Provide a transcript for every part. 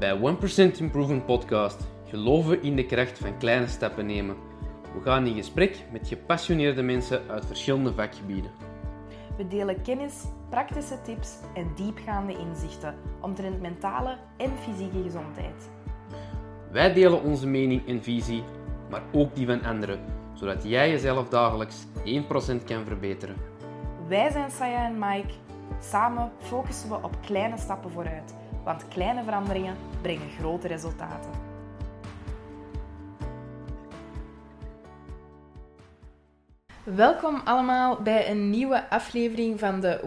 Bij 1% Improvement Podcast geloven we in de kracht van kleine stappen nemen. We gaan in gesprek met gepassioneerde mensen uit verschillende vakgebieden. We delen kennis, praktische tips en diepgaande inzichten omtrent mentale en fysieke gezondheid. Wij delen onze mening en visie, maar ook die van anderen, zodat jij jezelf dagelijks 1% kan verbeteren. Wij zijn Saya en Mike. Samen focussen we op kleine stappen vooruit, want kleine veranderingen brengen grote resultaten. Welkom allemaal bij een nieuwe aflevering van de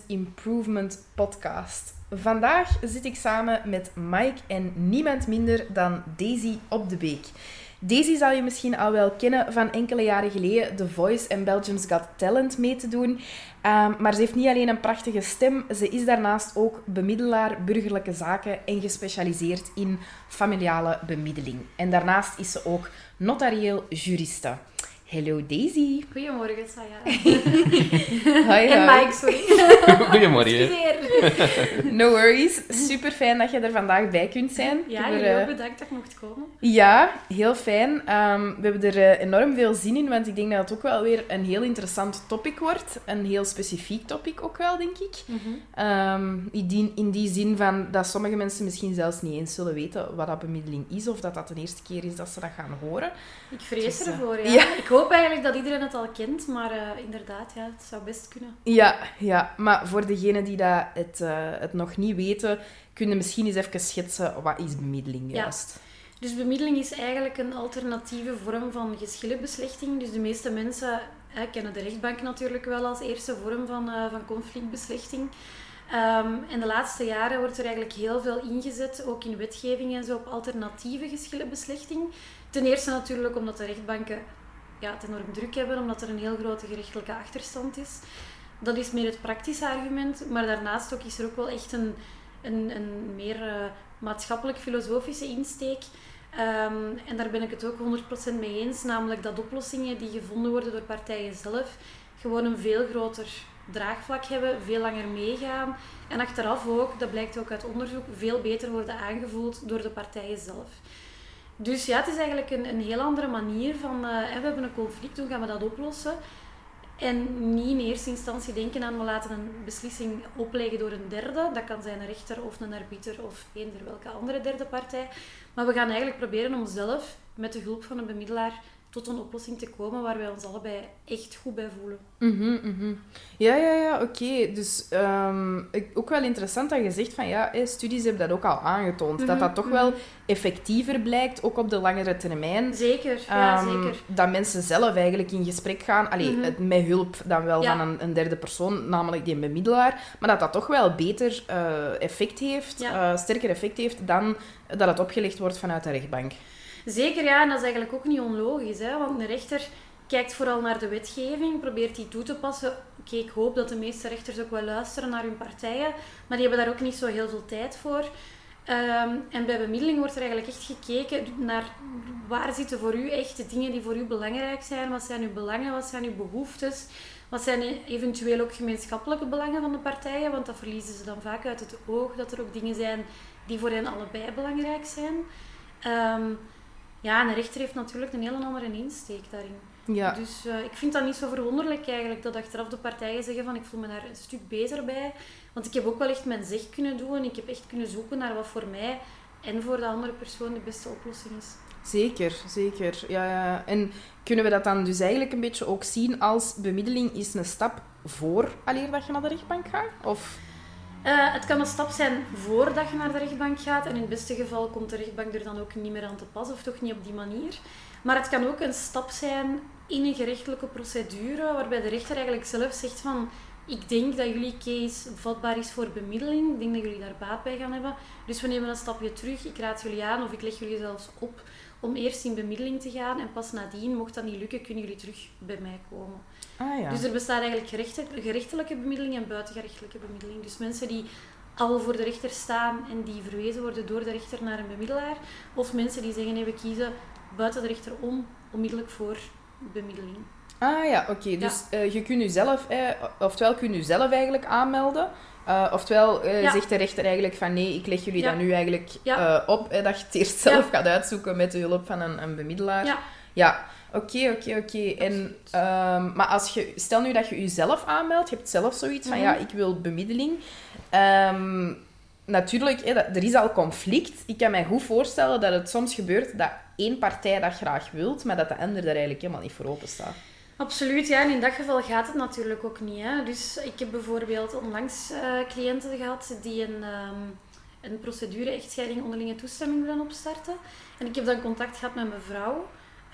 1% Improvement Podcast. Vandaag zit ik samen met Mike en niemand minder dan Daisy op de Beek. Daisy zal je misschien al wel kennen van enkele jaren geleden The Voice en Belgium's Got Talent mee te doen. Um, maar ze heeft niet alleen een prachtige stem, ze is daarnaast ook bemiddelaar burgerlijke zaken en gespecialiseerd in familiale bemiddeling. En daarnaast is ze ook notarieel juriste. Hallo Daisy. Goedemorgen, Saya. Hoi, En. Mike, sorry. Goedemorgen. No worries. Super fijn dat je er vandaag bij kunt zijn. Ja, Ik jullie er, ook eh, bedankt dat ik mocht komen. Ja, heel fijn. Ehm, we hebben er eh, enorm veel zin in, want ik denk dat het ook wel weer een heel interessant topic wordt. Een heel specifiek topic ook wel, denk ik. Ehm, in, die, in die zin van dat sommige mensen misschien zelfs niet eens zullen weten wat dat bemiddeling is, of dat dat de eerste keer is dat ze dat gaan horen. Ik vrees Dus, eh, ervoor, ja. ja. Ik hoop eigenlijk dat iedereen het al kent, maar eh, inderdaad, ja, het zou best kunnen. Ja, ja. maar voor degenen die dat het, eh, het nog niet weten, kun je misschien eens even schetsen wat is bemiddeling Ja. juist? Dus bemiddeling is eigenlijk een alternatieve vorm van geschillenbeslechting. Dus de meeste mensen eh, kennen de rechtbank natuurlijk wel als eerste vorm van, eh, van conflictbeslechting. Ehm, en de laatste jaren wordt er eigenlijk heel veel ingezet, ook in wetgeving en zo, op alternatieve geschillenbeslechting. Ten eerste natuurlijk omdat de rechtbanken ja, het enorm druk hebben, omdat er een heel grote gerechtelijke achterstand is. Dat is meer het praktische argument, maar daarnaast ook is er ook wel echt een, een, een meer eh, maatschappelijk-filosofische insteek. Ehm, en daar ben ik het ook 100% mee eens, namelijk dat oplossingen die gevonden worden door partijen zelf gewoon een veel groter draagvlak hebben, veel langer meegaan en achteraf ook, dat blijkt ook uit onderzoek, veel beter worden aangevoeld door de partijen zelf. Dus ja, het is eigenlijk een, een heel andere manier van, eh, we hebben een conflict, hoe gaan we dat oplossen? En niet in eerste instantie denken aan we laten een beslissing opleggen door een derde. Dat kan zijn een rechter of een arbiter of eender welke andere derde partij. Maar we gaan eigenlijk proberen om zelf met de hulp van een bemiddelaar tot een oplossing te komen waar wij ons allebei echt goed bij voelen. Mhm, mhm. Ja, ja, ja, oké. Dus ehm, ook wel interessant dat je zegt van ja, studies hebben dat ook al aangetoond. Dat Mhm, dat toch mhm. wel effectiever blijkt, ook op de langere termijn. Zeker, ja, Ehm, zeker. Dat mensen zelf eigenlijk in gesprek gaan. Allee, Mhm. het- met hulp dan wel Ja. van een, een derde persoon, namelijk die bemiddelaar. Maar dat dat toch wel beter eh, effect heeft, Ja. eh, sterker effect heeft dan dat het opgelegd wordt vanuit de rechtbank. Zeker ja, en dat is eigenlijk ook niet onlogisch. Hè? Want een rechter kijkt vooral naar de wetgeving, probeert die toe te passen. Oké, ik hoop dat de meeste rechters ook wel luisteren naar hun partijen, maar die hebben daar ook niet zo heel veel tijd voor. Ehm, en bij bemiddeling wordt er eigenlijk echt gekeken naar waar zitten voor u echt de dingen die voor u belangrijk zijn. Wat zijn uw belangen, wat zijn uw behoeftes? Wat zijn eventueel ook gemeenschappelijke belangen van de partijen? Want dat verliezen ze dan vaak uit het oog, dat er ook dingen zijn die voor hen allebei belangrijk zijn. Ehm, ja, en een rechter heeft natuurlijk een heel andere insteek daarin. Ja. Dus eh, ik vind dat niet zo verwonderlijk eigenlijk dat achteraf de partijen zeggen van ik voel me daar een stuk beter bij. Want ik heb ook wel echt mijn zeg kunnen doen. Ik heb echt kunnen zoeken naar wat voor mij en voor de andere persoon de beste oplossing is. Zeker, zeker. Ja, ja. En kunnen we dat dan dus eigenlijk een beetje ook zien als bemiddeling is een stap voor aleer dat je naar de rechtbank gaat? Of... Eh, het kan een stap zijn voordat je naar de rechtbank gaat. En in het beste geval komt de rechtbank er dan ook niet meer aan te pas, of toch niet op die manier. Maar het kan ook een stap zijn in een gerechtelijke procedure, waarbij de rechter eigenlijk zelf zegt van... Ik denk dat jullie case vatbaar is voor bemiddeling. Ik denk dat jullie daar baat bij gaan hebben. Dus we nemen een stapje terug. Ik raad jullie aan, of ik leg jullie zelfs op, om eerst in bemiddeling te gaan. En pas nadien, mocht dat niet lukken, kunnen jullie terug bij mij komen. Ah ja. Dus er bestaat eigenlijk gerechte- gerechtelijke bemiddeling en buitengerechtelijke bemiddeling. Dus mensen die al voor de rechter staan en die verwezen worden door de rechter naar een bemiddelaar. Of mensen die zeggen, nee, we kiezen buiten de rechter om, onmiddellijk voor bemiddeling. Ah ja, oké. Dus eh, je kunt jezelf, eh, oftewel kun je zelf eigenlijk aanmelden Uh, oftewel uh, Ja. zegt de rechter eigenlijk van nee, ik leg jullie Ja. dat nu eigenlijk eh, op. Dat je het eerst zelf gaat uitzoeken met de hulp van een, een bemiddelaar. Ja. Oké, oké, oké. En ehm, Maar als je, stel nu dat je jezelf aanmeldt, je hebt zelf zoiets van Mhm. ja, ik wil bemiddeling. Ehm, natuurlijk, hè, dat- er is al conflict. Ik kan mij goed voorstellen dat het soms gebeurt dat één partij dat graag wilt, maar dat de ander daar eigenlijk helemaal niet voor open staat. Absoluut, ja. En in dat geval gaat het natuurlijk ook niet. Hè. Dus ik heb bijvoorbeeld onlangs eh, cliënten gehad die een, ehm, een procedure echtscheiding onderlinge toestemming willen opstarten. En ik heb dan contact gehad met mijn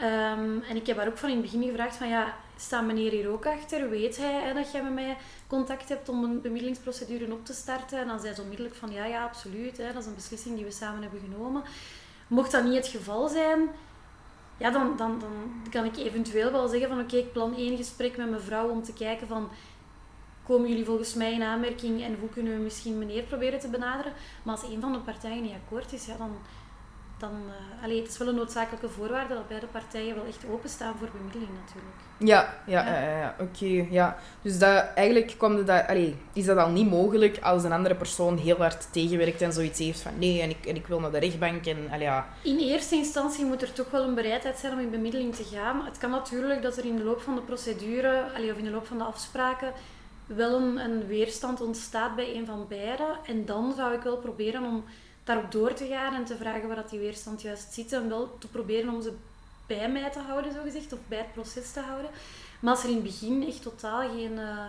Ehm, en ik heb haar ook van in het begin gevraagd van ja, staat meneer hier ook achter? Weet hij dat jij met mij contact hebt om een bemiddelingsprocedure op te starten? En dan zei ze onmiddellijk van ja, ja, absoluut. Hè, dat is een beslissing die we samen hebben genomen. Mocht dat niet het geval zijn, ja, dan, dan, dan kan ik eventueel wel zeggen van oké, ik plan één gesprek met mijn vrouw om te kijken van komen jullie volgens mij in aanmerking en hoe kunnen we misschien meneer proberen te benaderen. Maar als een van de partijen niet akkoord is, ja, dan... dan allee, het is wel een noodzakelijke voorwaarde dat beide partijen wel echt openstaan voor bemiddeling natuurlijk. Ja, ja, Ja. ja. ja, ja. oké. ja. Dus dat, eigenlijk komt dat, allee, is dat al niet mogelijk als een andere persoon heel hard tegenwerkt en zoiets heeft van nee, en ik, en ik wil naar de rechtbank en allee, ja. In eerste instantie moet er toch wel een bereidheid zijn om in bemiddeling te gaan. Het kan natuurlijk dat er in de loop van de procedure, allee, of in de loop van de afspraken, wel een, een weerstand ontstaat bij een van beiden. En dan zou ik wel proberen om daarop door te gaan en te vragen waar dat die weerstand juist zit. En wel te proberen om ze bij mij te houden, zogezegd, of bij het proces te houden. Maar als er in het begin echt totaal geen, eh,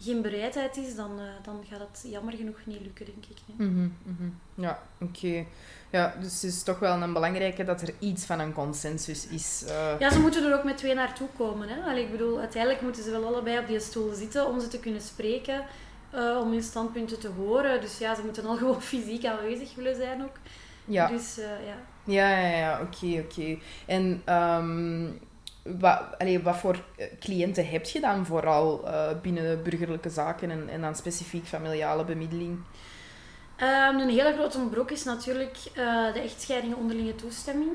geen bereidheid is, dan, eh, dan gaat het jammer genoeg niet lukken, denk ik. hè. Mhm, mhm. Ja, oké. Ja, dus het is toch wel een belangrijke dat er iets van een consensus is. eh. Ja, ze moeten er ook met twee naartoe komen. Hè? Allee, ik bedoel, uiteindelijk moeten ze wel allebei op die stoel zitten om ze te kunnen spreken, eh, om hun standpunten te horen. Dus ja, ze moeten al gewoon fysiek aanwezig willen zijn ook. ja. Dus eh, ja. Ja, ja, ja, oké, oké. En ehm, wat, allee, wat voor eh, cliënten heb je dan vooral binnen burgerlijke zaken en, en dan specifiek familiale bemiddeling? Ehm, een hele grote brok is natuurlijk de echtscheiding onderlinge toestemming.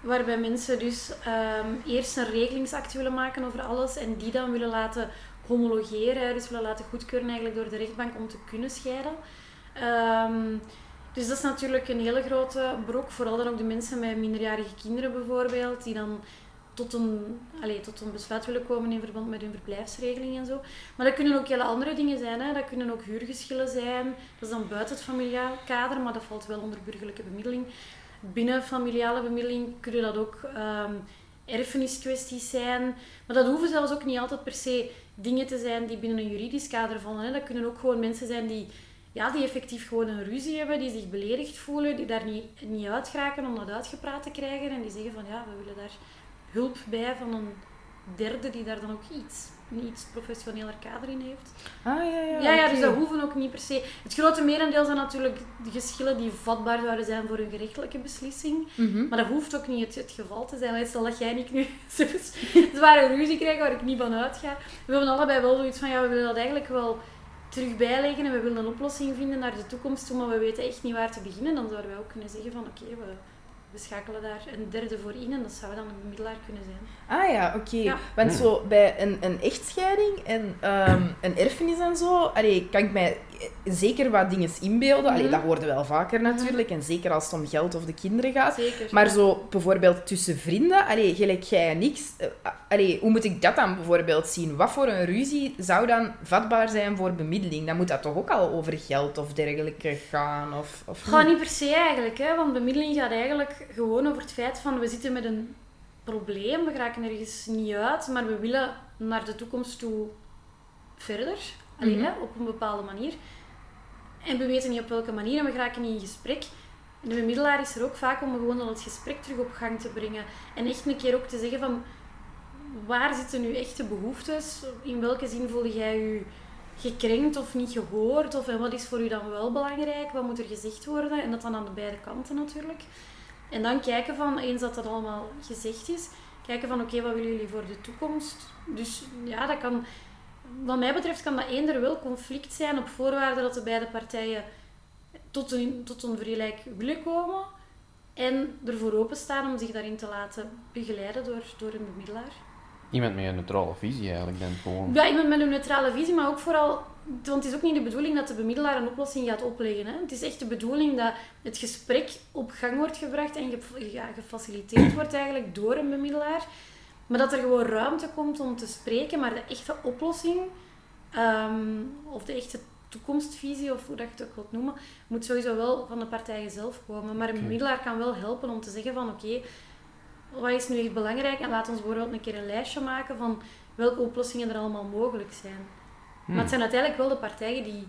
Waarbij mensen dus ehm, eerst een regelingsact willen maken over alles en die dan willen laten homologeren, dus willen laten goedkeuren eigenlijk door de rechtbank om te kunnen scheiden. Ehm, dus dat is natuurlijk een hele grote brok, vooral dan ook de mensen met minderjarige kinderen bijvoorbeeld, die dan tot een, allez, tot een besluit willen komen in verband met hun verblijfsregeling en zo. Maar dat kunnen ook hele andere dingen zijn. Hè. Dat kunnen ook huurgeschillen zijn. Dat is dan buiten het familiaal kader, maar dat valt wel onder burgerlijke bemiddeling. Binnen familiale bemiddeling kunnen dat ook ehm erfeniskwesties zijn. Maar dat hoeven zelfs ook niet altijd per se dingen te zijn die binnen een juridisch kader vallen. Hè. Dat kunnen ook gewoon mensen zijn die, ja, die effectief gewoon een ruzie hebben, die zich beledigd voelen, die daar niet, niet uit geraken om dat uitgepraat te krijgen. En die zeggen van ja, we willen daar hulp bij van een derde die daar dan ook iets, een iets professioneler kader in heeft. Ah, ja, ja. Ja, ja, dus dat hoeven ook niet per se. Het grote merendeel zijn natuurlijk de geschillen die vatbaar zouden zijn voor een gerechtelijke beslissing. Mhm. Maar dat hoeft ook niet het, het geval te zijn. Stel dat jij en ik nu zware ruzie krijgen waar ik niet van uitga. We hebben allebei wel zoiets van, ja, we willen dat eigenlijk wel terug bijleggen en we willen een oplossing vinden naar de toekomst toe, maar we weten echt niet waar te beginnen. Dan zouden wij ook kunnen zeggen van, oké, we, we schakelen daar een derde voor in en dat zou dan een bemiddelaar kunnen zijn. Ah ja, oké. Ja. Want zo bij een, een echtscheiding en ehm, een erfenis en zo, allee, kan ik mij zeker wat dingen inbeelden. Allee, Mhm. dat hoorden we wel vaker natuurlijk. En zeker als het om geld of de kinderen gaat. Zeker. Maar zo bijvoorbeeld tussen vrienden, allee, gelijk jij en ik, eh, allee, hoe moet ik dat dan bijvoorbeeld zien? Wat voor een ruzie zou dan vatbaar zijn voor bemiddeling? Dan moet dat toch ook al over geld of dergelijke gaan? Of, of gaat niet per se eigenlijk, hè, want bemiddeling gaat eigenlijk gewoon over het feit van we zitten met een probleem, we geraken ergens niet uit, maar we willen naar de toekomst toe verder, Allee, Mhm. hè, op een bepaalde manier. En we weten niet op welke manier en we geraken niet in gesprek. En de bemiddelaar is er ook vaak om gewoon al het gesprek terug op gang te brengen. En echt een keer ook te zeggen van waar zitten nu echte behoeftes? In welke zin voel jij je gekrenkt of niet gehoord? Of en wat is voor u dan wel belangrijk? Wat moet er gezegd worden? En dat dan aan de beide kanten natuurlijk. En dan kijken van, eens dat dat allemaal gezegd is, kijken van oké, wat willen jullie voor de toekomst? Dus ja, dat kan, wat mij betreft kan dat eender wel conflict zijn op voorwaarde dat de beide partijen tot een, tot een vergelijk willen komen en ervoor openstaan om zich daarin te laten begeleiden door, door een bemiddelaar. Iemand met een neutrale visie eigenlijk dan gewoon. Ja, iemand met een neutrale visie, maar ook vooral want het is ook niet de bedoeling dat de bemiddelaar een oplossing gaat opleggen. Hè. Het is echt de bedoeling dat het gesprek op gang wordt gebracht en ge- ja, gefaciliteerd wordt eigenlijk door een bemiddelaar. Maar dat er gewoon ruimte komt om te spreken, maar de echte oplossing, ehm, of de echte toekomstvisie, of hoe dat je het ook wilt noemen, moet sowieso wel van de partijen zelf komen. Maar een Oké. bemiddelaar kan wel helpen om te zeggen van oké, wat is nu echt belangrijk? En laat ons bijvoorbeeld een keer een lijstje maken van welke oplossingen er allemaal mogelijk zijn. Hmm. Maar het zijn uiteindelijk wel de partijen die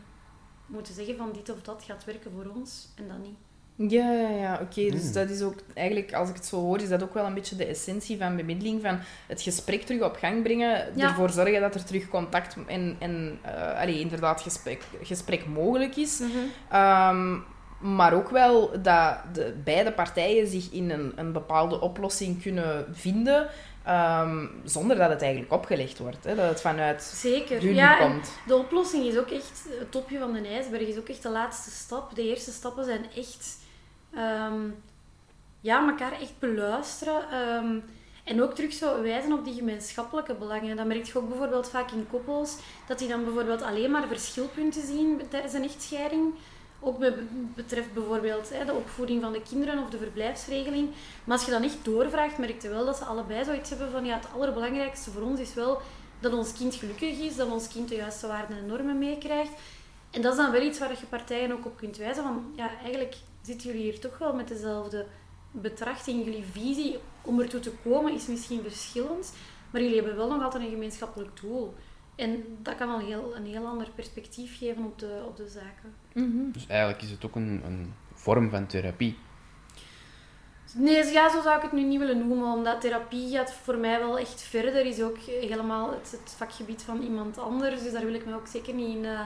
moeten zeggen van dit of dat gaat werken voor ons en dat niet. Ja, ja, ja. Oké, dus Hmm. dat is ook eigenlijk, als ik het zo hoor, is dat ook wel een beetje de essentie van bemiddeling, van het gesprek terug op gang brengen, Ja. ervoor zorgen dat er terug contact en, en eh, allee, inderdaad gesprek, gesprek mogelijk is. Ehm, maar ook wel dat de beide partijen zich in een, een bepaalde oplossing kunnen vinden, ehm, zonder dat het eigenlijk opgelegd wordt. Hè? Dat het vanuit Zeker. hun Ja, komt. de oplossing is ook echt, het topje van de ijsberg is ook echt de laatste stap. De eerste stappen zijn echt, ehm, ja, elkaar echt beluisteren. ehm, en ook terug zo wijzen op die gemeenschappelijke belangen. Dat merk je ook bijvoorbeeld vaak in koppels, dat die dan bijvoorbeeld alleen maar verschilpunten zien tijdens een echtscheiding. Ook be- betreft bijvoorbeeld de opvoeding van de kinderen of de verblijfsregeling. Maar als je dan echt doorvraagt, merk je wel dat ze allebei zoiets hebben van ja, het allerbelangrijkste voor ons is wel dat ons kind gelukkig is, dat ons kind de juiste waarden en normen meekrijgt. En dat is dan wel iets waar je partijen ook op kunt wijzen van ja, eigenlijk zitten jullie hier toch wel met dezelfde betrachting. Jullie visie om ertoe te komen is misschien verschillend, maar jullie hebben wel nog altijd een gemeenschappelijk doel. En dat kan al heel, een heel ander perspectief geven op de, op de zaken. Mhm. Dus eigenlijk is het ook een, een vorm van therapie. Nee, ja, zo zou ik het nu niet willen noemen, omdat therapie gaat voor mij wel echt verder. Is ook helemaal het, het vakgebied van iemand anders, dus daar wil ik me ook zeker niet in, eh,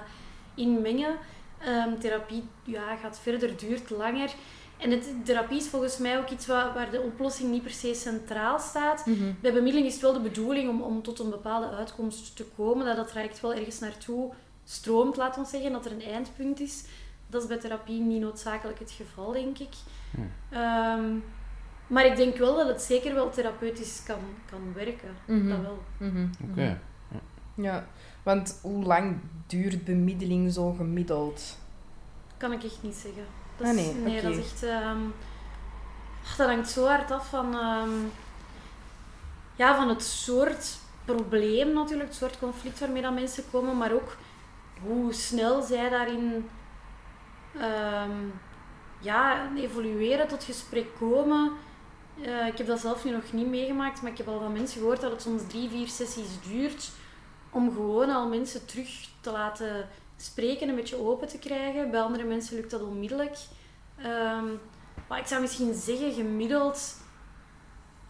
in mengen. Ehm, therapie ja, gaat verder, duurt langer. En het, therapie is volgens mij ook iets waar, waar de oplossing niet per se centraal staat. Mhm. Bij bemiddeling is het wel de bedoeling om, om tot een bepaalde uitkomst te komen, dat dat traject wel ergens naartoe stroomt, laat ons zeggen, dat er een eindpunt is. Dat is bij therapie niet noodzakelijk het geval, denk ik. Hmm. Ehm, maar ik denk wel dat het zeker wel therapeutisch kan, kan werken. Mhm. Dat wel. Mhm. Oké. Ja, want hoe lang duurt bemiddeling zo gemiddeld? Kan ik echt niet zeggen. Dat Ah, is, nee, dat is echt... ehm, ach, dat hangt zo hard af van... ehm, ja, van het soort probleem natuurlijk, het soort conflict waarmee dat mensen komen, maar ook hoe snel zij daarin ehm, ja, evolueren, tot gesprek komen. Eh, ik heb dat zelf nu nog niet meegemaakt, maar ik heb al van mensen gehoord dat het soms drie, vier sessies duurt om gewoon al mensen terug te laten spreken, een beetje open te krijgen. Bij andere mensen lukt dat onmiddellijk. Ehm, maar ik zou misschien zeggen, gemiddeld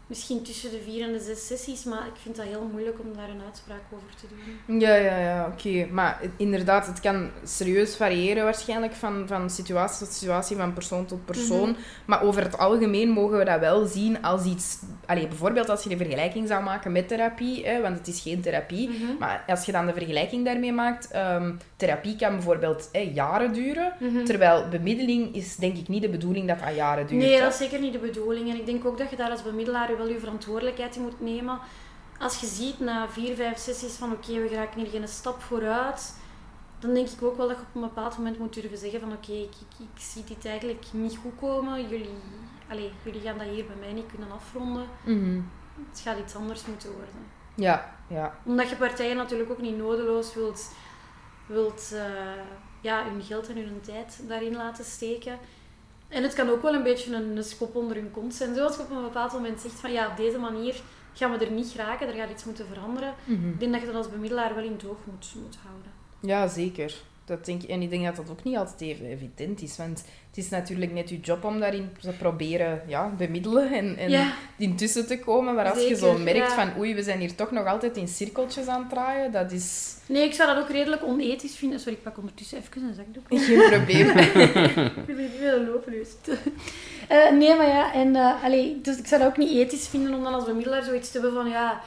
misschien tussen de vier en de zes sessies, maar ik vind dat heel moeilijk om daar een uitspraak over te doen. Ja, ja, ja, oké. Maar inderdaad, het kan serieus variëren waarschijnlijk van, van situatie tot situatie, van persoon tot persoon. Mhm. Maar over het algemeen mogen we dat wel zien als iets... Allee, bijvoorbeeld als je de vergelijking zou maken met therapie, hè, want het is geen therapie. Mhm. Maar als je dan de vergelijking daarmee maakt, ehm, therapie kan bijvoorbeeld hè, jaren duren. Mhm. Terwijl bemiddeling is denk ik niet de bedoeling dat dat jaren duurt. Nee, dat is zeker niet de bedoeling. En ik denk ook dat je daar als bemiddelaar wel je verantwoordelijkheid in moet nemen. Als je ziet na vier, vijf sessies van oké, we geraken hier geen stap vooruit, dan denk ik ook wel dat je op een bepaald moment moet durven zeggen van oké, ik, ik, ik zie dit eigenlijk niet goed komen. Jullie, allez, jullie gaan dat hier bij mij niet kunnen afronden. Mhm. Het gaat iets anders moeten worden. Ja, ja. Omdat je partijen natuurlijk ook niet nodeloos wilt, wilt eh, ja, hun geld en hun tijd daarin laten steken. En het kan ook wel een beetje een, een schop onder hun kont zijn. Zoals je op een bepaald moment zegt van ja, op deze manier gaan we er niet geraken, er gaat iets moeten veranderen. Mhm. Ik denk dat je dat als bemiddelaar wel in het oog moet, moet houden. Ja, zeker. Dat denk, ik- en ik denk dat dat ook niet altijd even evident is. Want het is natuurlijk net je job om daarin te proberen ja, bemiddelen en, en Ja, intussen te komen. Maar als je zo merkt ja. van oei, we zijn hier toch nog altijd in cirkeltjes aan het draaien, dat is nee, ik zou dat ook redelijk onethisch vinden. Sorry, ik pak ondertussen even een zakdoek. geen probleem. Ik wil niet willen lopen, dus. Eh, nee, maar ja, en, eh, allee, dus ik zou dat ook niet ethisch vinden om dan als bemiddelaar zoiets te hebben van, ja,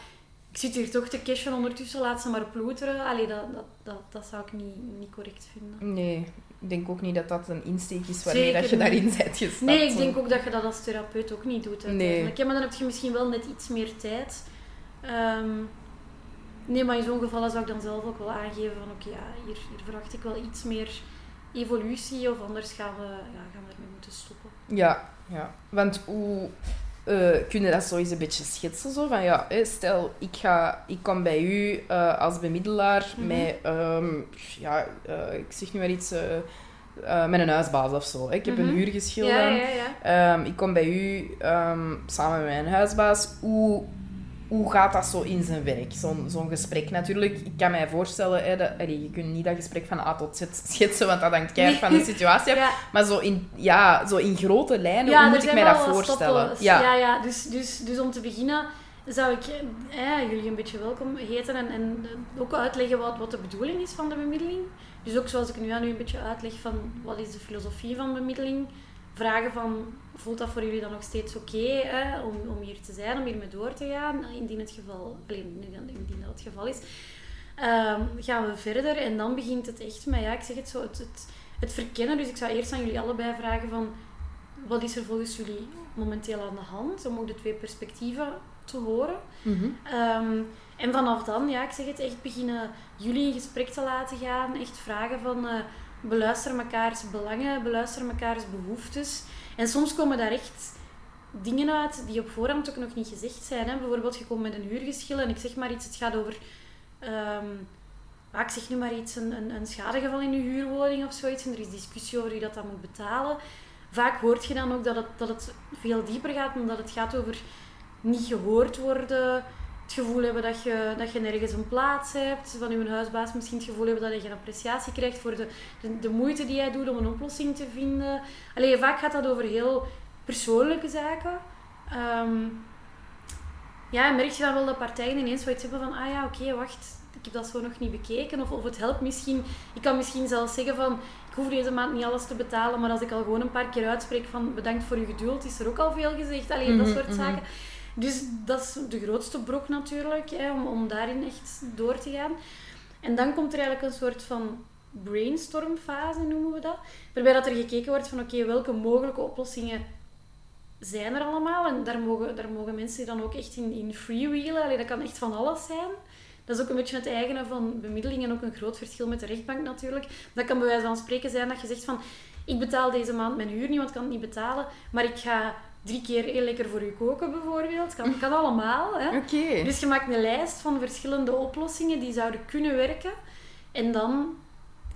ik zit hier toch te cashen ondertussen, laat ze maar ploeteren. Allee, dat, dat, dat, dat zou ik niet, niet correct vinden. Nee, ik denk ook niet dat dat een insteek is waarmee Zeker dat je niet. daarin bent gestapt. Nee, ik denk ook dat je dat als therapeut ook niet doet uiteindelijk. Ja, maar dan heb je misschien wel net iets meer tijd. Ehm, nee, maar in zo'n geval zou ik dan zelf ook wel aangeven van oké, ja, hier, hier verwacht ik wel iets meer evolutie of anders gaan we, ja, gaan we ermee moeten stoppen. Ja, ja. Want hoe uh, kun je dat zo eens een beetje schetsen? Zo? Van, ja, stel, ik, ga, ik kom bij u uh, als bemiddelaar Mhm. met, ehm, ja, uh, ik zeg nu maar iets, met een huisbaas of zo. Hè. Ik heb Mhm. een geschilderd. Ja, ja, ja. Um, ik kom bij u um, samen met mijn huisbaas. Hoe, hoe gaat dat zo in zijn werk? Zo'n zo'n gesprek natuurlijk. Ik kan mij voorstellen, hè, dat, allee, je kunt niet dat gesprek van A tot Z schetsen, want dat hangt keihard van de situatie af. Ja. Maar zo in, ja, zo in grote lijnen, Ja, hoe moet ik mij dat voorstellen? Ja. ja, ja. Dus, dus, dus om te beginnen zou ik eh, jullie een beetje welkom heten en, en ook uitleggen wat, wat de bedoeling is van de bemiddeling. Dus ook zoals ik nu aan u een beetje uitleg van wat is de filosofie van bemiddeling. Vragen van, voelt dat voor jullie dan nog steeds oké om, om hier te zijn, om hiermee door te gaan? Indien het geval, alleen, indien dat het geval is. Um, gaan we verder en dan begint het echt met, ja, ik zeg het zo, het, het, het verkennen. Dus ik zou eerst aan jullie allebei vragen van, wat is er volgens jullie momenteel aan de hand? Om ook de twee perspectieven te horen. Mm -hmm. um, en vanaf dan, ja, ik zeg het, echt beginnen jullie in gesprek te laten gaan. Echt vragen van, uh, beluister mekaars belangen, beluister mekaars behoeftes. En soms komen daar echt dingen uit die op voorhand ook nog niet gezegd zijn. Hè? Bijvoorbeeld, je komt met een huurgeschil en ik zeg maar iets, het gaat over... Um, zeg nu maar iets, een, een, een schadegeval in je huurwoning of zoiets. En er is discussie over wie dat dan moet betalen. Vaak hoort je dan ook dat het, dat het veel dieper gaat, omdat het gaat over niet gehoord worden. Het gevoel hebben dat je, dat je nergens een plaats hebt. Van je huisbaas misschien het gevoel hebben dat je geen appreciatie krijgt voor de, de, de moeite die jij doet om een oplossing te vinden. Allee, vaak gaat dat over heel persoonlijke zaken. Um, ja, en merk je dan wel dat partijen ineens zoiets hebben van, ah ja, oké, okay, wacht, ik heb dat zo nog niet bekeken. Of, of het helpt misschien, ik kan misschien zelfs zeggen van, ik hoef deze maand niet alles te betalen, maar als ik al gewoon een paar keer uitspreek van, bedankt voor je geduld, is er ook al veel gezegd. Allee, mm -hmm, dat soort mm -hmm. zaken. Dus dat is de grootste brok natuurlijk, hè, om, om daarin echt door te gaan. En dan komt er eigenlijk een soort van brainstormfase, noemen we dat. Waarbij dat er gekeken wordt van, oké, welke mogelijke oplossingen zijn er allemaal? En daar mogen, daar mogen mensen dan ook echt in, in freewheelen. Allee, dat kan echt van alles zijn. Dat is ook een beetje het eigene van bemiddeling en ook een groot verschil met de rechtbank natuurlijk. Dat kan bij wijze van spreken zijn dat je zegt van, ik betaal deze maand mijn huur niet, want ik kan het niet betalen, maar ik ga drie keer heel lekker voor u koken bijvoorbeeld. Kan, kan allemaal. Hè? Okay. Dus je maakt een lijst van verschillende oplossingen die zouden kunnen werken. En dan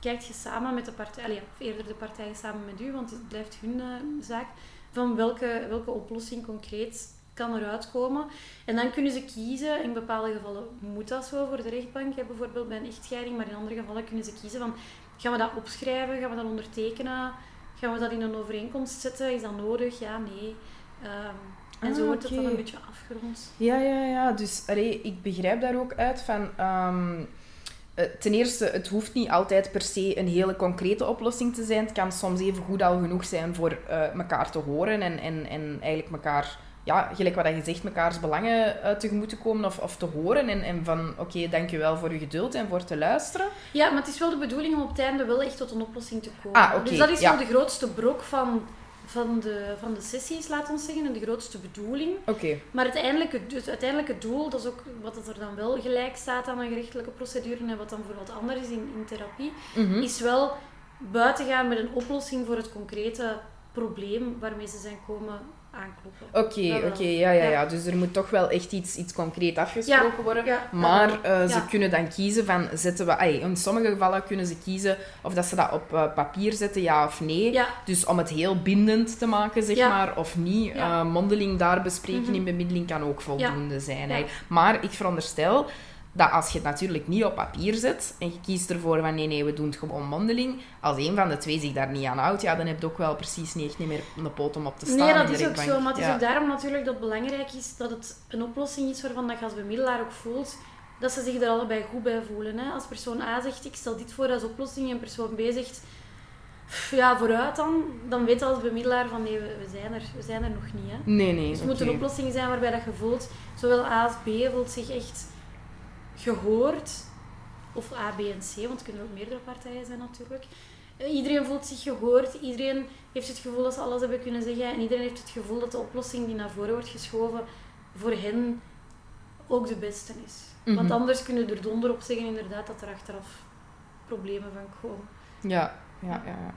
kijkt je samen met de partij, of eerder de partijen samen met u, want het blijft hun uh, zaak, van welke, welke oplossing concreet kan eruit komen. En dan kunnen ze kiezen, in bepaalde gevallen moet dat zo voor de rechtbank, hè, bijvoorbeeld bij een echtscheiding, maar in andere gevallen kunnen ze kiezen van, gaan we dat opschrijven, gaan we dat ondertekenen, gaan we dat in een overeenkomst zetten, is dat nodig, ja, nee. En Ah, zo wordt het oké. dan een beetje afgerond. Ja, ja, ja. Dus allee, ik begrijp daar ook uit van... um, ten eerste, het hoeft niet altijd per se een hele concrete oplossing te zijn. Het kan soms even goed al genoeg zijn voor uh, elkaar te horen en, en, en eigenlijk elkaar... Ja, gelijk wat je zegt, mekaars belangen uh, tegemoet te komen of, of te horen. En, en van, oké, okay, dankjewel voor je geduld en voor te luisteren. Ja, maar het is wel de bedoeling om op het einde wel echt tot een oplossing te komen. Ah, okay, dus dat is ja. wel de grootste brok van, van, de, van de sessies, laat ons zeggen, en de grootste bedoeling. Oké. Okay. Maar het uiteindelijke, het uiteindelijke doel, dat is ook wat er dan wel gelijk staat aan een gerechtelijke procedure en wat dan voor wat anders is in, in therapie, mm -hmm. is wel buiten gaan met een oplossing voor het concrete probleem waarmee ze zijn komen aankloppen. Oké, okay, oké, okay, ja, ja, ja, ja. Dus er moet toch wel echt iets, iets concreet afgesproken ja, worden. Ja, maar uh, ja. ze kunnen dan kiezen van, zetten we... Ay, in sommige gevallen kunnen ze kiezen of dat ze dat op uh, papier zetten, ja of nee. Dus om het heel bindend te maken, zeg maar, of niet. Uh, mondeling daar bespreken Mhm. in bemiddeling kan ook voldoende zijn. Maar ik veronderstel dat als je het natuurlijk niet op papier zet en je kiest ervoor van nee, nee, we doen het gewoon mondeling, als een van de twee zich daar niet aan houdt, ja, dan heb je ook wel precies niet echt niet meer een poot om op te staan. Nee, dat is ook zo. Maar het is ja. ook daarom natuurlijk dat het belangrijk is dat het een oplossing is waarvan dat je als bemiddelaar ook voelt dat ze zich er allebei goed bij voelen. Hè? Als persoon A zegt, ik stel dit voor als oplossing, en persoon B zegt, ja, vooruit dan, dan weet als bemiddelaar van nee, we, zijn, er, we zijn er nog niet. Hè? Nee, nee. Dus het moet een oplossing zijn waarbij dat je voelt, zowel A als B voelt zich echt gehoord. Of A, B en C, want het kunnen ook meerdere partijen zijn natuurlijk. Uh, iedereen voelt zich gehoord, iedereen heeft het gevoel dat ze alles hebben kunnen zeggen en iedereen heeft het gevoel dat de oplossing die naar voren wordt geschoven voor hen ook de beste is. Mhm. Want anders kunnen er donder op zeggen inderdaad dat er achteraf problemen van komen. Ja, ja, ja. ja.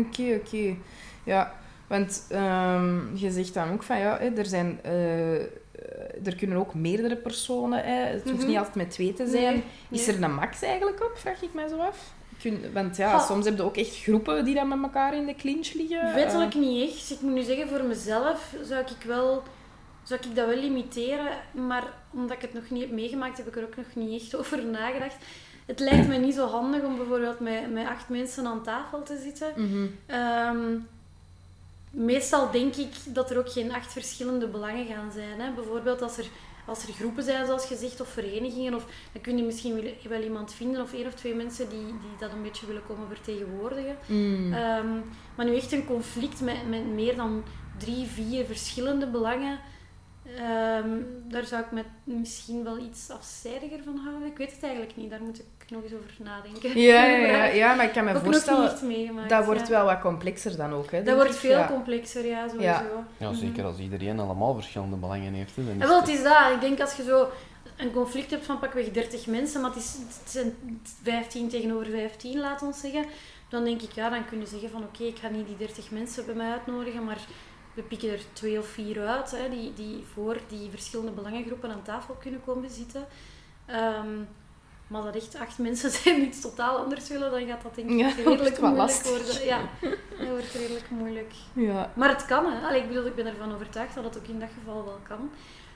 Oké, oké. Ja, want ehm, je zegt dan ook van ja, er zijn... eh, eh, er kunnen ook meerdere personen, hè. het hoeft Mhm. niet altijd met twee te zijn. Nee, Is er een max eigenlijk op, vraag ik mij zo af? Kun, want ja, soms heb je ook echt groepen die dan met elkaar in de clinch liggen. Wettelijk Eh, niet echt. Ik moet nu zeggen, voor mezelf zou ik, wel, zou ik dat wel limiteren. Maar omdat ik het nog niet heb meegemaakt, heb ik er ook nog niet echt over nagedacht. Het lijkt me niet zo handig om bijvoorbeeld met, met acht mensen aan tafel te zitten. Ehm, meestal denk ik dat er ook geen acht verschillende belangen gaan zijn. Hè. Bijvoorbeeld als er, als er groepen zijn, zoals gezegd, of verenigingen, of, dan kun je misschien wel, wel iemand vinden of één of twee mensen die, die dat een beetje willen komen vertegenwoordigen. Mm. Ehm, maar nu echt een conflict met, met meer dan drie, vier verschillende belangen, ehm, daar zou ik me misschien wel iets afzijdiger van houden. Ik weet het eigenlijk niet, daar moet ik nog eens over nadenken. Ja, ja, ja, ja, maar ik kan me voorstellen, dat wordt ja. wel wat complexer dan ook. Hè, Dat wordt ik. veel Ja. complexer, ja, sowieso. Ja. Ja, zeker als iedereen allemaal verschillende belangen heeft. Hè, dan is En wel, het- het is dat. Ik denk als je zo een conflict hebt van pakweg 30 mensen, maar het, is, het zijn 15 tegenover 15, laat ons zeggen. Dan denk ik, ja, dan kun je zeggen van oké, ik ga niet die 30 mensen bij mij uitnodigen, maar we pikken er twee of vier uit hè, die, die voor die verschillende belangengroepen aan tafel kunnen komen zitten. Ehm, maar dat echt acht mensen zijn iets totaal anders willen, dan gaat dat denk ik Ja, redelijk moeilijk lastig. worden. Ja, dat wordt redelijk moeilijk. Ja. Maar het kan, hè. Allee, ik bedoel, ik ben ervan overtuigd dat het ook in dat geval wel kan.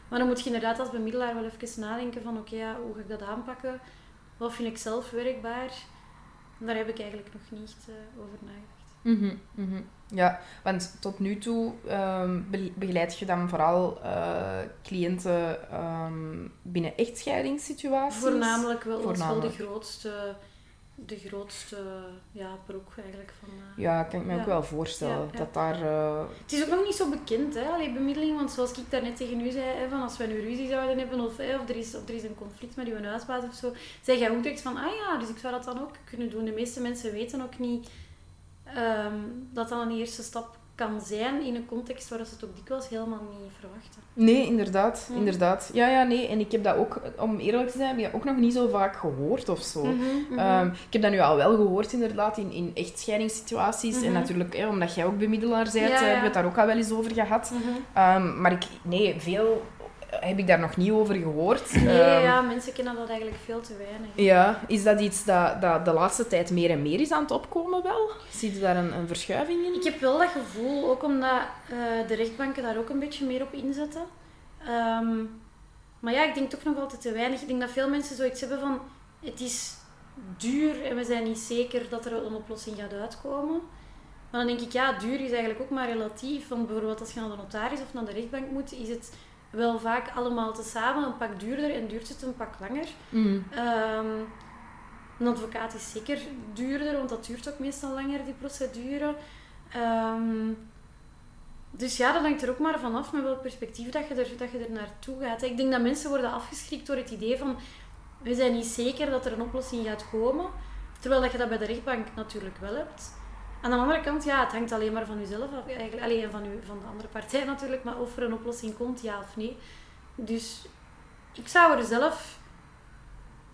Maar dan moet je inderdaad als bemiddelaar wel even nadenken van, oké, ja, hoe ga ik dat aanpakken? Wat vind ik zelf werkbaar? Daar heb ik eigenlijk nog niet eh, over nagedacht. Mhm, mhm. Ja, want tot nu toe ehm, be- begeleid je dan vooral eh, cliënten ehm, binnen echtscheidingssituaties? Voornamelijk wel, dat is wel de Voornamelijk. grootste, de grootste ja, broek eigenlijk van... eh. Ja, kan ik me Ja. ook wel voorstellen. Ja, ja. Dat daar... eh, Het is ook nog niet zo bekend, hè, allee, bemiddeling, want zoals ik daarnet tegen u zei, hè, van als we een ruzie zouden hebben of, hè, of, er is, of er is een conflict met uw huisbaas of zo, zeg jij ook direct van, ah ja, dus ik zou dat dan ook kunnen doen. De meeste mensen weten ook niet ehm, dat dat een eerste stap kan zijn in een context waar ze het ook dikwijls helemaal niet verwachten. Nee, inderdaad, inderdaad. Ja, ja, nee. En ik heb dat ook, om eerlijk te zijn, heb ik dat ook nog niet zo vaak gehoord of zo. Mhm, mhm. Ehm, ik heb dat nu al wel gehoord, inderdaad, in, in echtscheidingssituaties. En Mhm. natuurlijk, hè, omdat jij ook bemiddelaar bent, Ja, eh, ja. hebben we het daar ook al wel eens over gehad. Ehm, maar ik, nee, veel heb ik daar nog niet over gehoord. Nee, Ehm, ja, mensen kennen dat eigenlijk veel te weinig. ja, is dat iets dat, dat de laatste tijd meer en meer is aan het opkomen wel? Zie je daar een, een verschuiving in? Ik heb wel dat gevoel, ook omdat eh, de rechtbanken daar ook een beetje meer op inzetten. Ehm, maar ja, ik denk toch nog altijd te weinig. Ik denk dat veel mensen zoiets hebben van, het is duur en we zijn niet zeker dat er een oplossing gaat uitkomen. Maar dan denk ik, ja, duur is eigenlijk ook maar relatief. Want bijvoorbeeld als je naar de notaris of naar de rechtbank moet, is het wel vaak allemaal tezamen een pak duurder en duurt het een pak langer. Mm. Ehm, een advocaat is zeker duurder, want dat duurt ook meestal langer, die procedure. Ehm, dus ja, dat hangt er ook maar vanaf met welk perspectief dat je, er, dat je er naartoe gaat. Ik denk dat mensen worden afgeschrikt door het idee van we zijn niet zeker dat er een oplossing gaat komen. Terwijl dat je dat bij de rechtbank natuurlijk wel hebt. Aan de andere kant, ja, het hangt alleen maar van jezelf af. Eigenlijk, alleen van, u, van de andere partij natuurlijk, maar of er een oplossing komt, ja of nee. Dus ik zou er zelf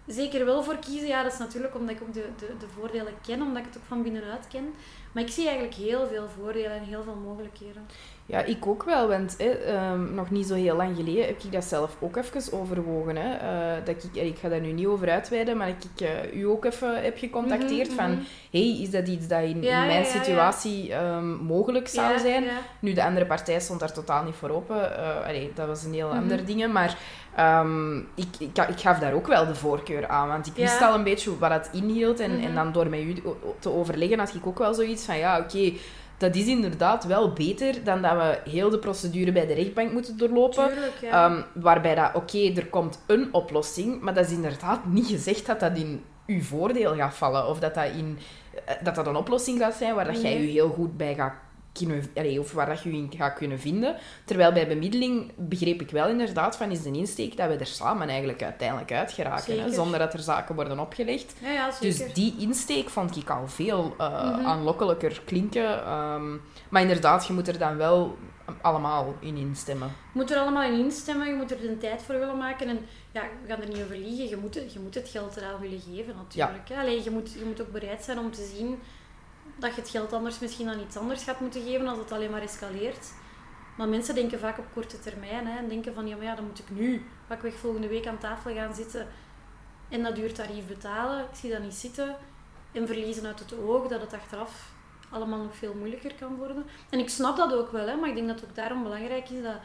zeker wel voor kiezen. Ja, dat is natuurlijk omdat ik ook de, de, de voordelen ken, omdat ik het ook van binnenuit ken. Maar ik zie eigenlijk heel veel voordelen en heel veel mogelijkheden. Ja, ik ook wel, want hè, ehm, nog niet zo heel lang geleden heb ik dat zelf ook even overwogen. Hè. Eh, dat ik, ik ga daar nu niet over uitweiden, maar dat ik eh, u ook even heb gecontacteerd Mhm, van mhm. hey, is dat iets dat in, Ja, in ja, mijn ja, situatie ehm, mogelijk zou zijn? Nu, de andere partij stond daar totaal niet voor open. Eh, allee, dat was een heel Mhm. ander ding. Maar ehm, ik, ik, ik gaf daar ook wel de voorkeur aan. Want ik wist al een beetje wat het inhield. En, Mhm. en dan door met u te overleggen had ik ook wel zoiets van... Ja, oké, dat is inderdaad wel beter dan dat we heel de procedure bij de rechtbank moeten doorlopen. Tuurlijk, ja. Ehm, waarbij dat, oké, er komt een oplossing, maar dat is inderdaad niet gezegd dat dat in uw voordeel gaat vallen. Of dat dat, in, eh, dat, dat een oplossing gaat zijn waar dat jij je heel goed bij gaat kunnen... allee, of waar dat je in gaat kunnen vinden. Terwijl bij bemiddeling begreep ik wel inderdaad van, is de insteek dat we er samen eigenlijk uiteindelijk uit geraken. Hè, zonder dat er zaken worden opgelegd. ja, ja, zeker. Dus die insteek vond ik al veel eh, Mhm. aanlokkelijker klinken. Ehm, maar inderdaad, je moet er dan wel allemaal in instemmen. Je moet er allemaal in instemmen, je moet er de tijd voor willen maken. En ja, we gaan er niet over liegen, je moet, je moet het geld eraan willen geven natuurlijk. Ja. Alleen je moet, je moet ook bereid zijn om te zien dat je het geld anders misschien aan iets anders gaat moeten geven als het alleen maar escaleert. Maar mensen denken vaak op korte termijn hè, en denken van ja, maar ja, dan moet ik nu pakweg volgende week aan tafel gaan zitten en dat duurtarief betalen. Ik zie dat niet zitten en verliezen uit het oog dat het achteraf allemaal nog veel moeilijker kan worden. En ik snap dat ook wel, hè, maar ik denk dat het ook daarom belangrijk is dat,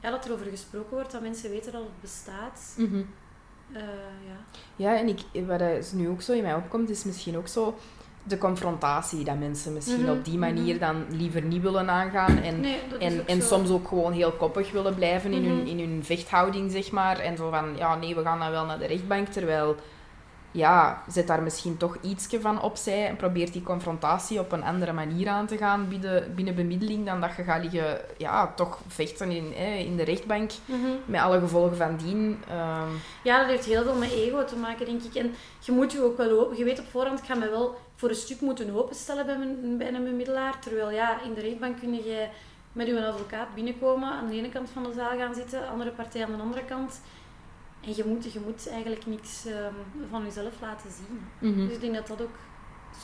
ja, dat er over gesproken wordt, dat mensen weten dat het bestaat. Mhm. Eh, ja. Ja, en ik, wat er nu ook zo in mij opkomt, is misschien ook zo de confrontatie dat mensen misschien Mhm, op die manier mhm. dan liever niet willen aangaan en, Nee, en, ook en soms ook gewoon heel koppig willen blijven in, hun, Mhm. in hun vechthouding, zeg maar. En zo van, ja, nee, we gaan dan wel naar de rechtbank, terwijl, ja, zet daar misschien toch ietsje van opzij en probeert die confrontatie op een andere manier aan te gaan binnen, binnen bemiddeling dan dat je gaat liggen, ja, toch vechten in, hè, in de rechtbank Mhm. met alle gevolgen van dien. Ehm, Ja, dat heeft heel veel met ego te maken, denk ik. En je moet je ook wel open... Je weet op voorhand, ik ga me wel voor een stuk moeten openstellen bij, mijn, bij een bemiddelaar. Terwijl ja, in de rechtbank kun je met je advocaat binnenkomen, aan de ene kant van de zaal gaan zitten, andere partij aan de andere kant. En je moet, je moet eigenlijk niks ehm, van jezelf laten zien. mhm. Dus ik denk dat dat ook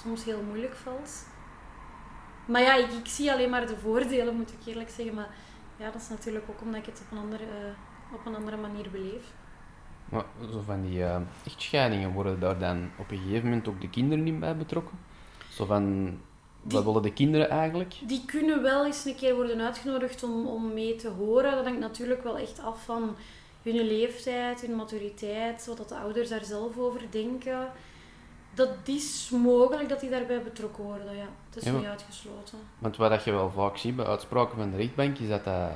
soms heel moeilijk valt. Maar ja, ik, ik zie alleen maar de voordelen, moet ik eerlijk zeggen. Maar ja, dat is natuurlijk ook omdat ik het op een andere, eh, op een andere manier beleef. Maar zo van die eh, echtscheidingen, worden daar dan op een gegeven moment ook de kinderen in bij betrokken? Zo van, Die- wat willen de kinderen eigenlijk? Die kunnen wel eens een keer worden uitgenodigd om, om mee te horen. Dat hangt natuurlijk wel echt af van hun leeftijd, hun maturiteit, wat de ouders daar zelf over denken. Dat is mogelijk dat die daarbij betrokken worden, ja. Het is Ja, maar- niet uitgesloten. Want wat dat je wel vaak ziet bij uitspraken van de rechtbank, is dat dat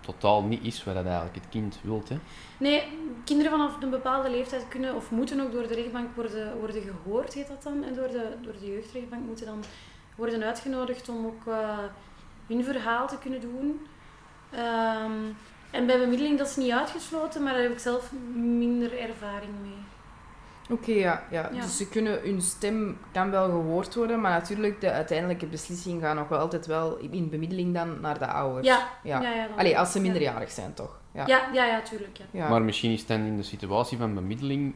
totaal niet is wat dat eigenlijk het kind wilt. Hè? Nee, kinderen vanaf een bepaalde leeftijd kunnen of moeten ook door de rechtbank worden, worden gehoord, heet dat dan. En door de, door de jeugdrechtbank moeten dan worden uitgenodigd om ook eh, hun verhaal te kunnen doen. Ehm, en bij bemiddeling, dat is niet uitgesloten, maar daar heb ik zelf minder ervaring mee. Oké, ja, ja. Ja. Dus ze kunnen, hun stem kan wel gehoord worden, maar natuurlijk de uiteindelijke beslissing gaat nog wel altijd wel in bemiddeling dan naar de ouders. Ja, ja. ja, ja, Allee, als ze ja. minderjarig zijn, toch? Ja. Ja, ja, ja, tuurlijk. Ja. Ja. Maar misschien is het dan in de situatie van bemiddeling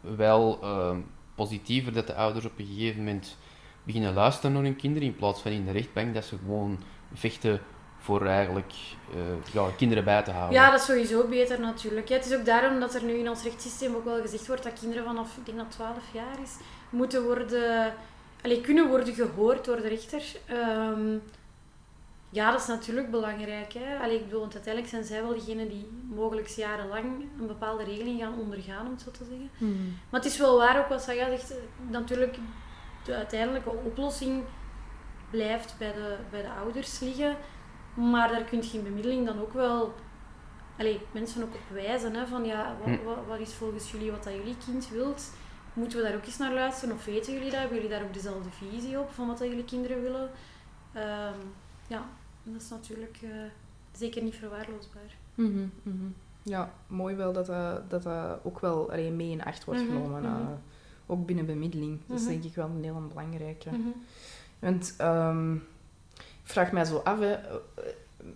wel eh, positiever dat de ouders op een gegeven moment beginnen luisteren naar hun kinderen, in plaats van in de rechtbank dat ze gewoon vechten voor eigenlijk eh, ja, kinderen bij te houden. Ja, dat is sowieso beter natuurlijk. Ja, het is ook daarom dat er nu in ons rechtssysteem ook wel gezegd wordt dat kinderen vanaf, ik denk dat 12 jaar is, moeten worden, allee, kunnen worden gehoord door de rechter. Ehm, ja, dat is natuurlijk belangrijk. Hè? Allee, ik bedoel, want uiteindelijk zijn zij wel degenen die mogelijk jarenlang een bepaalde regeling gaan ondergaan, om het zo te zeggen. Hmm. Maar het is wel waar ook wat Saga zegt. eh, Natuurlijk, de uiteindelijke oplossing blijft bij de, bij de ouders liggen. Maar daar kun je in bemiddeling dan ook wel allee, mensen ook op wijzen. Hè, van ja, wat, Hm. wat, wat is volgens jullie wat dat jullie kind wilt? Moeten we daar ook eens naar luisteren? Of weten jullie dat? Hebben jullie daar ook dezelfde visie op van wat dat jullie kinderen willen? Ehm, ja, dat is natuurlijk eh, zeker niet verwaarloosbaar. Mhm, mhm. Ja, mooi wel dat dat, dat, dat ook wel allee, mee in acht wordt Mhm, genomen. mhm. eh, ook binnen bemiddeling. Dat is Mhm. denk ik wel een heel belangrijke. Want ehm, vraag mij zo af,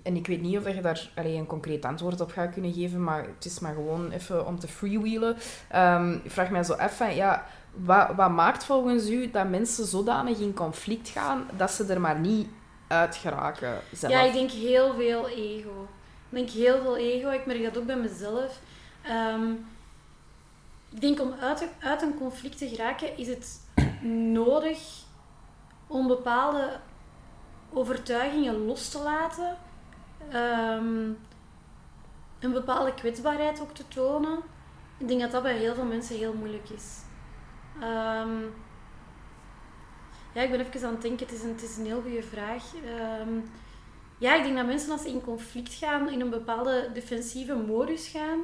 en ik weet niet of je daar allee, een concreet antwoord op gaat kunnen geven, maar het is maar gewoon even om te freewheelen. Ehm, ik vraag mij zo af van, ja, wat, wat maakt volgens u dat mensen zodanig in conflict gaan dat ze er maar niet uit geraken zelf? Ja, ik denk heel veel ego. Ik denk heel veel ego. Ik merk dat ook bij mezelf. Ehm, ik denk om uit, uit een conflict te geraken is het nodig om bepaalde overtuigingen los te laten. Ehm, een bepaalde kwetsbaarheid ook te tonen. Ik denk dat dat bij heel veel mensen heel moeilijk is. Ehm, ja, ik ben even aan het denken. Het is een, het is een heel goede vraag. Ehm, ja, ik denk dat mensen als ze in conflict gaan, in een bepaalde defensieve modus gaan.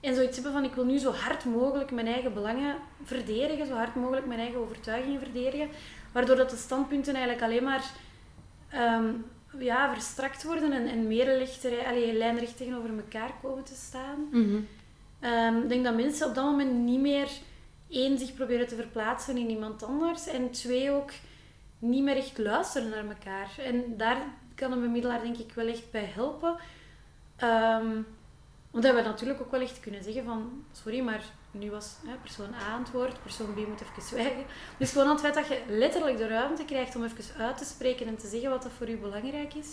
En zoiets hebben van, ik wil nu zo hard mogelijk mijn eigen belangen verdedigen. Zo hard mogelijk mijn eigen overtuigingen verdedigen. Waardoor dat de standpunten eigenlijk alleen maar ehm, ja, verstrakt worden en, en meer lichter, allee, lijnrecht tegenover elkaar komen te staan. Mhm. Ehm, ik denk dat mensen op dat moment niet meer één zich proberen te verplaatsen in iemand anders en twee ook niet meer echt luisteren naar elkaar. En daar kan een bemiddelaar denk ik wel echt bij helpen. Ehm, omdat we natuurlijk ook wel echt kunnen zeggen van, sorry, maar nu was hè, persoon A aan het woord, persoon B moet even zwijgen. Dus gewoon het feit dat je letterlijk de ruimte krijgt om even uit te spreken en te zeggen wat dat voor u belangrijk is.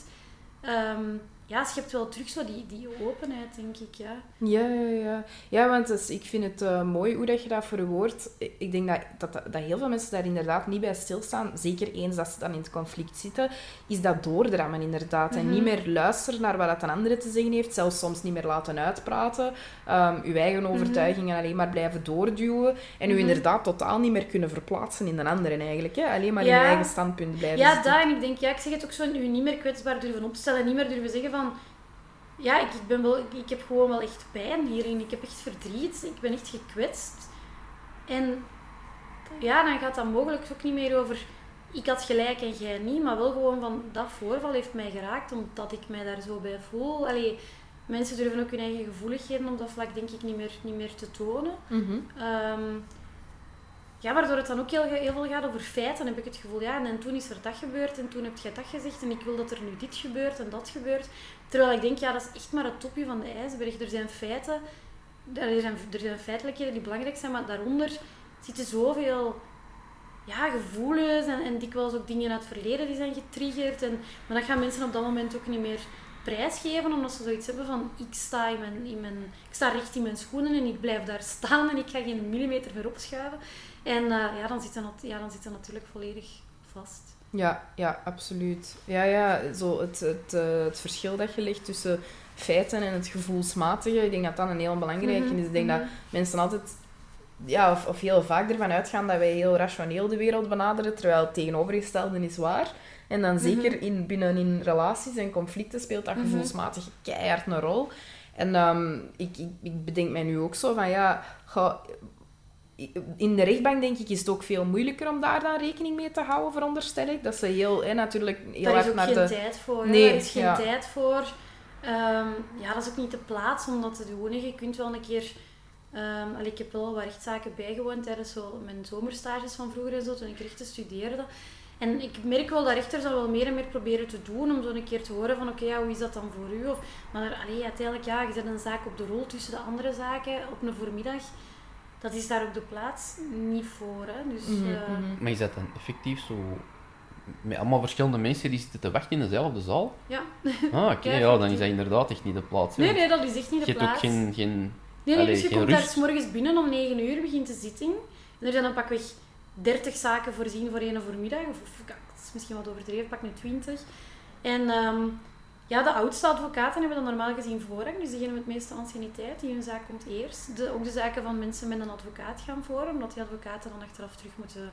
Um, ja, schept wel terug zo die, die openheid, denk ik. Ja, ja, ja. Ja, ja want dus, ik vind het uh, mooi hoe dat je dat verwoordt. Ik denk dat, dat, dat heel veel mensen daar inderdaad niet bij stilstaan. Zeker eens dat ze dan in het conflict zitten. Is dat doordrammen, inderdaad. Mm -hmm. En niet meer luisteren naar wat dat een andere te zeggen heeft. Zelfs soms niet meer laten uitpraten. Um, uw eigen overtuigingen mm -hmm. alleen maar blijven doorduwen. En u mm -hmm. inderdaad totaal niet meer kunnen verplaatsen in de anderen eigenlijk. Hè? Alleen maar ja. in je eigen standpunt blijven ja, zitten. Ja, dat. En ik denk, ja, ik zeg het ook zo, u niet meer kwetsbaar durven opstellen. Niet meer durven zeggen van ja, ik, ben wel, ik, ik, heb gewoon wel echt pijn hierin. Ik heb echt verdriet. Ik ben echt gekwetst. En ja, dan gaat dat mogelijk ook niet meer over ik had gelijk en jij niet, maar wel gewoon van dat voorval heeft mij geraakt omdat ik mij daar zo bij voel. Allee, mensen durven ook hun eigen gevoeligheden op dat vlak denk ik niet meer, niet meer te tonen. Mm -hmm. um, ja, waardoor het dan ook heel, veel gaat over feiten, heb ik het gevoel. Ja, en, en toen is er dat gebeurd en toen heb jij dat gezegd en ik wil dat er nu dit gebeurt en dat gebeurt. Terwijl ik denk, ja, dat is echt maar het topje van de ijsberg. Er zijn feiten, er zijn, er zijn feitelijkheden die belangrijk zijn, maar daaronder zitten zoveel ja, gevoelens en, en dikwijls ook dingen uit het verleden die zijn getriggerd. En, maar dat gaan mensen op dat moment ook niet meer prijsgeven, omdat ze zoiets hebben van ik sta, in mijn, in mijn, ik sta recht in mijn schoenen en ik blijf daar staan en ik ga geen millimeter meer opschuiven. En uh, ja, dan zit, dat, ja, dan zit dat natuurlijk volledig vast. Ja, ja, absoluut. Ja, ja, zo het, het, uh, het verschil dat je legt tussen feiten en het gevoelsmatige, ik denk dat dat een heel belangrijk Mhm, is. Ik denk dat mensen altijd, ja, of, of heel vaak ervan uitgaan dat wij heel rationeel de wereld benaderen, terwijl het tegenovergestelde is waar. En dan zeker in, binnen in relaties en conflicten speelt dat Mhm. gevoelsmatig keihard een rol. En ehm, ik, ik, ik bedenk mij nu ook zo van, ja, ga, in de rechtbank denk ik is het ook veel moeilijker om daar dan rekening mee te houden, veronderstel ik. Dat ze heel, hè, natuurlijk heel Daar is hard ook naar geen de... tijd voor. Nee, er is geen ja. tijd voor. Ehm, ja, dat is ook niet de plaats om dat te doen. Je kunt wel een keer... allee, ik heb wel wat rechtszaken bijgewoond tijdens zo mijn zomerstages van vroeger en zo, toen ik rechten studeerde. En ik merk wel dat rechters dat wel meer en meer proberen te doen, om zo een keer te horen van oké, ja, hoe is dat dan voor u? Of, maar allee, uiteindelijk, ja, je zet een zaak op de rol tussen de andere zaken op een voormiddag. Dat is daar op de plaats niet voor. Hè? Dus, Mhm, eh, mhm. Maar is dat dan effectief zo met allemaal verschillende mensen die zitten te wachten in dezelfde zaal? Ja. Ah, oké, Ja, ja, dan is dat inderdaad echt niet de plaats. hè. Nee, nee, dat is echt niet de Je hebt ook plaats. geen, geen Nee, nee Allee, dus je geen komt daar s morgens binnen om 9 uur, begint de zitting. En er zijn dan pakweg 30 zaken voorzien voor één voormiddag. Of, dat is misschien wat overdreven, pak nu 20. En ehm, ja, de oudste advocaten hebben dan normaal gezien voorrang. Dus diegenen met de meeste anciëniteit, die hun zaak komt eerst. De, ook de zaken van mensen met een advocaat gaan voor, omdat die advocaten dan achteraf terug moeten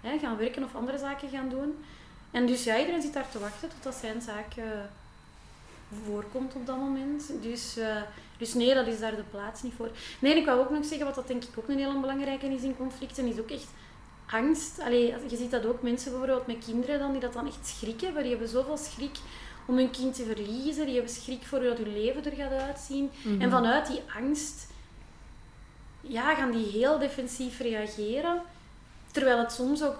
hè, gaan werken of andere zaken gaan doen. En dus ja, iedereen zit daar te wachten totdat zijn zaak eh, voorkomt op dat moment. Dus, eh, dus nee, dat is daar de plaats niet voor. Nee, ik wou ook nog zeggen, wat dat denk ik ook een hele belangrijke is in conflicten, is ook echt angst. Allee, je ziet dat ook mensen bijvoorbeeld met kinderen dan, die dat dan echt schrik hebben. Die hebben zoveel schrik om hun kind te verliezen. Die hebben schrik voor hoe dat hun leven er gaat uitzien. Mhm. En vanuit die angst ja, gaan die heel defensief reageren. Terwijl het soms ook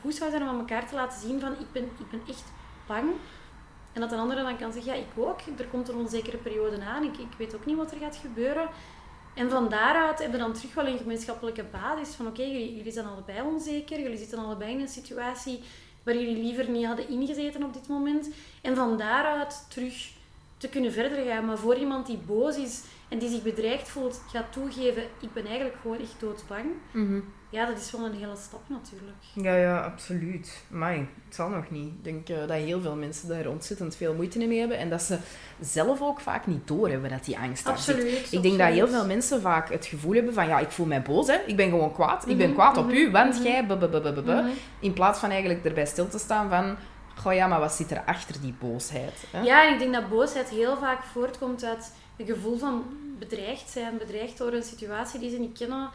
goed zou zijn om aan elkaar te laten zien van ik ben, ik ben echt bang. En dat een andere dan kan zeggen, ja, ik ook. Er komt een onzekere periode aan. Ik, ik weet ook niet wat er gaat gebeuren. En van daaruit hebben we dan terug wel een gemeenschappelijke basis van oké, jullie, jullie zijn allebei onzeker. Jullie zitten allebei in een situatie waar jullie liever niet hadden ingezeten op dit moment. En van daaruit terug te kunnen verder gaan. Maar voor iemand die boos is en die zich bedreigd voelt, gaat toegeven, ik ben eigenlijk gewoon echt doodsbang. Mhm. Ja, dat is wel een hele stap natuurlijk. Ja, ja, absoluut. Maar het zal nog niet. Ik denk eh, dat heel veel mensen daar ontzettend veel moeite mee hebben. En dat ze zelf ook vaak niet doorhebben dat die angst daar zit. Absoluut. Ik denk dat heel absoluut. veel mensen vaak het gevoel hebben van ja, ik voel mij boos, hè. ik ben gewoon kwaad. Ik ben Mhm, kwaad op mhm, u, want jij... In plaats van eigenlijk erbij stil te staan van... Goh ja, maar wat zit er achter die boosheid? Hè? Ja, en ik denk dat boosheid heel vaak voortkomt uit een gevoel van bedreigd zijn, bedreigd door een situatie die ze niet kennen.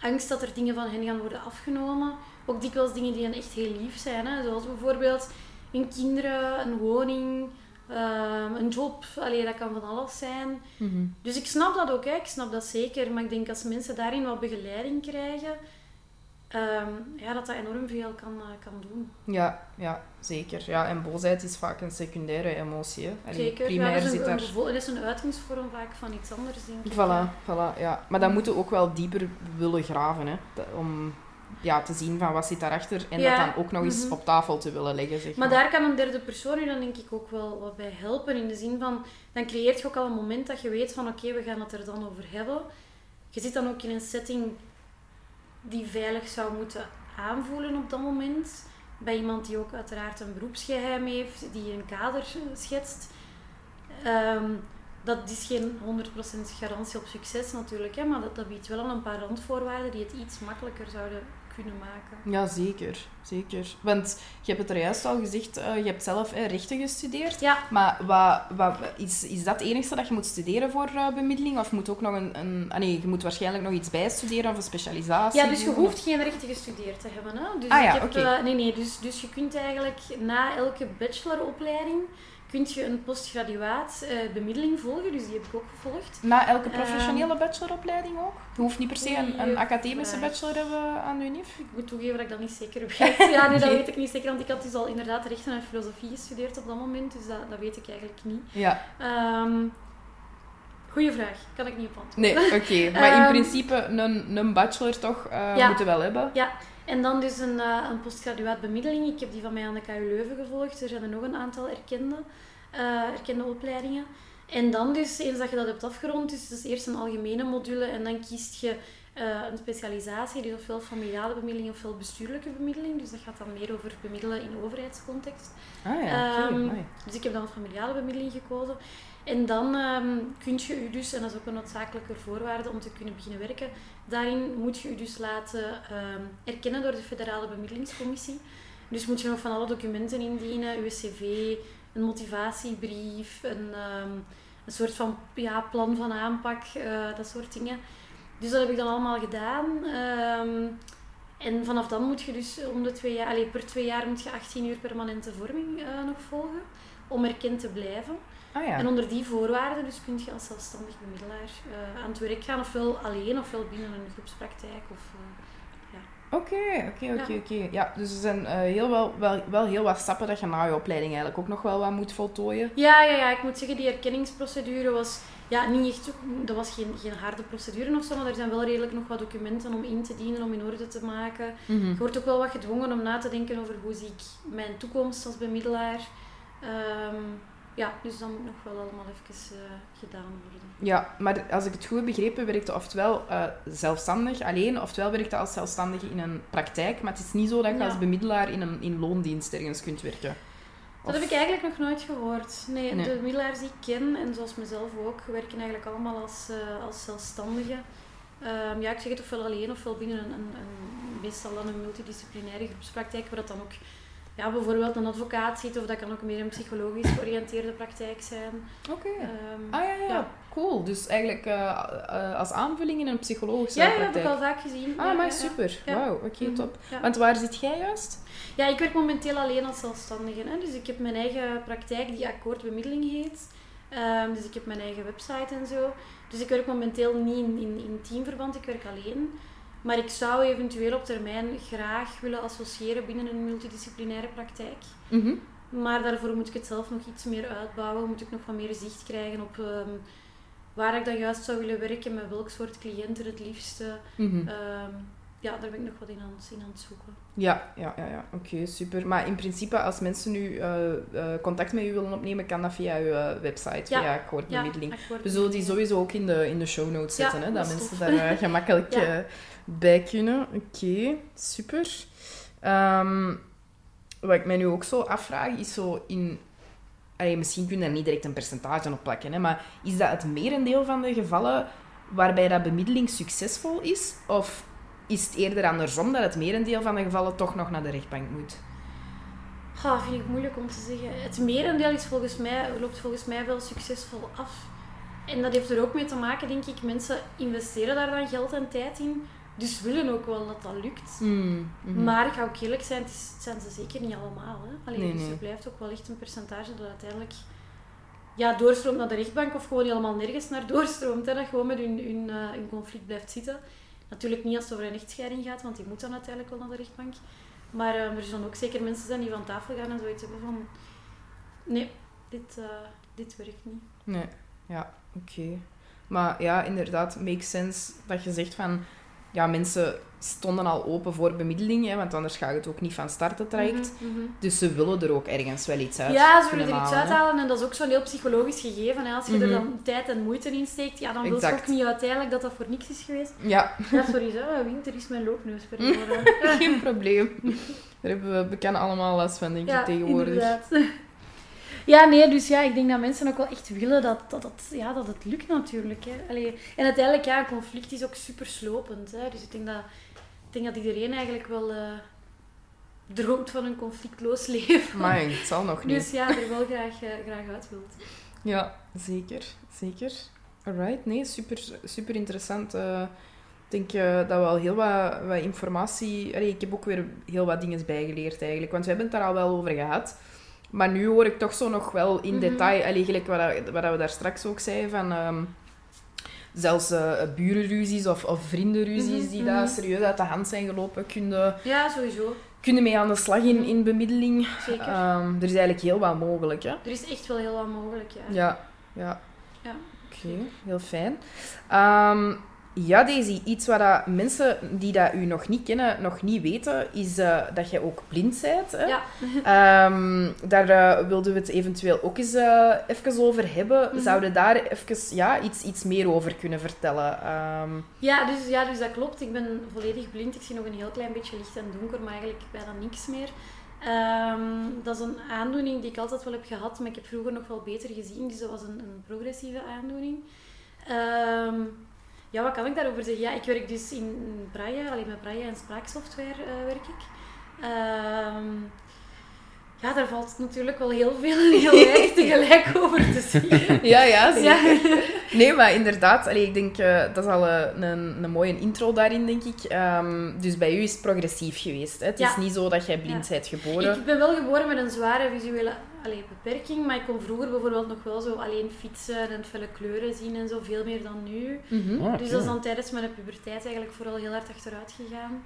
Angst dat er dingen van hen gaan worden afgenomen. Ook dikwijls dingen die hen echt heel lief zijn. Hè? Zoals bijvoorbeeld hun kinderen, een woning, ehm, een job. Allee, dat kan van alles zijn. Mhm. Dus ik snap dat ook, hè. ik snap dat zeker. Maar ik denk als mensen daarin wat begeleiding krijgen, ehm, ja, dat dat enorm veel kan, eh, kan doen. Ja, ja, zeker. Ja, en boosheid is vaak een secundaire emotie. Hè. Allee, Zeker. Primair ja, dat is zit een, daar... dat is een uitingsvorm vaak van iets anders, denk ik. Voilà, voilà, ja. Maar dan moeten we ook wel dieper willen graven, hè. Om ja, te zien van wat zit daarachter en Ja, dat dan ook nog eens mhm. op tafel te willen leggen, zeg Maar daar kan een derde persoon u dan denk ik ook wel wat bij helpen. In de zin van, dan creëert je ook al een moment dat je weet van oké, we gaan het er dan over hebben. Je zit dan ook in een setting die veilig zou moeten aanvoelen op dat moment. Bij iemand die ook uiteraard een beroepsgeheim heeft, die een kader schetst. Ehm, dat is geen 100% garantie op succes natuurlijk, hè, maar dat, dat biedt wel al een paar randvoorwaarden die het iets makkelijker zouden kunnen maken. Ja, zeker. Zeker. Want je hebt het er juist al gezegd, eh, je hebt zelf eh, rechten gestudeerd. Ja, Maar wat, wat, is, is dat het enige dat je moet studeren voor eh, bemiddeling? Of moet ook nog een... een ah nee, je moet waarschijnlijk nog iets bijstuderen of een specialisatie Ja, dus je hoeft of- geen rechten gestudeerd te hebben. Hè? Dus Ah ja, oké. nee, nee, dus, dus je kunt eigenlijk na elke bacheloropleiding kun je een postgraduaat eh, bemiddeling volgen. Dus die heb ik ook gevolgd. Na elke Ehm, professionele bacheloropleiding ook? Je hoeft niet per se een, een academische vraag. bachelor hebben aan de UNIF? Ik moet toegeven dat ik dat niet zeker weet. Ja, nee, dat weet ik niet zeker. Want ik had dus al inderdaad rechten en filosofie gestudeerd op dat moment. Dus dat, dat weet ik eigenlijk niet. Ja. Ehm goeie vraag. Kan ik niet op antwoorden. Nee, oké. Maar in Ehm, principe een, een bachelor toch eh Ja. moeten wel hebben? Ja, en dan dus een, eh, een postgraduaat bemiddeling. Ik heb die van mij aan de KU Leuven gevolgd. Er zijn er nog een aantal erkende, eh, erkende opleidingen. En dan dus, eens dat je dat hebt afgerond, dus, dus eerst een algemene module en dan kiest je eh, een specialisatie, dus ofwel familiale bemiddeling ofwel bestuurlijke bemiddeling. Dus dat gaat dan meer over bemiddelen in overheidscontext. Ah ja, amai. dus ik heb dan familiale bemiddeling gekozen. En dan ehm kun je u dus, en dat is ook een noodzakelijke voorwaarde om te kunnen beginnen werken, daarin moet je u dus laten ehm, erkennen door de Federale Bemiddelingscommissie. Dus moet je nog van alle documenten indienen, uw cv, een motivatiebrief, een, ehm, een soort van ja, plan van aanpak, eh, dat soort dingen. Dus dat heb ik dan allemaal gedaan. En vanaf dan moet je dus om de twee jaar, allee, per twee jaar moet je 18 uur permanente vorming eh, nog volgen om erkend te blijven. Ah ja. En onder die voorwaarden dus kun je als zelfstandig bemiddelaar eh, aan het werk gaan, ofwel alleen ofwel binnen een groepspraktijk. Of, eh, Oké, oké, oké, oké. Ja, dus er zijn eh, heel wel, wel, wel heel wat stappen dat je na je opleiding eigenlijk ook nog wel wat moet voltooien. Ja, ja, ja, ik moet zeggen, die erkenningsprocedure was ja, niet echt, dat was geen, geen harde procedure of zo, maar er zijn wel redelijk nog wat documenten om in te dienen, om in orde te maken. Je wordt ook wel wat gedwongen om na te denken over hoe zie ik mijn toekomst als bemiddelaar. Ehm, ja, dus dat moet nog wel allemaal even eh, gedaan worden. Ja, maar als ik het goed heb begrepen, werkte oftewel eh, zelfstandig alleen, oftewel werkte als zelfstandige in een praktijk. Maar het is niet zo dat je Ja. als bemiddelaar in een in loondienst ergens kunt werken. Dat heb ik eigenlijk nog nooit gehoord. Nee, Nee. de bemiddelaars die ik ken, en zoals mezelf ook, werken eigenlijk allemaal als, eh, als zelfstandigen. Ehm, ja, ik zeg het ofwel alleen ofwel binnen een, een, een meestal dan een multidisciplinaire groepspraktijk, waar dat dan ook ja, bijvoorbeeld een advocaat zit, of dat kan ook meer een psychologisch georiënteerde praktijk zijn. Oké. Ehm, Ah ja, ja, Ja. cool. Dus eigenlijk eh, eh, als aanvulling in een psychologische ja, ja, heb ik praktijk. al vaak gezien. Ah, ja, maar super. Wauw, oké, Mhm, top. Want waar zit jij juist? Ja, ik werk momenteel alleen als zelfstandige. Hè? Dus ik heb mijn eigen praktijk die Akkoord Bemiddeling heet. Ehm, dus ik heb mijn eigen website en zo. Dus ik werk momenteel niet in, in, in teamverband, ik werk alleen. Maar ik zou eventueel op termijn graag willen associëren binnen een multidisciplinaire praktijk. Mhm. Maar daarvoor moet ik het zelf nog iets meer uitbouwen. Moet ik nog wat meer zicht krijgen op ehm, waar ik dan juist zou willen werken, met welk soort cliënten het liefste. Mhm. Ehm, ja, daar ben ik nog wat in aan, in aan het zoeken. Ja, ja, ja, ja. oké, super. Maar in principe, als mensen nu eh, eh, contact met u willen opnemen, kan dat via uw eh, website, Ja. via akkoordbemiddeling. akkoord We zullen die sowieso ook in de, in de show notes Ja, zetten, hè, dat dat mensen daar gemakkelijk Ja. Bij kunnen. Oké, super. Ehm, wat ik mij nu ook zo afvraag, is zo in... Allee, misschien kun je daar niet direct een percentage op plakken, hè, maar is dat het merendeel van de gevallen waarbij dat bemiddeling succesvol is? Of is het eerder andersom, dat het merendeel van de gevallen toch nog naar de rechtbank moet? Ga, vind ik moeilijk om te zeggen. Het merendeel is volgens mij, loopt volgens mij wel succesvol af. En dat heeft er ook mee te maken, denk ik. Mensen investeren daar dan geld en tijd in. Dus willen ook wel dat dat lukt. Hmm, mhm. Maar ik ga ook eerlijk zijn, het, is, het zijn ze zeker niet allemaal. Hè? Alleen, Nee, dus nee. er blijft ook wel echt een percentage dat uiteindelijk ja, doorstroomt naar de rechtbank of gewoon helemaal nergens naar doorstroomt. Hè? Dat gewoon met hun, hun, eh, hun conflict blijft zitten. Natuurlijk niet als het over een echtscheiding gaat, want die moet dan uiteindelijk wel naar de rechtbank. Maar eh, er zullen ook zeker mensen zijn die van tafel gaan en zoiets hebben van... Nee, dit, uh, dit werkt niet. Nee, ja, oké. Maar ja, inderdaad, makes sense dat je zegt van... Ja, mensen stonden al open voor bemiddeling, hè, want anders gaat het ook niet van start het traject. Mhm, mhm. Dus ze willen er ook ergens wel iets uit Ja, ze willen er iets hè. uithalen en dat is ook zo'n heel psychologisch gegeven. Hè. Als je er Mhm. dan tijd en moeite in steekt, ja, dan wil je ook niet uiteindelijk dat dat voor niks is geweest. Ja, Ja, sorry, zo, winter is mijn loopneusperiode. geen probleem. Daar hebben we bekend allemaal last van, denk ik, ja, tegenwoordig. inderdaad. Ja, nee, dus ja, ik denk dat mensen ook wel echt willen dat, dat, dat, ja, dat het lukt natuurlijk. Hè. Allee, en uiteindelijk, ja, een conflict is ook super slopend. Hè. Dus ik denk dat, ik denk dat iedereen eigenlijk wel eh, droomt van een conflictloos leven. Maar het zal nog niet. Dus ja, er wel graag, eh, graag uit wilt. Ja, zeker. Zeker. Alright, nee, super, super interessant. Eh, ik denk dat we al heel wat, wat informatie... Allee, ik heb ook weer heel wat dingen bijgeleerd eigenlijk. Want we hebben het daar al wel over gehad. Maar nu hoor ik toch zo nog wel in Mhm. detail... Allee, gelijk wat, wat we daar straks ook zeiden van... ehm, zelfs eh, burenruzies of, of vriendenruzies Mhm, die mhm. daar serieus uit de hand zijn gelopen, kunnen, Ja, sowieso. kunnen mee aan de slag in, in bemiddeling. Zeker. Ehm, er is eigenlijk heel wat mogelijk, hè? er is echt wel heel wat mogelijk, ja. Ja, ja. Ja. Oké, heel fijn. Ehm, ja, Daisy, iets wat dat mensen die dat u nog niet kennen, nog niet weten, is eh, dat jij ook blind bent. Hè? Ja. Ehm, daar eh, wilden we het eventueel ook eens eh, even over hebben. Mhm. Zouden daar even ja, iets, iets meer over kunnen vertellen? Ehm, Ja dus, ja, dus dat klopt. Ik ben volledig blind. Ik zie nog een heel klein beetje licht en donker, maar eigenlijk bijna niks meer. Ehm, dat is een aandoening die ik altijd wel heb gehad, maar ik heb vroeger nog wel beter gezien. Dus dat was een, een progressieve aandoening. Ja, wat kan ik daarover zeggen? Ja, ik werk dus in braille, alleen met braille en spraaksoftware eh, werk ik. Ehm, ja, daar valt natuurlijk wel heel veel en heel weinig tegelijk over te zien. ja, ja, zeker. Ja. Nee, maar inderdaad, allee, ik denk eh, dat is al een, een mooie intro daarin, denk ik. Ehm, dus bij u is het progressief geweest. Hè? Het is niet zo dat jij blind Ja. bent geboren. Ik ben wel geboren met een zware visuele allee, beperking, maar ik kon vroeger bijvoorbeeld nog wel zo alleen fietsen en felle kleuren zien en zo, veel meer dan nu. Mhm. Ah, Dus dat is dan tijdens mijn puberteit eigenlijk vooral heel hard achteruit gegaan.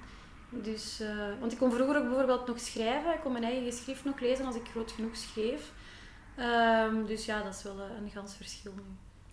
Dus, eh, want ik kon vroeger ook bijvoorbeeld nog schrijven. Ik kon mijn eigen geschrift nog lezen als ik groot genoeg schreef. Ehm, dus ja, dat is wel eh, een gans verschil nu.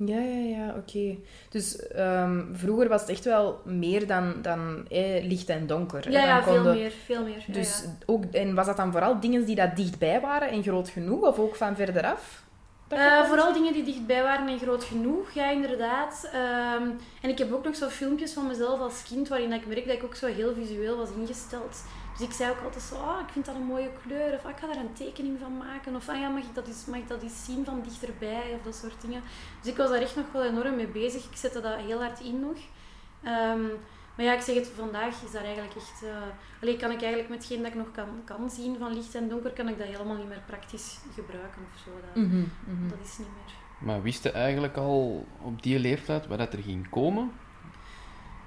Ja, ja, ja, oké. Dus ehm, vroeger was het echt wel meer dan, dan eh, licht en donker. Ja, ja, Dan veel konden- meer. Veel meer. Ja, Dus ja. ook, en was dat dan vooral dingen die dat dichtbij waren en groot genoeg, of ook van verder af? Dat je Eh, vooral dingen die dichtbij waren en groot genoeg, ja, inderdaad. Ehm, en ik heb ook nog zo filmpjes van mezelf als kind waarin ik merk dat ik ook zo heel visueel was ingesteld. Dus ik zei ook altijd zo, ah, ik vind dat een mooie kleur, of ah, ik ga daar een tekening van maken, of ah, ja, mag, ik dat eens, mag ik dat eens zien van dichterbij, of dat soort dingen. Dus ik was daar echt nog wel enorm mee bezig. Ik zette dat heel hard in nog. Ehm, maar ja, ik zeg het, vandaag is dat eigenlijk echt... eh alleen kan ik eigenlijk met hetgeen dat ik nog kan, kan zien van licht en donker, kan ik dat helemaal niet meer praktisch gebruiken of zo. Dat, Mhm, mhm. dat is niet meer... Maar wist je eigenlijk al op die leeftijd wat dat er ging komen?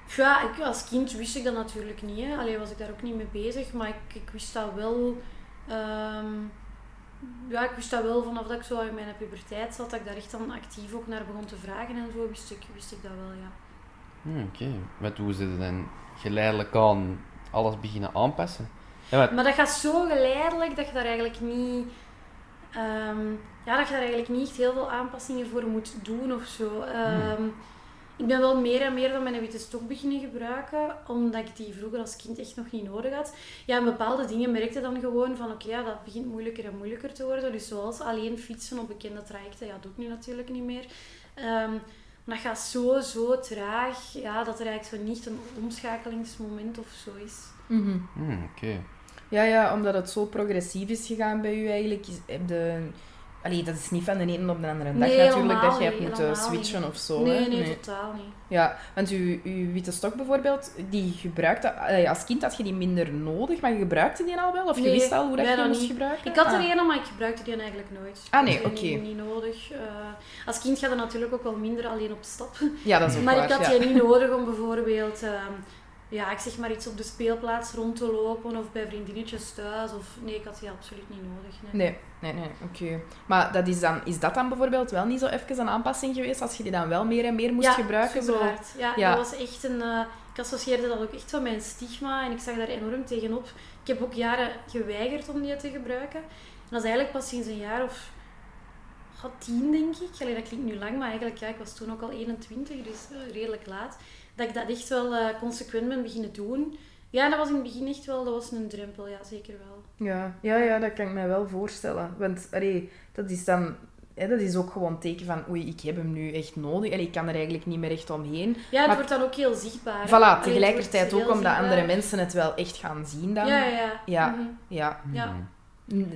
Ja, ik, als kind wist ik dat natuurlijk niet. Hè. Alleen was ik daar ook niet mee bezig. Maar ik, ik wist dat wel... ehm, ja, ik wist dat wel vanaf dat ik zo in mijn puberteit zat. Dat ik daar echt dan actief ook naar begon te vragen en zo. Wist ik, wist ik dat wel, ja. Hm, Oké, wat hoe ze dan geleidelijk aan alles beginnen aanpassen? Ja, wat, Maar dat gaat zo geleidelijk dat je daar eigenlijk niet... ehm, ja, dat je daar eigenlijk niet echt heel veel aanpassingen voor moet doen of zo. Ehm, Ik ben wel meer en meer dan mijn witte stok beginnen gebruiken, omdat ik die vroeger als kind echt nog niet nodig had. Ja, en bepaalde dingen merkte dan gewoon van, oké, ja, dat begint moeilijker en moeilijker te worden. Dus zoals alleen fietsen op bekende trajecten, ja, dat doe ik nu natuurlijk niet meer. Ehm, maar dat gaat zo, zo traag, ja, dat er eigenlijk zo niet een omschakelingsmoment of zo is. Mhm. hm, Oké. Ja, ja, omdat het zo progressief is gegaan bij u eigenlijk. is- Heb de... Allee, dat is niet van de ene op de andere dag Nee, natuurlijk dat je hebt niet, moeten switchen niet. of zo. nee, hè? nee, totaal niet. Ja, want uw, uw witte stok bijvoorbeeld, die gebruikte... allee, als kind had je die minder nodig, maar je gebruikte die al wel? Of je wist al hoe dat je die moest niet. gebruiken? Ik had er Ah. een, maar ik gebruikte die eigenlijk nooit. Ah, nee, Ik had oké. Niet, nodig. Eh, als kind gaat het natuurlijk ook wel minder alleen op stap. Ja, dat is ook Maar waar, ik had ja. die niet nodig om bijvoorbeeld... ehm, ja, ik zeg maar iets op de speelplaats rond te lopen of bij vriendinnetjes thuis. Of, nee, ik had die absoluut niet nodig. Nee, nee, nee, nee oké. Maar dat is, dan, is dat dan bijvoorbeeld wel niet zo even een aanpassing geweest als je die dan wel meer en meer moest ja, gebruiken? Zo... Ja, ja, dat was echt een... Uh, ik associeerde dat ook echt van mijn stigma en ik zag daar enorm tegenop. Ik heb ook jaren geweigerd om die te gebruiken. En dat is eigenlijk pas sinds een jaar of tien, denk ik. Allee, dat klinkt nu lang, maar eigenlijk, ja, ik was toen ook al 21, dus uh, redelijk laat dat ik dat echt wel uh, consequent ben beginnen doen. Ja, dat was in het begin echt wel, dat was een drempel, ja, zeker wel. Ja, ja, ja dat kan ik mij wel voorstellen. Want, allee, dat is dan... Hè, dat is ook gewoon een teken van, oei, ik heb hem nu echt nodig. Allee, ik kan er eigenlijk niet meer echt omheen. Ja, het wordt dan ook heel zichtbaar. Voilà, tegelijkertijd ook omdat andere mensen het wel echt gaan zien dan. Ja, ja. Ja, mm -hmm. ja. ja.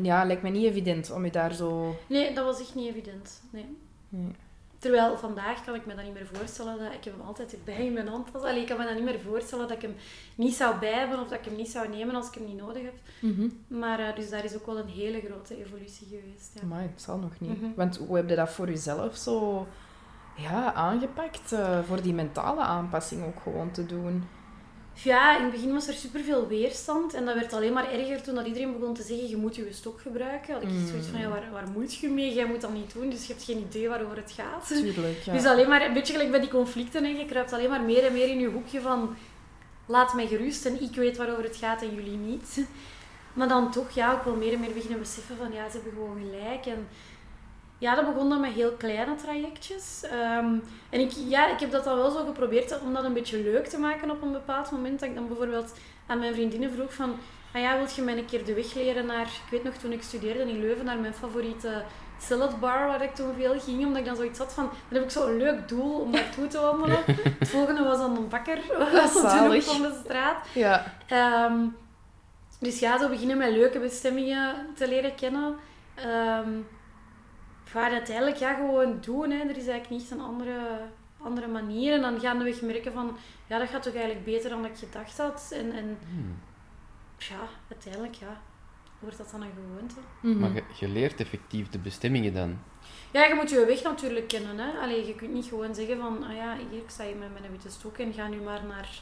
Ja, lijkt me niet evident om je daar zo... Nee, dat was echt niet evident. Nee. nee. Terwijl vandaag kan ik me dat niet meer voorstellen. Dat, ik heb hem altijd bij in mijn hand. Allee, ik kan me dat niet meer voorstellen dat ik hem niet zou bij hebben of dat ik hem niet zou nemen als ik hem niet nodig heb. Mm -hmm. Maar uh, dus daar is ook wel een hele grote evolutie geweest. Ja. Maar het zal nog niet. Mm -hmm. Want hoe heb je dat voor jezelf zo ja, aangepakt? Uh, voor die mentale aanpassing ook gewoon te doen? Ja, in het begin was er superveel weerstand. En dat werd alleen maar erger toen dat iedereen begon te zeggen, je moet je stok gebruiken. Had ik mm. zoiets van, ja, waar, waar moet je mee? Jij moet dat niet doen, dus je hebt geen idee waarover het gaat. Tuurlijk, ja. Dus alleen maar, een beetje gelijk bij die conflicten, hè. je kruipt alleen maar meer en meer in je hoekje van, laat mij gerust en ik weet waarover het gaat en jullie niet. Maar dan toch, ja, ook wel meer en meer beginnen beseffen van, ja, ze hebben gewoon gelijk. En ja, dat begon dan met heel kleine trajectjes. Um, en ik, ja, ik heb dat dan wel zo geprobeerd om dat een beetje leuk te maken op een bepaald moment. Dat ik dan bijvoorbeeld aan mijn vriendinnen vroeg van... Ah ja, wil je mij een keer de weg leren naar... Ik weet nog, toen ik studeerde in Leuven, naar mijn favoriete salad bar, waar ik toen veel ging. Omdat ik dan zoiets had van... Dan heb ik zo'n leuk doel om naartoe te wandelen. Het volgende was dan een bakker. Zalig. van de straat. Ja. Um, dus ja, zo beginnen met leuke bestemmingen te leren kennen. Um, ga uiteindelijk ja, gewoon doen. Hè. Er is eigenlijk niet een andere, andere manier. En dan gaan we merken van, ja, dat gaat toch eigenlijk beter dan ik gedacht had. En, en hmm. ja, uiteindelijk ja, wordt dat dan een gewoonte. Mm -hmm. Maar je, je, leert effectief de bestemmingen dan? Ja, je moet je weg natuurlijk kennen. Hè. Allee, je kunt niet gewoon zeggen van, ah ja, hier sta je met mijn witte stok en ga nu maar naar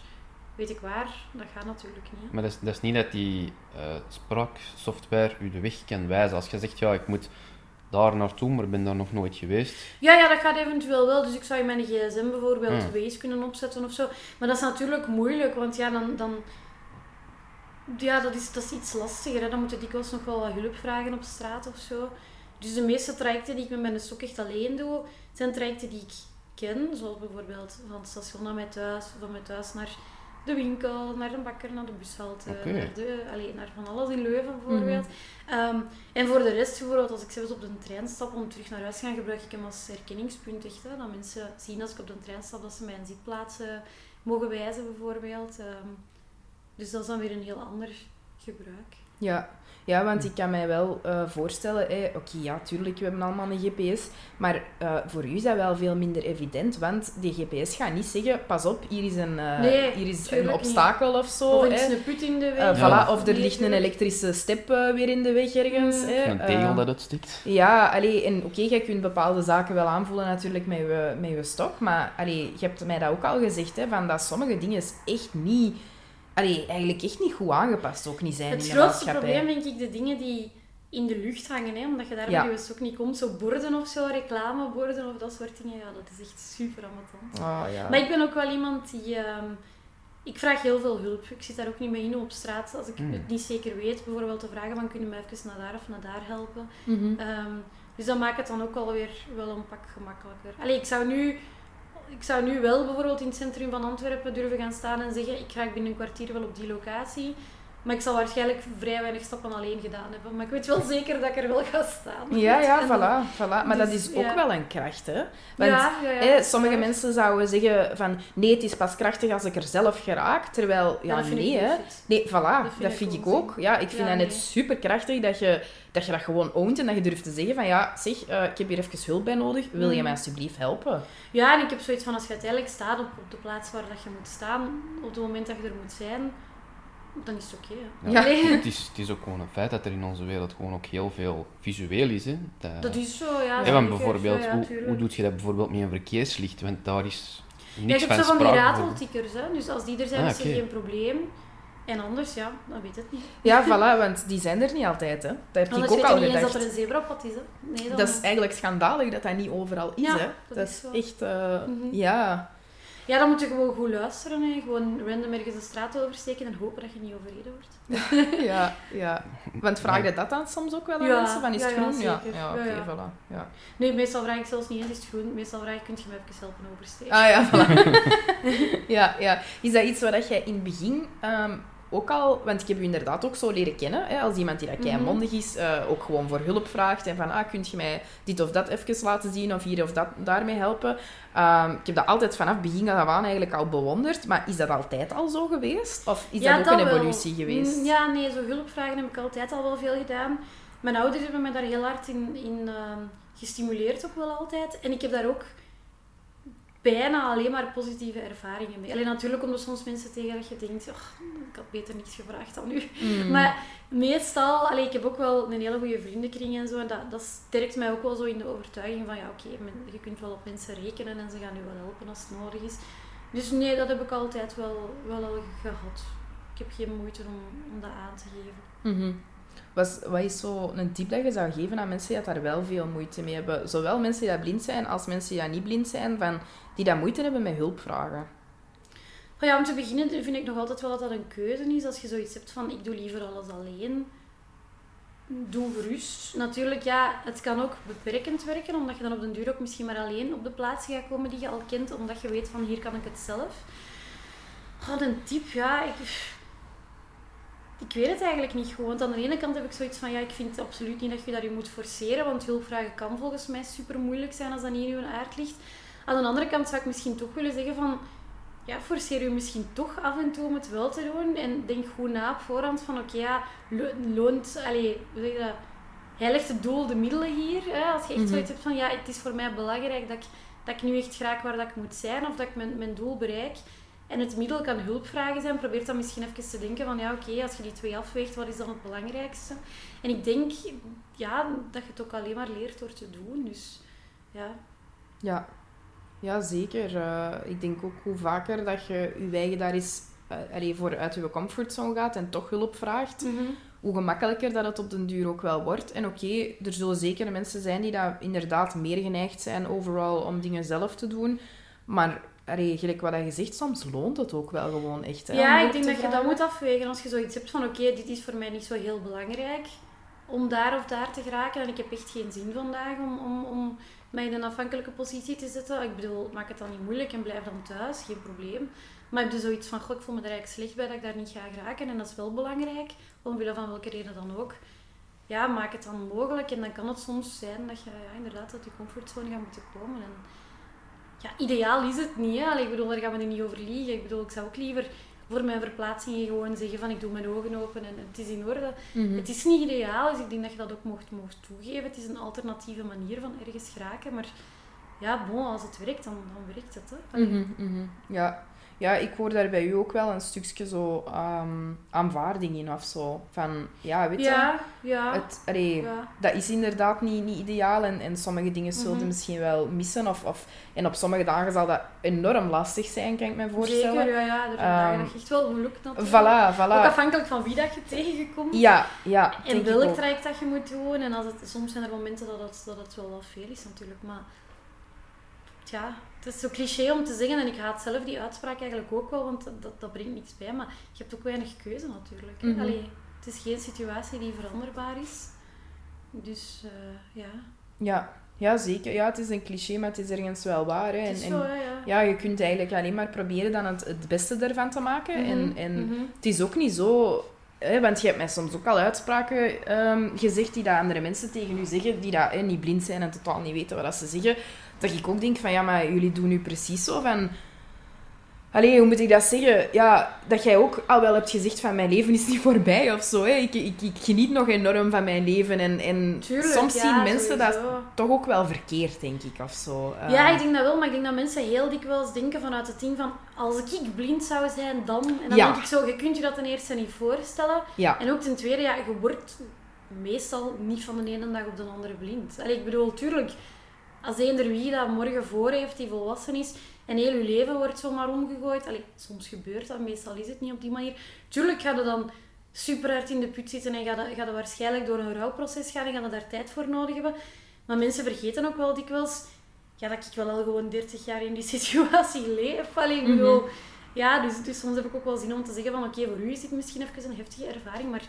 weet ik waar. Dat gaat natuurlijk niet. Maar dat is, dat is niet dat die uh, spraaksoftware u de weg kan wijzen. Als je zegt, ja, ik moet daar naartoe, maar ben daar nog nooit geweest. Ja, ja, dat gaat eventueel wel. Dus ik zou je mijn gsm bijvoorbeeld hmm. Waze kunnen opzetten of zo. Maar dat is natuurlijk moeilijk, want ja, dan... dan ja, dat is, dat is iets lastiger. Hè. Dan moet je dikwijls nog wel wat hulp vragen op straat of zo. Dus de meeste trajecten die ik met mijn stok echt alleen doe, zijn trajecten die ik ken. Zoals bijvoorbeeld van het station naar mijn thuis, van mijn thuis naar de winkel, naar de bakker, naar de bushalte, okay. naar, de, allee, naar van alles in Leuven bijvoorbeeld. Mm -hmm. um, en voor de rest, bijvoorbeeld als ik zelfs op de trein stap om terug naar huis te gaan, gebruik ik hem als herkenningspunt. Echt, hè, dat mensen zien als ik op de trein stap, dat ze mijn zitplaats uh, mogen wijzen bijvoorbeeld. Um, dus dat is dan weer een heel ander gebruik. Ja, ja, want ik kan mij wel uh, voorstellen, oké, ja, tuurlijk, we hebben allemaal een GPS, maar uh, voor u is dat wel veel minder evident, want die GPS gaat niet zeggen, pas op, hier is een, uh, nee, hier is een obstakel niet. of zo. Of er is een put in de weg. Ja. Voilà, of er ligt een elektrische step weer in de weg ergens. Mm. Hè. Een tegel dat uitstikt. Ja, allee, en oké, okay, je kunt bepaalde zaken wel aanvoelen natuurlijk met je, met je stok, maar allee, je hebt mij dat ook al gezegd, hè, van dat sommige dingen echt niet allee, eigenlijk echt niet goed aangepast ook niet zijn Het in de grootste probleem denk ik de dingen die in de lucht hangen, hè, omdat je daar ja. je ook niet komt. Zo borden of zo, reclameborden of dat soort dingen. Ja, dat is echt super ambetant. Oh, ja. Maar ik ben ook wel iemand die... Um, ik vraag heel veel hulp. Ik zit daar ook niet mee in op straat. Als ik Mm. het niet zeker weet, bijvoorbeeld te vragen van kunnen mij even naar daar of naar daar helpen. Mhm. Um, dus dat maakt het dan ook alweer wel een pak gemakkelijker. Allee, ik zou nu ik zou nu wel bijvoorbeeld in het centrum van Antwerpen durven gaan staan en zeggen ik ga binnen een kwartier wel op die locatie. Maar ik zal waarschijnlijk vrij weinig stappen alleen gedaan hebben. Maar ik weet wel zeker dat ik er wel ga staan. Ja, ja, voilà. voilà. Maar Dus, dat is ook ja. wel een kracht, hè. Want ja, ja, hè, sommige waar. mensen zouden zeggen van nee, het is pas krachtig als ik er zelf geraak. Terwijl, ja, nee, hè. Nee, voilà, dat vind vind, ik ook. Ja, ik vind dat net nee. super krachtig dat je, dat je dat gewoon oont en dat je durft te zeggen van ja, zeg, eh, ik heb hier even hulp bij nodig. Wil je Mhm. mij alsjeblieft helpen? Ja, en ik heb zoiets van als je uiteindelijk staat op, op de plaats waar dat je moet staan, op het moment dat je er moet zijn, dan is het oké. hè. Ja, Het, is, het is ook gewoon een feit dat er in onze wereld gewoon ook heel veel visueel is. Hè. Dat, Dat is zo, ja. Ja, want bijvoorbeeld, Ja, ja, hoe, hoe doe je dat bijvoorbeeld met een verkeerslicht? Want daar is... Ja, niks je hebt van zo van die rateltikkers, hè. Dus als die er zijn, Ah, is er geen probleem. En anders, ja, dan weet het niet. Ja, voilà, want die zijn er niet altijd, hè. Dat heb ik Anders ook weet je al niet eens gedacht. dat er een zebrapad is, hè. Nee. Dat is eigenlijk schandalig dat dat niet overal is, Ja, hè. dat Dat is echt... eh, Mhm. Ja. Ja, dan moet je gewoon goed luisteren. Hè. Gewoon random ergens de straat oversteken en hopen dat je niet overreden wordt. ja, ja. Want vraag je dat dan soms ook wel aan Ja, mensen? Van, is het ja, groen? Ja, zeker. ja, oké, voilà. Ja. Nee, meestal vraag ik zelfs niet eens, is het groen? Meestal vraag ik, kunt je me even helpen oversteken? Ah ja, voilà. ja, ja. Is dat iets wat jij in het begin ehm, ook al... Want ik heb u inderdaad ook zo leren kennen, hè, als iemand die dat Mhm. mondig is, eh, ook gewoon voor hulp vraagt en van, ah, kunt je mij dit of dat even laten zien of hier of dat daarmee helpen? Ehm, ik heb dat altijd vanaf begin af aan eigenlijk al bewonderd, maar is dat altijd al zo geweest? Of is dat ook een wel. evolutie geweest? Mm, Ja, nee, zo hulpvragen heb ik altijd al wel veel gedaan. Mijn ouders hebben me daar heel hard in, in ehm, gestimuleerd, ook wel altijd. En ik heb daar ook bijna alleen maar positieve ervaringen mee. Alleen natuurlijk komen er soms mensen tegen dat je denkt, "Och, ik had beter niets gevraagd dan nu. Mm. Maar meestal, allee, ik heb ook wel een hele goede vriendenkring en zo. En dat, dat sterkt mij ook wel zo in de overtuiging van, ja oké, je kunt wel op mensen rekenen en ze gaan je wel helpen als het nodig is. Dus nee, dat heb ik altijd wel, wel al gehad. Ik heb geen moeite om, om dat aan te geven. Mhm. Wat, wat is zo een tip dat je zou geven aan mensen die daar wel veel moeite mee hebben? Zowel mensen die blind zijn als mensen die niet blind zijn, van, die dat moeite hebben met hulp vragen. Maar ja, om te beginnen vind ik nog altijd wel dat dat een keuze is. Als je zoiets hebt van, ik doe liever alles alleen. Doe gerust. Natuurlijk, ja, het kan ook beperkend werken, omdat je dan op den duur ook misschien maar alleen op de plaatsen gaat komen die je al kent, omdat je weet van, hier kan ik het zelf. Oh, een tip, ja, ik... Ik weet het eigenlijk niet gewoon. Want aan de ene kant heb ik zoiets van, ja, ik vind absoluut niet dat je dat je moet forceren, want hulpvragen kan volgens mij super moeilijk zijn als dat niet in je aard ligt. Aan de andere kant zou ik misschien toch willen zeggen van, ja, forceer je misschien toch af en toe om het wel te doen. En denk goed na op voorhand van, oké, ja, lo- loont, allee, hoe zeg je dat? Hij legt het doel de middelen hier. Hè? Als je echt Mhm. zoiets hebt van, ja, het is voor mij belangrijk dat ik, dat ik nu echt graag waar dat ik moet zijn, of dat ik mijn, mijn doel bereik. En het middel kan hulpvragen zijn. Probeer dan misschien even te denken van, ja, oké, als je die twee afweegt, wat is dan het belangrijkste? En ik denk, ja, dat je het ook alleen maar leert door te doen. Dus, ja. Ja, ja zeker. Eh, ik denk ook hoe vaker dat je je eigen daar eens eh, allee, voor uit je comfortzone gaat en toch hulp vraagt, hoe gemakkelijker dat het op den duur ook wel wordt. En oké, er zullen zeker mensen zijn die dat inderdaad meer geneigd zijn overal om dingen zelf te doen. Maar allee, gelijk wat je zegt, soms loont het ook wel gewoon echt. Hè, Ja, ik denk dat je dat moet afwegen. Als je zoiets hebt van, oké, dit is voor mij niet zo heel belangrijk om daar of daar te geraken. En ik heb echt geen zin vandaag om, om, om mij in een afhankelijke positie te zetten. Ik bedoel, maak het dan niet moeilijk en blijf dan thuis, geen probleem. Maar heb je zoiets van, goh, ik voel me er eigenlijk slecht bij dat ik daar niet ga geraken. En dat is wel belangrijk, omwille van welke reden dan ook. Ja, maak het dan mogelijk. En dan kan het soms zijn dat je ja, inderdaad uit je comfortzone gaat moeten komen. En ja, ideaal is het niet. Hè? Allee, ik bedoel, daar gaan we er niet over liegen. Ik bedoel, ik zou ook liever voor mijn verplaatsingen gewoon zeggen van ik doe mijn ogen open en het is in orde. Mhm. Het is niet ideaal, dus ik denk dat je dat ook mocht, mocht toegeven. Het is een alternatieve manier van ergens geraken. Maar ja, bon, als het werkt, dan, dan werkt het. Hè? Mhm, mhm. Ja. Ja, ik hoor daar bij u ook wel een stukje zo ehm, aanvaarding in of zo. Van, ja, weet je, Ja, ja. het, allee, ja. dat is inderdaad niet, niet ideaal en, en sommige dingen zullen Mhm. misschien wel missen. Of, of, en op sommige dagen zal dat enorm lastig zijn, kan ik me voorstellen. Zeker, ja, ja. Er zijn dagen dat je echt wel lukt natuurlijk. Voilà, Ook voilà. afhankelijk van wie dat je tegenkomt. Ja, ja. En welk ook. traject dat je moet doen. En als het, soms zijn er momenten dat het, dat het wel wat veel is natuurlijk. Maar ja, het is zo cliché om te zeggen. En ik haat zelf die uitspraak eigenlijk ook wel. Want dat, dat brengt niks bij. Maar je hebt ook weinig keuze natuurlijk. Mhm. Allee, het is geen situatie die veranderbaar is. Dus eh, ja, Ja. ja, zeker. Ja, het is een cliché, maar het is ergens wel waar. Hè. En, zo, ja. ja, je kunt eigenlijk alleen maar proberen dan het, het beste ervan te maken. Mhm, En, en mhm. het is ook niet zo... Hè, want je hebt mij soms ook al uitspraken ehm, gezegd die dat andere mensen tegen u zeggen, die dat hè, niet blind zijn en totaal niet weten wat dat ze zeggen. Dat ik ook denk van, ja, maar jullie doen nu precies zo van... Allee, hoe moet ik dat zeggen? Ja, dat jij ook al wel hebt gezegd van mijn leven is niet voorbij of zo. Hè. Ik, ik, ik geniet nog enorm van mijn leven. En, en Tuurlijk, soms ja, zien mensen dat toch ook wel verkeerd, denk ik, of zo. Eh, Ja, ik denk dat wel, maar ik denk dat mensen heel dikwijls denken vanuit het ding van als ik blind zou zijn, dan. En dan Ja. denk ik zo, je kunt je dat ten eerste niet voorstellen. Ja, En ook ten tweede, ja, je wordt meestal niet van de ene dag op de andere blind. Allee, ik bedoel, tuurlijk, als eender wie dat morgen voor heeft, die volwassen is, en heel je leven wordt zomaar omgegooid. Allee, soms gebeurt dat, meestal is het niet op die manier. Tuurlijk ga je dan super hard in de put zitten en ga je, ga je waarschijnlijk door een rouwproces gaan en ga je daar tijd voor nodig hebben. Maar mensen vergeten ook wel dikwijls ja, dat ik wel al gewoon 30 jaar in die situatie leef. Allee, ik bedoel, ja, dus, dus soms heb ik ook wel zin om te zeggen van oké, voor u is dit misschien even een heftige ervaring, maar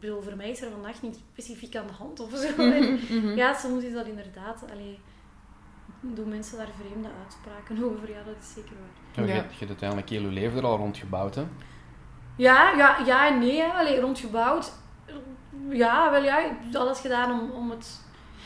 bedoel, voor mij is er vandaag niet specifiek aan de hand of zo. En ja, soms is dat inderdaad, allee, doen mensen daar vreemde uitspraken over. Ja, dat is zeker waar. Ja, je, Ja. hebt- je hebt uiteindelijk heel je leven er al rond gebouwd, hè? Ja, ja, ja en nee. hè. Allee, rondgebouwd. Ja, wel ja. Ik heb alles gedaan om, om het...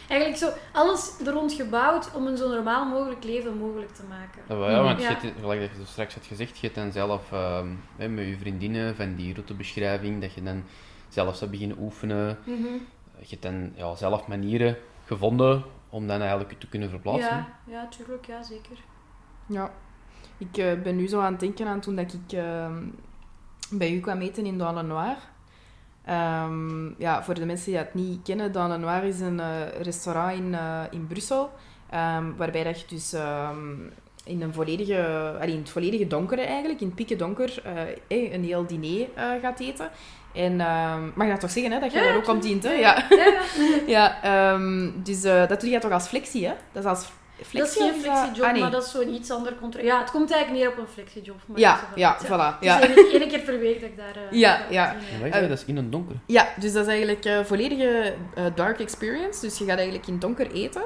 Eigenlijk zo, alles er rond gebouwd om een zo normaal mogelijk leven mogelijk te maken. Ja, wel, ja, want Ja. je gelijk dat je zo straks had gezegd, je hebt dan zelf ehm, hè, met je vriendinnen van die routebeschrijving, dat je dan zelf zou beginnen oefenen. Mhm. Je hebt dan ja, zelf manieren gevonden om dan eigenlijk te kunnen verplaatsen. Ja, ja, tuurlijk, ja, zeker. Ja. Ik eh, ben nu zo aan het denken aan toen dat ik eh, bij u kwam eten in Dans le Noir. Ehm, ja, voor de mensen die dat niet kennen, Dans le Noir is een eh, restaurant in, eh, in Brussel, ehm, waarbij dat je dus ehm, in, een volledige, allee, in het volledige donkere eigenlijk, in het pikken donker, een heel diner eh, gaat eten. En ehm, mag je dat toch zeggen, hè, dat je Ja, daar ook op dient, hè? Ja, Ja. ja, ehm, dus eh, dat doe je toch als flexie, hè? Dat is als flexie? Dat is geen flexiejob, ah, nee. maar dat is zo'n iets ander contract. Ja, het komt eigenlijk neer op een flexiejob. maar Ja, ja, wel- voilà. Het Ja. is één, één keer per week dat ik daar... eh, Ja, ja. is dat? Is in het donker. Ja, dus dat is eigenlijk een volledige eh, dark experience. Dus je gaat eigenlijk in het donker eten.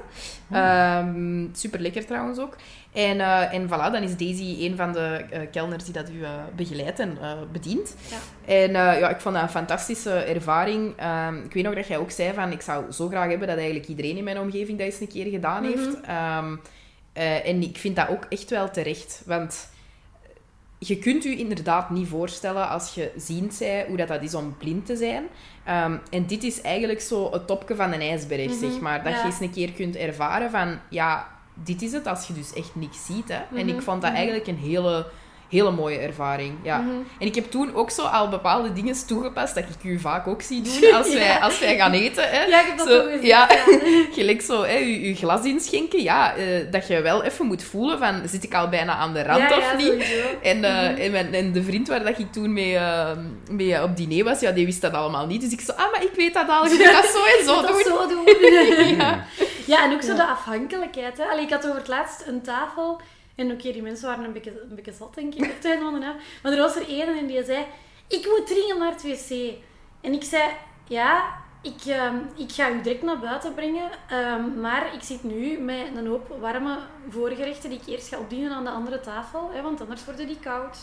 Ehm, super lekker trouwens ook. En, eh, en voilà, dan is Daisy een van de eh, kelners die dat u eh, begeleidt en bedient. Ja. En ja, ik vond dat een fantastische ervaring. Ehm, ik weet nog dat jij ook zei van, ik zou zo graag hebben dat eigenlijk iedereen in mijn omgeving dat eens een keer gedaan Mhm. heeft. Ehm, eh, en ik vind dat ook echt wel terecht. Want je kunt u inderdaad niet voorstellen als je ziend bent hoe dat, dat is om blind te zijn. Ehm, en dit is eigenlijk zo het topje van een ijsberg, Mhm, zeg maar. Dat ja. je eens een keer kunt ervaren van, ja, dit is het als je dus echt niks ziet. Hè. En Mhm, ik vond dat mhm. eigenlijk een hele, hele mooie ervaring. Ja. Mhm. En ik heb toen ook zo al bepaalde dingen toegepast dat ik u vaak ook zie doen als wij, Ja. als wij gaan eten. Hè. Ja, ik heb dat Zo, gezien. ja. Gelijk zo, hè, je, je glas inschenken, ja, eh, dat je wel even moet voelen van, zit ik al bijna aan de rand Ja, of ja, niet? En, eh, Mhm. en, mijn, en de vriend waar dat ik toen mee, eh, mee op diner was, ja, die wist dat allemaal niet. Dus ik zo, ah, maar ik weet dat al, je moet dat zo en zo doen. zo doen. Ja. En ook zo Ja. de afhankelijkheid. Hè. Allee, ik had over het laatst een tafel. En oké, die mensen waren een beetje, een beetje zat, denk ik, op het einde van de. Maar er was er één en die zei... Ik moet dringend naar het wc. En ik zei... Ja, ik, ehm, ik ga u direct naar buiten brengen. ehm, maar ik zit nu met een hoop warme voorgerechten die ik eerst ga opdienen aan de andere tafel. Hè, want anders worden die koud.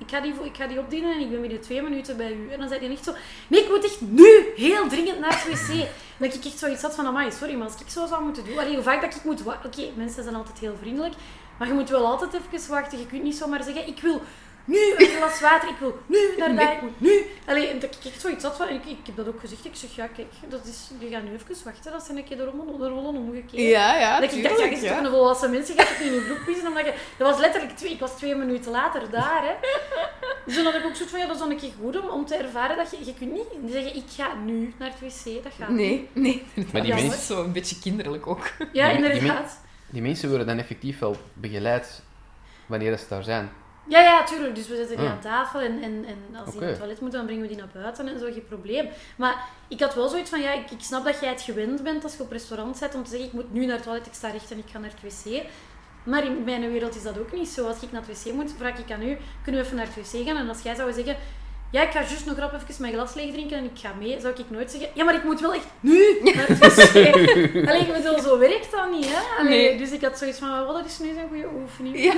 Ik ga, die, ik ga die opdienen en ik ben binnen twee minuten bij u. En dan zei hij echt zo... Nee, ik moet echt nu heel dringend naar het wc. Dat ik echt zoiets had van... Amai, sorry, maar als ik zo zou moeten doen... Allee, hoe vaak dat ik moet. Oké, mensen zijn altijd heel vriendelijk. Maar je moet wel altijd even wachten. Je kunt niet zomaar zeggen... Ik wil nu een glas water. Ik wil nu naar daar. Ik moet nu... Allee, en dat ik echt zoiets had van... Ik, ik heb dat ook gezegd. Ik zeg, ja, kijk. Dat is, die gaan nu even wachten. Dat zijn een keer de rollen, de rollen omgekeerd. Ja, ja, Dat ik dacht, ja, je zit toch een volwassen mensen, je gaat het niet in je broek pissen, omdat je... Dat was letterlijk twee... Ik was twee minuten later daar, hè. Dus dan had ik ook zoiets van, ja, dat is dan een keer goed om, om te ervaren dat je... Je kunt niet zeggen, ik ga nu naar het wc. Dat gaat niet. Nee, nee. Maar die dat mensen- is zo een beetje kinderlijk ook. Ja, Die- die inderdaad. Die mensen worden dan effectief wel begeleid wanneer ze daar zijn. Ja, ja, tuurlijk. Dus we zitten die Ah. aan tafel en, en, en als die naar het toilet moeten, dan brengen we die naar buiten en zo, geen probleem. Maar ik had wel zoiets van, ja, ik, ik snap dat jij het gewend bent als je op restaurant zit om te zeggen, ik moet nu naar het toilet, ik sta recht en ik ga naar het wc. Maar in mijn wereld is dat ook niet zo. Als ik naar het wc moet, vraag ik aan u, kunnen we even naar het wc gaan? En als jij zou zeggen, ja, ik ga juist nog rap even mijn glas leeg drinken en ik ga mee, zou ik nooit zeggen, ja, maar ik moet wel echt nu naar het wc. Allee, ik bedoel, zo werkt dat niet, hè? Allee, Nee. Dus ik had zoiets van, oh, dat is nu een goede oefening. Ja.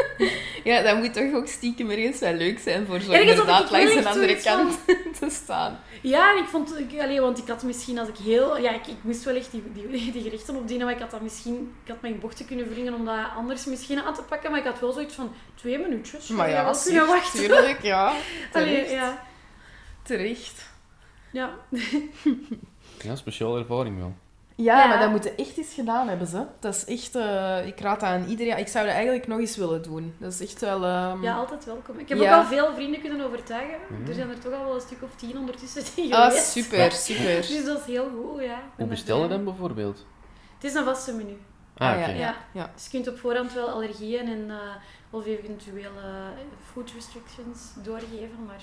ja, dat moet toch ook stiekem er eens wel leuk zijn voor zo Ergens inderdaad langs een andere kant te staan. Ja, en ik vond... Ik, allee, want ik had misschien, als ik heel... Ja, ik, ik moest wel echt die, die, die gerechten opdienen, maar ik had dat misschien... Ik had mijn bochten kunnen wringen om dat anders misschien aan te pakken, maar ik had wel zoiets van twee minuutjes. Maar ja, kunnen wachten. tuurlijk, ja. Allee, Terecht. ja. Terecht. Ja. Ja, speciale ervaring wel. Ja, Ja. maar dat moeten echt eens gedaan hebben ze. Dat is echt... eh, ik raad aan iedereen... Ik zou dat eigenlijk nog eens willen doen. Dat is echt wel... ehm, ja, altijd welkom. Ik heb Ja. ook al veel vrienden kunnen overtuigen. Er zijn er toch al wel een stuk of tien ondertussen die Ah, geweest. super, super. Dus dat is heel goed, ja. Hoe bestel je dan bijvoorbeeld? Het is een vaste menu. Ah, Ah, ja, oké. ja. Ja. ja. Dus je kunt op voorhand wel allergieën en eh, of eventuele food restrictions doorgeven, maar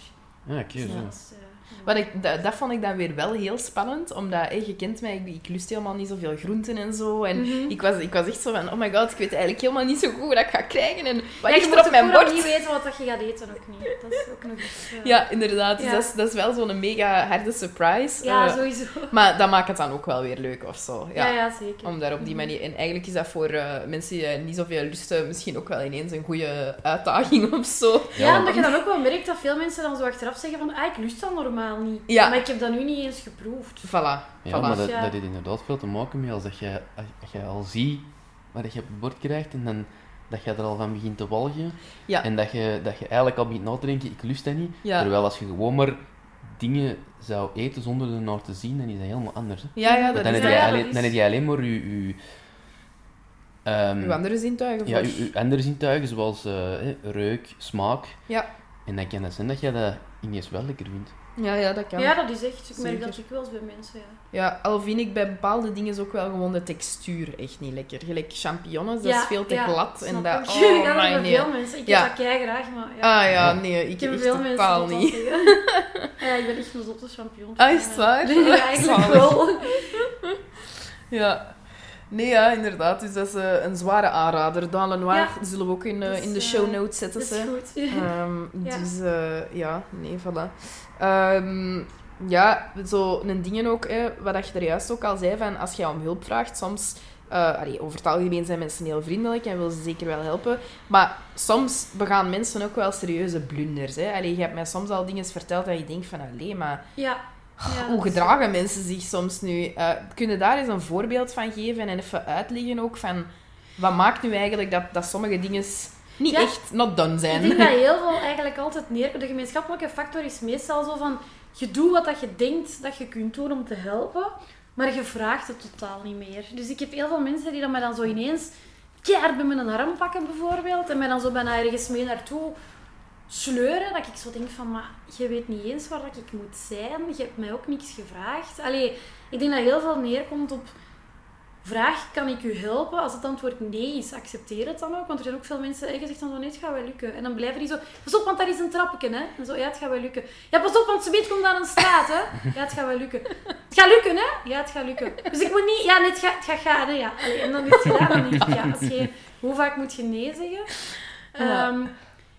Oké, ja, dat is, eh, Wat ik, dat, dat vond ik dan weer wel heel spannend, omdat eh, je kent mij, ik, ik lust helemaal niet zoveel groenten en zo. En Mhm. ik, was, ik was echt zo van, oh my god, ik weet eigenlijk helemaal niet zo goed wat ik ga krijgen en wat Ja, ligt je er op mijn bord. niet weten wat dat je gaat eten ook niet. Dat is ook nog iets... eh, Ja, inderdaad. Dus dat, is, dat is wel zo'n mega harde surprise. ja, Eh, sowieso. maar dat maakt het dan ook wel weer leuk of zo. Ja, Ja. ja, zeker. Om daar op die Mhm. manier... En eigenlijk is dat voor mensen die niet zoveel lusten misschien ook wel ineens een goede uitdaging of zo. Ja, Ja, omdat je dan ook wel merkt dat veel mensen dan zo achteraf zeggen van ah, ik lust dat normaal niet. Ja. Maar ik heb dat nu niet eens geproefd. Voilà. Ja, voilà. maar dat, dat heeft inderdaad veel te maken met als dat je, als je al ziet wat je op het bord krijgt en dan dat je er al van begint te walgen. Ja. En dat je, dat je eigenlijk al begint na te denken, ik lust dat niet. Ja. Terwijl als je gewoon maar dingen zou eten zonder er naar te zien, dan is dat helemaal anders. Hè? Ja, ja, dat dan, is heb je alleen, is- dan heb je alleen maar je... je ehm, Uw andere zintuigen ja, je andere zintuigen, zoals eh, hè, reuk, smaak. Ja. En dan kan het zijn dat je dat ineens wel lekker vindt. Ja, ja, dat kan. Ja, dat is echt. Ik merk dat ik wel eens bij mensen. Ja. Ja, al vind ik bij bepaalde dingen ook wel gewoon de textuur echt niet lekker. Gelijk champignons, dat Ja, is veel te ja, glad. En dat, ik. oh, ja, dat nee. veel mensen. Ik Ja. heb dat kei graag, maar ja. Ah ja, nee, ik, ik heb echt veel mensen totaal niet. ja, ik ben echt een zotte champignon. Ah, is het waar? Ja, eigenlijk wel. Ja. Nee, ja, inderdaad. Dus dat is eh, een zware aanrader. Dans Le Noir Ja. zullen we ook in, eh, Dus, in de eh, show notes zetten. Dat is ze. goed. Ehm, Ja. Dus eh, ja, nee, voilà. Ehm, ja, zo een dingen ook, hè, wat je er juist ook al zei, van als je om hulp vraagt, soms... eh, allee, over het algemeen zijn mensen heel vriendelijk en willen ze zeker wel helpen. Maar soms begaan mensen ook wel serieuze blunders. Hè. Allee, je hebt mij soms al dingen verteld dat je denkt van... Allee, maar Ja. Ja, hoe gedragen mensen zich soms nu? Eh kun je daar eens een voorbeeld van geven en even uitleggen ook van... Wat maakt nu eigenlijk dat, dat sommige dingen niet Ja. echt not done zijn? Ik denk dat heel veel eigenlijk altijd neer... De gemeenschappelijke factor is meestal zo van... Je doet wat dat je denkt dat je kunt doen om te helpen, maar je vraagt het totaal niet meer. Dus ik heb heel veel mensen die dan mij dan zo ineens keihard bij mijn arm pakken bijvoorbeeld en mij dan zo bijna ergens mee naartoe sleuren. Dat ik zo denk van, maar je weet niet eens waar dat ik moet zijn. Je hebt mij ook niks gevraagd. Allee, ik denk dat heel veel neerkomt op... Vraag, kan ik u helpen? Als het antwoord nee is, accepteer het dan ook. Want er zijn ook veel mensen, die zeggen dan zo, nee, het gaat wel lukken. En dan blijven die zo, pas op, want daar is een trappetje, hè. En zo, ja, het gaat wel lukken. Ja, pas op, want ze weet komt aan een straat, hè. Ja, het gaat wel lukken. Het gaat lukken, hè. Ja, het gaat lukken. Dus ik moet niet, ja, nee, het gaat, het gaat gaan, hè. Ja. Allee, en dan is het gedaan. Dan denk ik, ja, als je, hoe vaak moet je nee zeggen? Ja.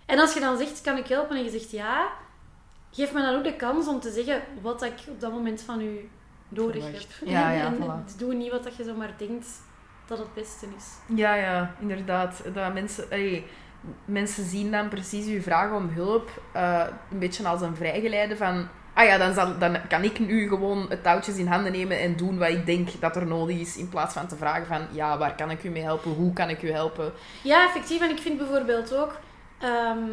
En als je dan zegt, kan ik helpen? En je zegt ja, geef me dan ook de kans om te zeggen wat ik op dat moment van u nodig heb. Ja, ja, en voilà. doe niet wat dat je zomaar denkt dat het beste is. Ja, ja, inderdaad. Dat mensen, allee, mensen zien dan precies uw vraag om hulp eh, een beetje als een vrijgeleide van... Ah ja, dan, zal, dan kan ik nu gewoon het touwtjes in handen nemen en doen wat ik denk dat er nodig is. In plaats van te vragen van, ja, waar kan ik u mee helpen? Hoe kan ik u helpen? Ja, effectief. En ik vind bijvoorbeeld ook... ehm,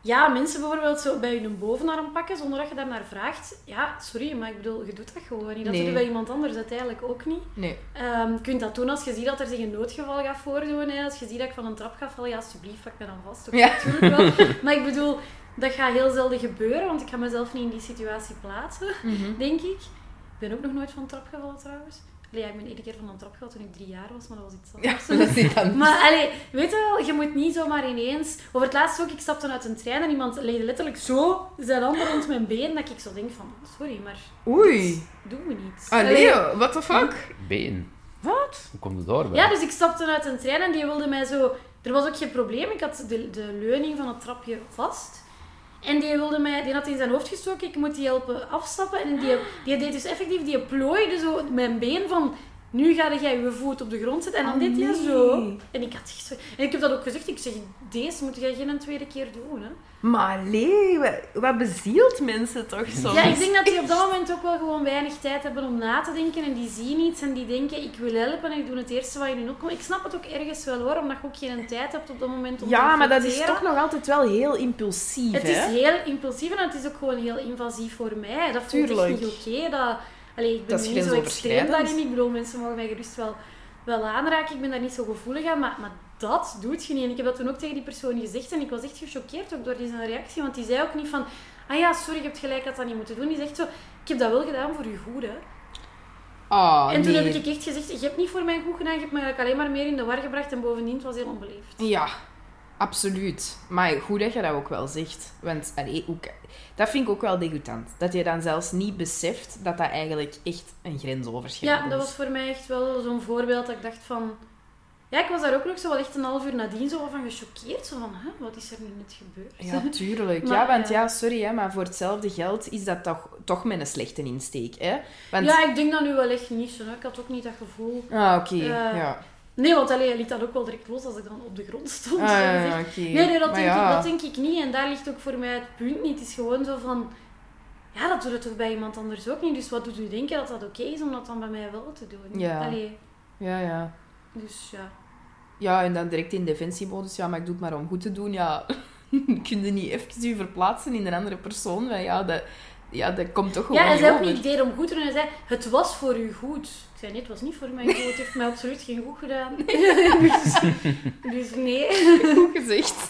ja, mensen bijvoorbeeld zo bij een bovenarm pakken zonder dat je daarnaar vraagt. Ja, sorry, maar ik bedoel, je doet dat gewoon niet. Dat Nee. doe je bij iemand anders uiteindelijk ook niet. Nee. Ehm, je kunt dat doen als je ziet dat er zich een noodgeval gaat voordoen. Hè. Als je ziet dat ik van een trap ga vallen, ja, alsjeblieft, pak me dan vast. Oké, Ja. natuurlijk wel. Maar ik bedoel, dat gaat heel zelden gebeuren, want ik ga mezelf niet in die situatie plaatsen, denk ik. Ik ben ook nog nooit van een trap gevallen trouwens. Allee, ja, ik ben één keer van een trap gevallen toen ik drie jaar was, maar dat was iets Ja, anders. dat is dan... Maar allee, weet je wel, je moet niet zomaar ineens... Over het laatst ook, ik stapte uit een trein en iemand legde letterlijk zo zijn handen rond mijn been, dat ik zo denk van, sorry, maar Oei. doen we niet. Allee, what the fuck? Been. Wat? Hoe komt het daarbij? Ja, dus ik stapte uit een trein en die wilde mij zo... Er was ook geen probleem, ik had de, de leuning van het trapje vast. En die, wilde mij, die had in zijn hoofd gestoken, ik moet die helpen afstappen. En die, die deed dus effectief, die plooide zo mijn been van... Nu ga jij je voet op de grond zetten. En dan Oh, deed hij nee. zo. En ik had echt zo... En ik heb dat ook gezegd. Ik zeg, deze moet jij geen tweede keer doen, hè. Maar allee, wat, wat bezielt mensen toch soms? Ja, ik denk dat die op dat moment ook wel gewoon weinig tijd hebben om na te denken. En die zien iets en die denken, ik wil helpen en ik doe het eerste wat je nu opkomt. Ik snap het ook ergens wel hoor, omdat je ook geen tijd hebt op dat moment om te Ja, maar dat is toch nog altijd wel heel impulsief, Het is heel impulsief en het is ook gewoon heel invasief voor mij. Dat voelt echt Tuurlijk. niet oké. Dat, allee, ik ben Dat niet zo extreem daarin. Ik bedoel, mensen mogen mij gerust wel, wel aanraken. Ik ben daar niet zo gevoelig aan, maar, maar dat doet je niet. En ik heb dat toen ook tegen die persoon gezegd en ik was echt gechoqueerd ook door zijn reactie. Want die zei ook niet van, ah ja, sorry, je hebt gelijk, had dat niet moeten doen. Die zegt zo, ik heb dat wel gedaan voor je goed, hè. Oh, en toen nee. heb ik echt gezegd, je hebt niet voor mij goed gedaan, je hebt me alleen maar meer in de war gebracht en bovendien, het was heel onbeleefd. Ja, absoluut. Maar goed dat je dat ook wel zegt. Want allee, ook, dat vind ik ook wel degoutant. Dat je dan zelfs niet beseft dat dat eigenlijk echt een grensoverschrijding Ja, is. dat was voor mij echt wel zo'n voorbeeld dat ik dacht van... Ja, ik was daar ook nog zo wel echt een half uur nadien zo van gechoqueerd. Zo van, hè, wat is er nu net gebeurd? Ja, tuurlijk. Maar, ja, want ja. ja, sorry, hè, maar voor hetzelfde geld is dat toch, toch met een slechte insteek. Hè? Want, Ja, ik denk dat nu wel echt niet zo. hè. Ik had ook niet dat gevoel. Ah, oké. Eh, ja. Nee, want allee, hij liet dat ook wel direct los als ik dan op de grond stond. Ah, ja. Nee, nee dat, denk ja. ik, dat denk ik niet. En daar ligt ook voor mij het punt niet. Het is gewoon zo van... Ja, dat doet het toch bij iemand anders ook niet. Dus wat doet u denken dat dat oké is om dat dan bij mij wel te doen? Ja. Allee, Ja, ja. dus ja. Ja, en dan direct in defensiemodus. Ja, maar ik doe het maar om goed te doen. Ja, kun je niet even je verplaatsen in een andere persoon? Maar ja, dat, ja, dat komt toch gewoon Ja, niet zei ook niet, deed om goed te doen. Hij zei, het was voor u goed. Zei, nee, het was niet voor mij goed. Het heeft mij absoluut geen goed gedaan. dus, dus nee. Goed gezegd.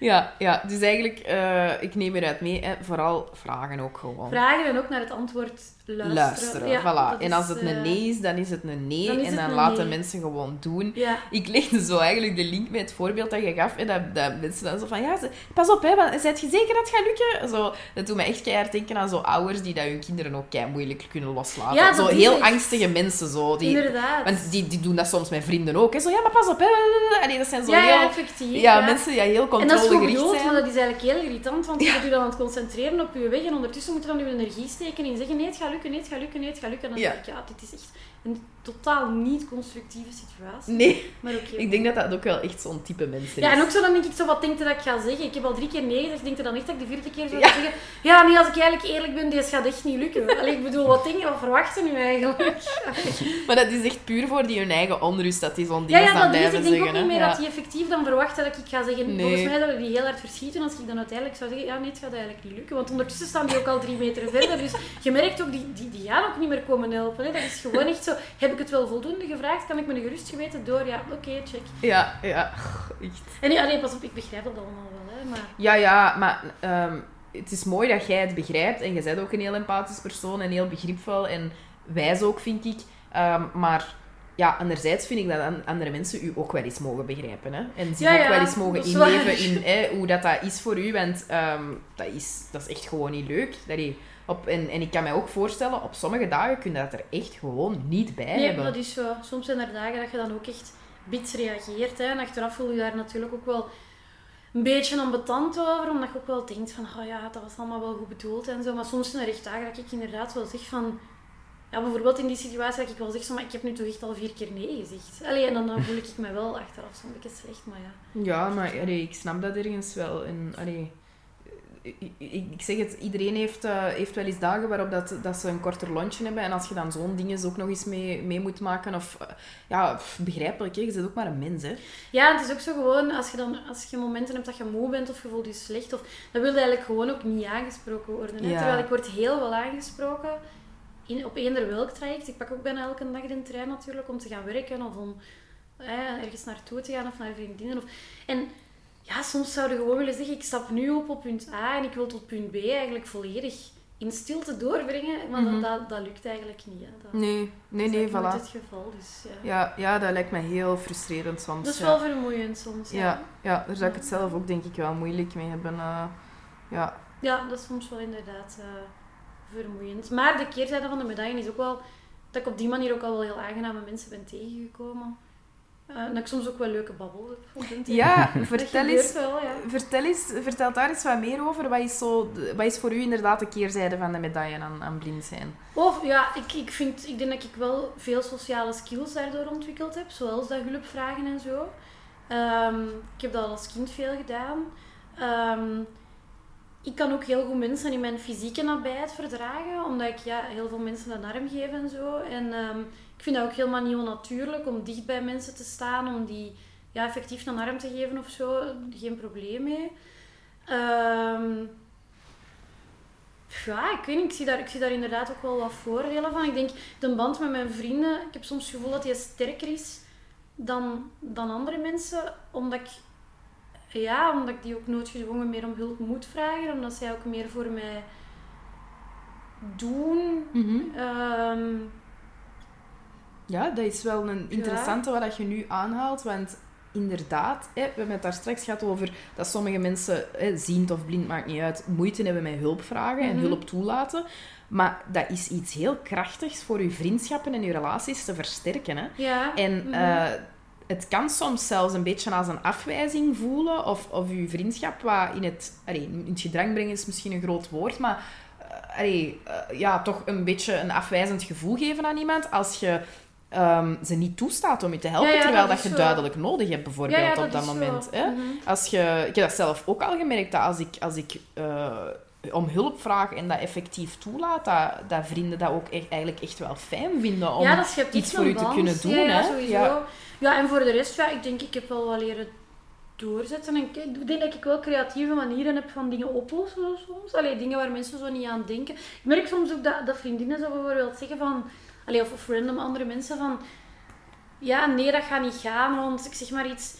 ja, ja, dus eigenlijk, eh, ik neem eruit mee, hè, vooral vragen ook gewoon. Vragen en ook naar het antwoord luisteren. Luisteren, Ja, voilà. En als het een nee is, dan is het een nee. dan en dan laten nee. mensen gewoon doen. Ja, Ik legde zo eigenlijk de link met het voorbeeld dat je gaf. Hè, dat, dat mensen dan zo van, ja, ze- pas op, hè, want, zijt je zeker dat het gaat lukken? Zo, dat doet me echt keihard denken aan zo ouders die dat hun kinderen ook kei moeilijk kunnen loslaten. Ja, zo heel echt. angstige mensen. Zo, die, inderdaad. want die, die doen dat soms met vrienden ook. Hè. Zo, ja, maar pas op, hè. Allee, dat zijn zo ja, heel... ja, effectief. Ja, mensen die heel En dat is controlegericht zijn. dat is eigenlijk heel irritant, want je moet je dan aan het concentreren op je weg en ondertussen moet je dan je energie steken in zeggen nee, het gaat lukken, nee, het gaat lukken, nee, het gaat lukken. En dan Ja. denk ik, ja, dit is echt een totaal niet constructieve situatie. Nee, Maar oké. ik denk dat dat ook wel echt zo'n type mensen Ja, is. en ook zo dan denk ik zo, wat denkt je dat ik ga zeggen? Ik heb al drie keer nee gezegd, denk je dan echt dat ik de vierde keer zou Ja. zeggen? Ja, nee, als ik eigenlijk eerlijk ben, deze gaat echt niet lukken. Allee, ik bedoel, wat denk je, wat verwachten nu eigenlijk? Maar dat is echt puur voor die hun eigen onrust, dat die zo'n Ja, ja, dan dat is. blijven Ik denk zeggen. ook niet meer Ja. dat die effectief dan verwacht dat ik ga zeggen. Nee. Volgens mij zouden die heel hard verschieten als ik dan uiteindelijk zou zeggen, ja nee, het gaat eigenlijk niet lukken. Want ondertussen staan die ook al drie meter verder. Dus je merkt ook, die, die, die gaan ook niet meer komen helpen. Hè. Dat is gewoon echt zo, heb ik het wel voldoende gevraagd? Kan ik me een gerust geweten door? Ja, oké, check. Ja, ja, echt. En nee, allee, pas op, ik begrijp dat allemaal wel, hè, maar... Ja, ja, maar ehm, het is mooi dat jij het begrijpt. En je bent ook een heel empathisch persoon en heel begripvol en wijs ook, vind ik. Ehm, maar ja, anderzijds vind ik dat an- andere mensen u ook wel eens mogen begrijpen. Hè? En zich Ja, ook ja, wel eens mogen inleven in hè, hoe dat, dat is voor u. Want ehm, dat, is, dat is echt gewoon niet leuk. Dat je op, en, en ik kan mij ook voorstellen, op sommige dagen kun je dat er echt gewoon niet bij Nee, hebben. dat is zo. Soms zijn er dagen dat je dan ook echt bits reageert. Hè. En achteraf voel je daar natuurlijk ook wel een beetje ambetant over. Omdat je ook wel denkt van, oh ja, dat was allemaal wel goed bedoeld en zo. Maar soms zijn er echt dagen dat ik inderdaad wel zeg van... Ja, bijvoorbeeld in die situatie dat ik wel zeg, zo, maar ik heb nu toch echt al vier keer nee gezegd. Allee, en dan, dan voel ik me wel achteraf zo'n beetje slecht, maar ja. Ja, maar allee, ik snap dat ergens wel. En, allee, ik, zeg het, iedereen heeft, eh, heeft wel eens dagen waarop dat, dat ze een korter lunchje hebben. En als je dan zo'n dingen ook nog eens mee, mee moet maken, of eh, ja, begrijpelijk, hè? je bent ook maar een mens. Hè? Ja, het is ook zo gewoon, als je dan als je momenten hebt dat je moe bent of je voelt je slecht, of, dan wil je eigenlijk gewoon ook niet aangesproken worden. Hè? Ja. Terwijl ik word heel wel aangesproken in, op eender welk traject. Ik pak ook bijna elke dag de trein natuurlijk om te gaan werken of om eh, ergens naartoe te gaan of naar vriendinnen. Of, en ja, soms zouden gewoon willen zeggen, ik stap nu op op punt A en ik wil tot punt B eigenlijk volledig in stilte doorbrengen. Maar Mhm. dat, dat, dat lukt eigenlijk niet. Hè. Dat, Nee, nee, dat nee, voilà. het geval. Dus, ja. Ja, ja, dat lijkt me heel frustrerend soms. Dat is ja. wel vermoeiend soms. Ja. ja, ja, daar zou ik het zelf ook denk ik wel moeilijk mee hebben. eh, ja. Ja, dat is soms wel inderdaad eh, vermoeiend. Maar de keerzijde van de medaille is ook wel dat ik op die manier ook al wel heel aangename mensen ben tegengekomen. Eh, dat ik soms ook wel leuke babbel heb. ja, vertel eens, Wel, ja. vertel, eens, vertel daar eens wat meer over. Wat is, zo, wat is voor u inderdaad de keerzijde van de medaille aan, aan blind zijn? Of ja, ik, ik, vind, ik denk dat ik wel veel sociale skills daardoor ontwikkeld heb. Zoals dat hulpvragen en zo. Ehm, ik heb dat al als kind veel gedaan. Ehm, ik kan ook heel goed mensen in mijn fysieke nabijheid verdragen. Omdat ik ja, heel veel mensen een arm geef en zo. En ehm, ik vind dat ook helemaal niet onnatuurlijk om dicht bij mensen te staan. Om die ja, effectief een arm te geven of zo. Geen probleem mee. Ehm, ja, ik weet niet. Ik zie, daar, ik zie daar inderdaad ook wel wat voordelen van. Ik denk, de band met mijn vrienden, ik heb soms het gevoel dat die sterker is dan, dan andere mensen. Omdat ik, ja, omdat ik die ook noodgedwongen meer om hulp moet vragen. Omdat zij ook meer voor mij doen. Ehm, Ja, dat is wel een interessante wat je nu aanhaalt, want inderdaad, hè, we hebben het daar straks gehad over dat sommige mensen, hè, ziend of blind, maakt niet uit, moeite hebben met hulp vragen en Mhm. hulp toelaten. Maar dat is iets heel krachtigs voor je vriendschappen en je relaties te versterken. Hè? Ja. En mhm. eh, het kan soms zelfs een beetje als een afwijzing voelen, of, of je vriendschap wat in het, allee, in het gedrang brengen is misschien een groot woord, maar eh, allee, eh, ja, toch een beetje een afwijzend gevoel geven aan iemand als je ehm, ze niet toestaat om je te helpen, Ja, ja, terwijl dat je zo. duidelijk nodig hebt, bijvoorbeeld, Ja, op dat moment. Hè? Mhm. Als je, ik heb dat zelf ook al gemerkt, dat als ik, als ik eh, om hulp vraag en dat effectief toelaat, dat, dat vrienden dat ook echt, eigenlijk echt wel fijn vinden om iets voor u te kunnen doen. Ja, hè? sowieso. Ja. Ja. en voor de rest, ja, ik denk, ik heb wel wat leren doorzetten. En ik ik denk dat ik wel creatieve manieren heb van dingen oplossen soms. Allee, dingen waar mensen zo niet aan denken. Ik merk soms ook dat, dat vriendinnen zo bijvoorbeeld zeggen van... Allee, of, of random andere mensen van... Ja, nee, dat gaat niet gaan, want ik zeg maar iets...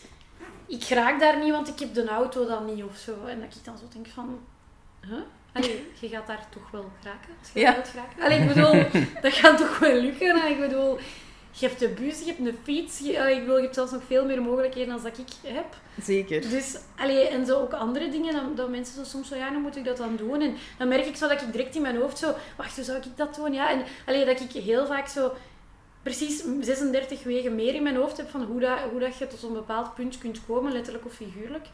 Ik raak daar niet, want ik heb de auto dan niet of zo. En dat ik dan zo denk van... Huh? Allee, je gaat daar toch wel geraken? Als je Ja. wilt geraken. Allee, ik bedoel, dat gaat toch wel lukken? En ik bedoel, je hebt de bus, je hebt een fiets. Je, allee, ik bedoel, je hebt zelfs nog veel meer mogelijkheden dan dat ik heb. Zeker. Dus, allee, en zo ook andere dingen, dan, dat mensen zo soms zo, ja, dan moet ik dat dan doen. En dan merk ik zo dat ik direct in mijn hoofd zo, wacht, hoe zou ik dat doen? Ja, en allee, dat ik heel vaak zo precies 36 wegen meer in mijn hoofd heb van hoe, dat, hoe dat je tot een bepaald punt kunt komen, letterlijk of figuurlijk.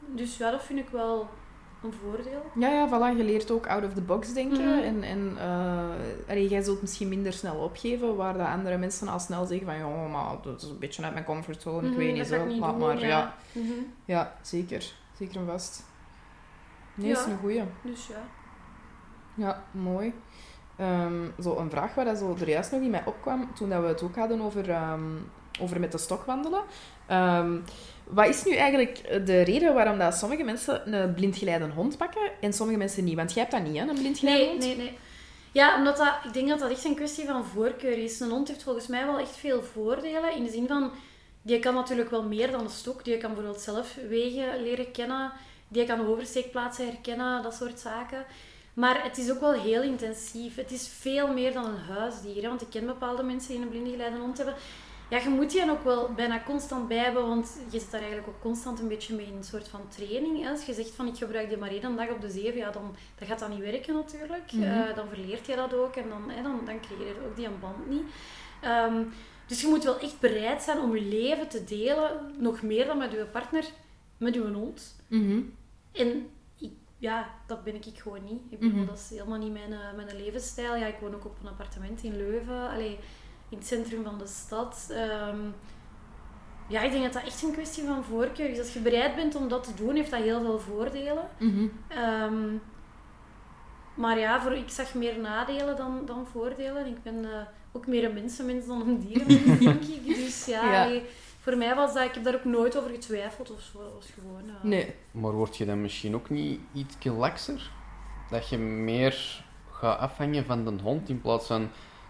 Dus ja, dat vind ik wel een voordeel. Ja, ja, voilà. Je leert ook out of the box denken. Mhm. En, en eh, allee, jij zult misschien minder snel opgeven, waar de andere mensen al snel zeggen van, ja, maar dat is een beetje uit mijn comfortzone, ik Mhm, weet niet zo. niet Laat doen, maar, ja. Mhm. Ja, zeker. Zeker en vast. Nee, Ja. is een goeie. Dus ja. Ja, mooi. Ehm, zo een vraag waar dat zo er juist nog in mij opkwam, toen dat we het ook hadden over, ehm, over met de stok wandelen. Ehm, wat is nu eigenlijk de reden waarom dat sommige mensen een blindgeleide hond pakken en sommige mensen niet? Want jij hebt dat niet, hè, een blindgeleide Nee, hond? nee, nee. Ja, omdat dat, ik denk dat dat echt een kwestie van voorkeur is. Een hond heeft volgens mij wel echt veel voordelen. In de zin van, die kan natuurlijk wel meer dan een stok. Die kan bijvoorbeeld zelf wegen leren kennen. Die kan oversteekplaatsen herkennen, dat soort zaken. Maar het is ook wel heel intensief. Het is veel meer dan een huisdier. Hè? Want ik ken bepaalde mensen die een blindgeleide hond hebben. Ja, je moet die dan ook wel bijna constant bij hebben, want je zit daar eigenlijk ook constant een beetje mee in een soort van training. Als je zegt van ik gebruik die maar één dag op de zeven, ja, dan, dan gaat dat niet werken natuurlijk. Mhm. Eh, dan verleert je dat ook en dan, dan, dan creëer je ook die een band niet. Ehm, dus je moet wel echt bereid zijn om je leven te delen, nog meer dan met je partner, met je hond. Mhm. En ik, ja, dat ben ik gewoon niet. Ik bedoel, Mhm. dat is helemaal niet mijn, eh, mijn levensstijl. Ja, ik woon ook op een appartement in Leuven, allee, in het centrum van de stad. Ehm, ja, ik denk dat dat echt een kwestie van voorkeur is. Als je bereid bent om dat te doen, heeft dat heel veel voordelen. Mhm. Ehm, maar ja, voor, ik zag meer nadelen dan, dan voordelen. Ik ben eh, ook meer een mensenmens dan een dierenmens, denk ik. Dus ja, voor mij was dat... Ik heb daar ook nooit over getwijfeld of zo. Was gewoon... eh, Nee. Maar word je dan misschien ook niet iets lakser? Dat je meer gaat afhangen van de hond in plaats van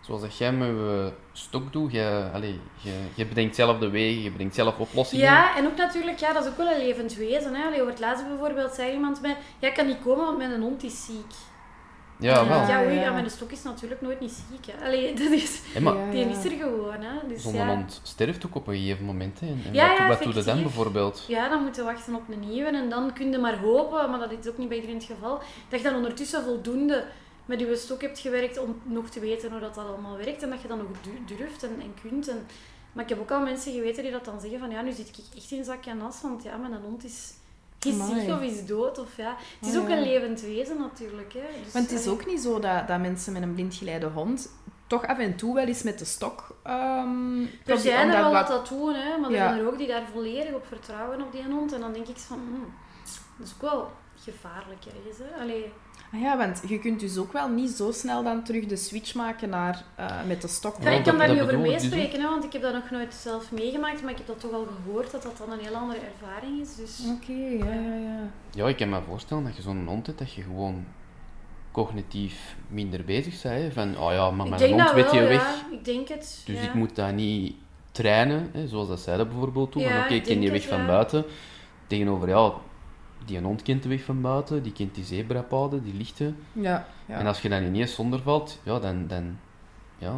zoals dat jij met je stok doet. Je, allee, je, je bedenkt zelf de wegen, je bedenkt zelf oplossingen. Ja, en ook natuurlijk, ja, dat is ook wel een levend wezen. Hè. Allee, over het laatste bijvoorbeeld zei iemand mij, ja, ik kan niet komen, want mijn hond is ziek. Ja, wel. Ja, oei, Ja. ja, mijn stok is natuurlijk nooit niet ziek. Hè. Allee, dat is, Ja, maar die is er gewoon. Hè. Dus zo'n ja. hond sterft ook op een gegeven moment. Hè. En Ja, wat, ja, wat doe je dan effectief. bijvoorbeeld? Ja, dan moeten we wachten op een nieuwe. En dan kun je maar hopen, maar dat is ook niet bij iedereen het geval, dat je dan ondertussen voldoende met je stok hebt gewerkt om nog te weten hoe dat, dat allemaal werkt. En dat je dan nog du- durft en, en kunt. En, maar ik heb ook al mensen geweten die dat dan zeggen van ja, nu zit ik echt in zak en as, want ja, mijn hond is, is Amai. ziek of is dood. Of, ja. Het is Oh, ook een levend wezen natuurlijk. Hè. Dus, Want het is allee, ook niet zo dat, dat mensen met een blindgeleide hond toch af en toe wel eens met de stok... ehm Er zijn er wel wat- dat doen, hè, maar Ja. er zijn er ook die daar volledig op vertrouwen op die hond. En dan denk ik van, hmm, dat is ook wel gevaarlijk ergens. Hè. Allee, Ah ja, want je kunt dus ook wel niet zo snel dan terug de switch maken naar eh, met de stok. Ja, Ja, ik kan daar niet over dus, meespreken, hè, want ik heb dat nog nooit zelf meegemaakt, maar ik heb dat toch al gehoord dat dat dan een heel andere ervaring is. Dus Oké, ja, ja, ja. Ja, ik kan me voorstellen dat je zo'n hond hebt, dat je gewoon cognitief minder bezig bent. Van, oh ja, maar mijn hond weet je ja. weg. Ik denk het. Dus ja. ik moet dat niet trainen, hè, zoals dat zij dat bijvoorbeeld doen. Ja, van oké, ik ik ken het, weg van ja. buiten. Tegenover, ja, die hond kent de weg van buiten, die kent die zebrapaden, die lichten. Ja, ja. En als je dan ineens zonder valt, ja, dan, dan, ja,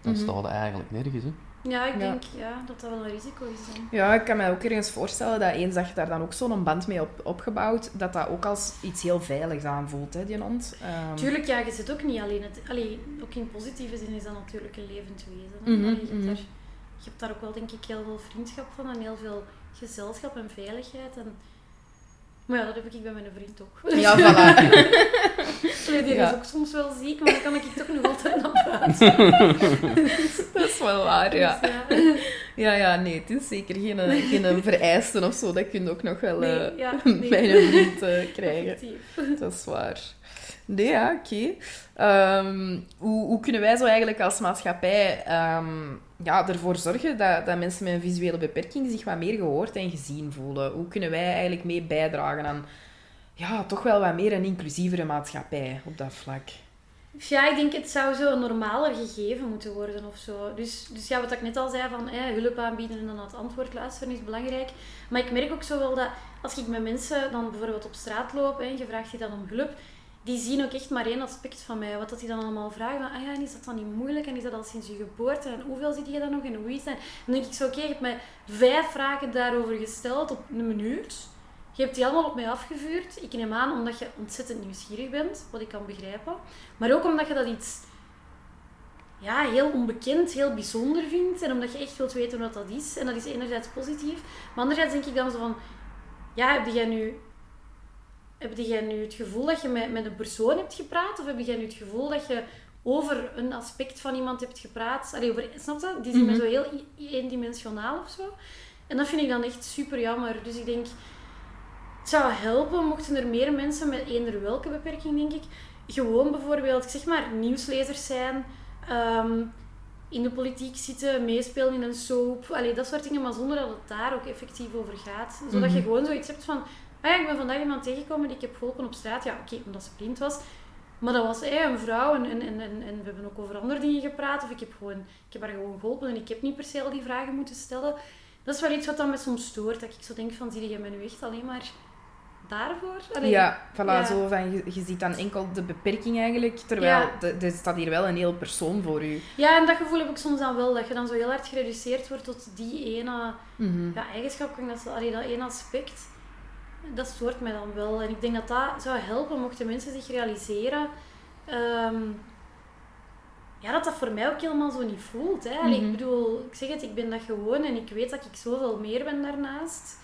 dan Mhm. staat het eigenlijk nergens. Hè. Ja, ik denk ja, dat dat wel een risico is. Dan. Ja, ik kan me ook ergens voorstellen dat eens dat je daar dan ook zo'n band mee op, opgebouwd, dat dat ook als iets heel veiligs aanvoelt, hè, die hond. Ehm, Tuurlijk, ja, je zit ook niet alleen. Het, allee, ook in positieve zin is dat natuurlijk een levend wezen. Mhm, Allee, je, hebt mhm. daar, je hebt daar ook wel, denk ik, heel veel vriendschap van en heel veel gezelschap en veiligheid. En... Maar ja, dat heb ik bij mijn vriend ook. Ja, voilà. Die Ja. is ook soms wel ziek, maar dan kan ik toch nog altijd naar buiten. dat is wel waar, ja. Dus, ja. Ja, nee, het is zeker geen, eh, geen vereiste of zo. Dat kun je ook nog wel Nee, eh, ja, nee. bij een vriend eh, krijgen. Effectief. Dat is waar. Nee, ja, oké. Ehm, hoe, hoe kunnen wij zo eigenlijk als maatschappij ehm, ja, ervoor zorgen dat, dat mensen met een visuele beperking zich wat meer gehoord en gezien voelen? Hoe kunnen wij eigenlijk mee bijdragen aan ja, toch wel wat meer een inclusievere maatschappij op dat vlak? Ja, ik denk het zou zo normaler gegeven moeten worden of zo. Dus, dus ja, wat ik net al zei, van hulp aanbieden en dan het antwoord luisteren is belangrijk. Maar ik merk ook zo wel dat als ik met mensen dan bijvoorbeeld op straat loop en je vraagt die dan om hulp, die zien ook echt maar één aspect van mij. Wat dat die dan allemaal vragen, van, ah ja, en is dat dan niet moeilijk? En is dat al sinds je geboorte? En hoeveel zit je dan nog? En hoe is dat? Dan denk ik zo, oké, je hebt mij vijf vragen daarover gesteld op een minuut. Je hebt die allemaal op mij afgevuurd. Ik neem aan omdat je ontzettend nieuwsgierig bent, wat ik kan begrijpen. Maar ook omdat je dat iets ja, heel onbekend, heel bijzonder vindt. En omdat je echt wilt weten wat dat is. En dat is enerzijds positief. Maar anderzijds denk ik dan zo van... Ja, heb jij nu... Heb jij nu het gevoel dat je met, met een persoon hebt gepraat? Of heb jij nu het gevoel dat je over een aspect van iemand hebt gepraat? Allee, over, snap je? Die zien me Mhm. zo heel eendimensionaal of zo. En dat vind ik dan echt super jammer. Dus ik denk... Het zou helpen mochten er meer mensen met eender welke beperking, denk ik, gewoon bijvoorbeeld, ik zeg maar, nieuwslezers zijn, ehm, in de politiek zitten, meespelen in een soap, allee, dat soort dingen, maar zonder dat het daar ook effectief over gaat. Zodat je Mhm. gewoon zoiets hebt van, ah ja, ik ben vandaag iemand tegengekomen die ik heb geholpen op straat. Ja, oké, omdat ze blind was. Maar dat was hey, een vrouw en, en, en, en, we hebben ook over andere dingen gepraat. Of ik heb, gewoon, ik heb haar gewoon geholpen en ik heb niet per se al die vragen moeten stellen. Dat is wel iets wat dan me soms stoort. Dat ik zo denk van, zie jij mij nu echt alleen maar daarvoor? Allee, ja, voilà, ja. zo van, je, je ziet dan enkel de beperking eigenlijk, terwijl Ja. de- er staat hier wel een heel persoon voor u. Ja, en dat gevoel heb ik soms dan wel. Dat je dan zo heel hard gereduceerd wordt tot die ene Mhm. ja, eigenschap. Dat, allee, dat ene aspect. Dat stoort mij dan wel. En ik denk dat dat zou helpen mochten mensen zich realiseren... ehm, ja, dat dat voor mij ook helemaal zo niet voelt. Hè. Allee, Mhm. Ik bedoel, ik zeg het, ik ben dat gewoon en ik weet dat ik zoveel meer ben daarnaast.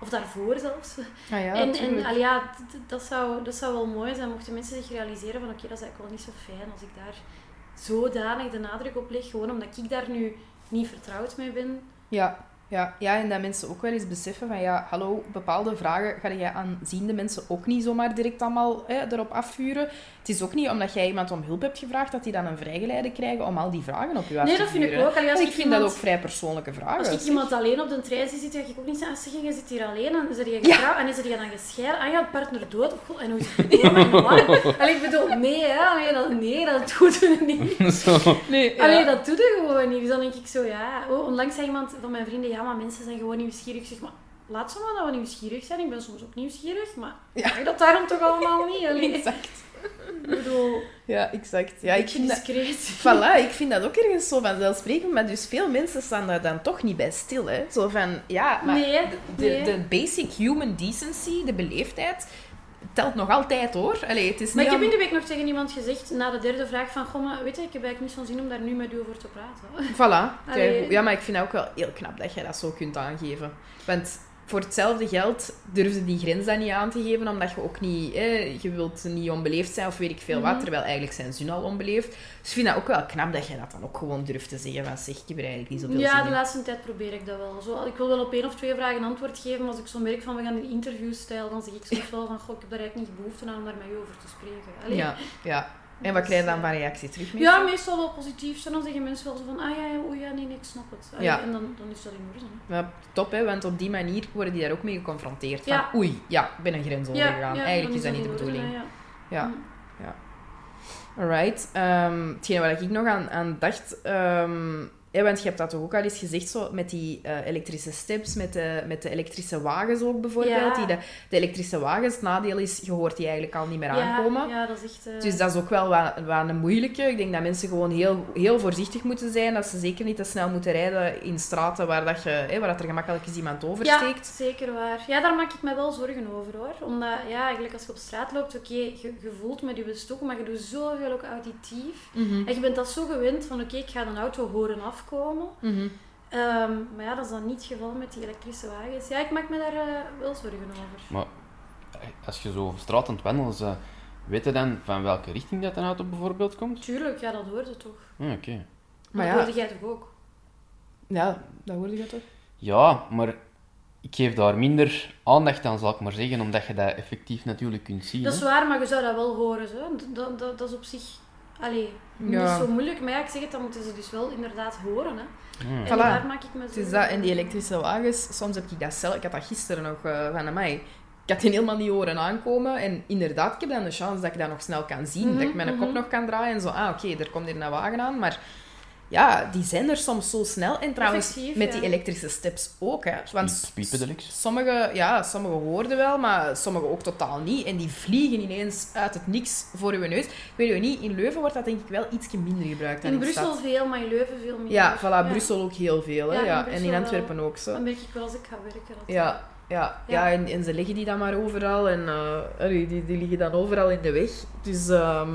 Of daarvoor zelfs. Ah ja, en en allee, ja, dat, zou, dat zou wel mooi zijn mochten mensen zich realiseren van oké, dat is eigenlijk wel niet zo fijn als ik daar zodanig de nadruk op leg. Gewoon omdat ik daar nu niet vertrouwd mee ben. Ja, ja, ja, en dat mensen ook wel eens beseffen van ja, hallo, bepaalde vragen ga jij aanziende mensen ook niet zomaar direct allemaal hè, erop afvuren. Het is ook niet omdat jij iemand om hulp hebt gevraagd dat die dan een vrijgeleide krijgen om al die vragen op je af Nee, te dat vind ik ook. Allee, als ik ik vind iemand- dat ook vrij persoonlijke vragen. Als ik zeg. iemand alleen op de trein zie zitten, ga ik ook niet zeggen, zeg, je zit hier alleen en is er je getrouwd en is er je dan gescheiden? Ah ja, partner dood? Of, en hoe is het gekomen? En? Allee, ik bedoel, nee, hè. Allee, dat, nee, dat doen we niet. Zo. Nee, ja. Allee, dat doe je gewoon niet. Dus dan denk ik zo, ja... Oh, onlangs zei iemand van mijn vrienden, ja, maar mensen zijn gewoon nieuwsgierig. Ik zeg, maar laat ze maar dat we nieuwsgierig zijn. Ik ben soms ook nieuwsgierig, maar Ja. ja. dat daarom toch allemaal niet? Allee, Exact. ik bedoel, Ja, exact. Ja, ik vind dat... discreet. Voilà, ik vind dat ook ergens zo vanzelfsprekend, maar dus veel mensen staan daar dan toch niet bij stil. Hè? Zo van, ja, maar Nee, de, nee. de basic human decency, de beleefdheid, telt nog altijd hoor. Allee, het is Maar ik heb in de week nog tegen iemand gezegd, na de derde vraag, van, goh, maar weet je, ik heb eigenlijk niet zo'n zin om daar nu met u over te praten. Voilà. Allee. Ja, maar ik vind het ook wel heel knap dat jij dat zo kunt aangeven. Want voor hetzelfde geld durfde die grens dan niet aan te geven, omdat je ook niet... Eh, je wilt niet onbeleefd zijn of weet ik veel wat, Mhm. terwijl eigenlijk zijn ze al onbeleefd. Dus ik vind dat ook wel knap dat jij dat dan ook gewoon durft te zeggen. Van, zeg, ik heb er eigenlijk niet zoveel Ja, zin de laatste tijd probeer ik dat wel. Zo, ik wil wel op één of twee vragen antwoord geven, maar als ik zo merk van we gaan in interviewstijl, dan zeg ik soms wel van goh, ik heb daar eigenlijk niet behoefte aan om daar met u over te spreken. Allee. Ja, ja. En wat krijg je dan van reactie terug? Ja, meestal wel positief. Dan zeggen mensen wel zo van, ah ja, oei, ja, nee, nee, ik snap het. Allee, Ja. En dan, dan is dat in orde. hè. Ja, top, hè, want op die manier worden die daar ook mee geconfronteerd. Van, Ja. oei, ja, ik ben een grens overgegaan. ja, Eigenlijk is dat niet de bedoeling. ja. Ja, Mm. Alright. Ehm hetgene waar ik nog aan, aan dacht, ehm, want je hebt dat toch ook al eens gezegd, zo, met die eh, elektrische steps, met de, met de elektrische wagens ook bijvoorbeeld. Ja. Die de, de elektrische wagens, het nadeel is, je hoort die eigenlijk al niet meer Ja, aankomen. ja, dat is echt... eh, Dus dat is ook wel wat, wat een moeilijke. Ik denk dat mensen gewoon heel, heel voorzichtig moeten zijn. Dat ze zeker niet te snel moeten rijden in straten waar, dat je, hè, waar dat er gemakkelijk eens iemand Ja, oversteekt. zeker waar. Ja, daar maak ik me wel zorgen over hoor. Omdat, ja, eigenlijk als je op straat loopt, oké, je, je voelt met je stok, maar je doet zoveel ook auditief. Mhm, En je bent dat zo gewend van, oké, ik ga een auto horen afkomen. mhm. Ehm, maar ja, dat is dan niet het geval met die elektrische wagens. Ja, ik maak me daar eh, wel zorgen over. Maar eh, als je zo over straat aan het wandelen eh, weet je dan van welke richting dat een auto bijvoorbeeld komt? Tuurlijk, ja, dat hoorde toch. Ah, Oké. Maar Maar ja. dat hoorde jij toch ook? Ja, dat hoorde je toch? Ja, maar ik geef daar minder aandacht aan, zal ik maar zeggen, omdat je dat effectief natuurlijk kunt zien. Dat is hè. waar, maar je zou dat wel horen. Zo. Dat, dat, dat is op zich... Allee, Ja. niet zo moeilijk. Maar ja, ik zeg het, dan moeten ze dus wel inderdaad horen. Hè. En Voilà. daar maak ik me Het zorgen is dat, en die elektrische wagens, soms heb ik dat zelf... Ik had dat gisteren nog eh, van mij. Ik had die helemaal niet horen aankomen. En inderdaad, ik heb dan de chance dat ik dat nog snel kan zien. Mhm, dat ik mijn kop mhm. nog kan draaien en zo... Ah, oké, er komt hier een wagen aan. Maar ja, die zijn er soms zo snel. En trouwens, Effectief, met ja. die elektrische steps ook. Hè. Want sommige, ja, sommige hoorden wel, maar sommige ook totaal niet. En die vliegen ineens uit het niks voor uw neus. Ik weet het niet, in Leuven wordt dat denk ik wel iets minder gebruikt dan In in, Brussel stad. veel, maar in Leuven veel meer. Ja, voilà, Brussel ook heel veel. Hè, Ja, ja, in En in wel. Antwerpen ook zo. Dan merk ik wel als ik ga werken. Dat Ja, ja, ja. Ja. en, en ze leggen die dan maar overal en eh, die, die liggen dan overal in de weg. Dus ehm,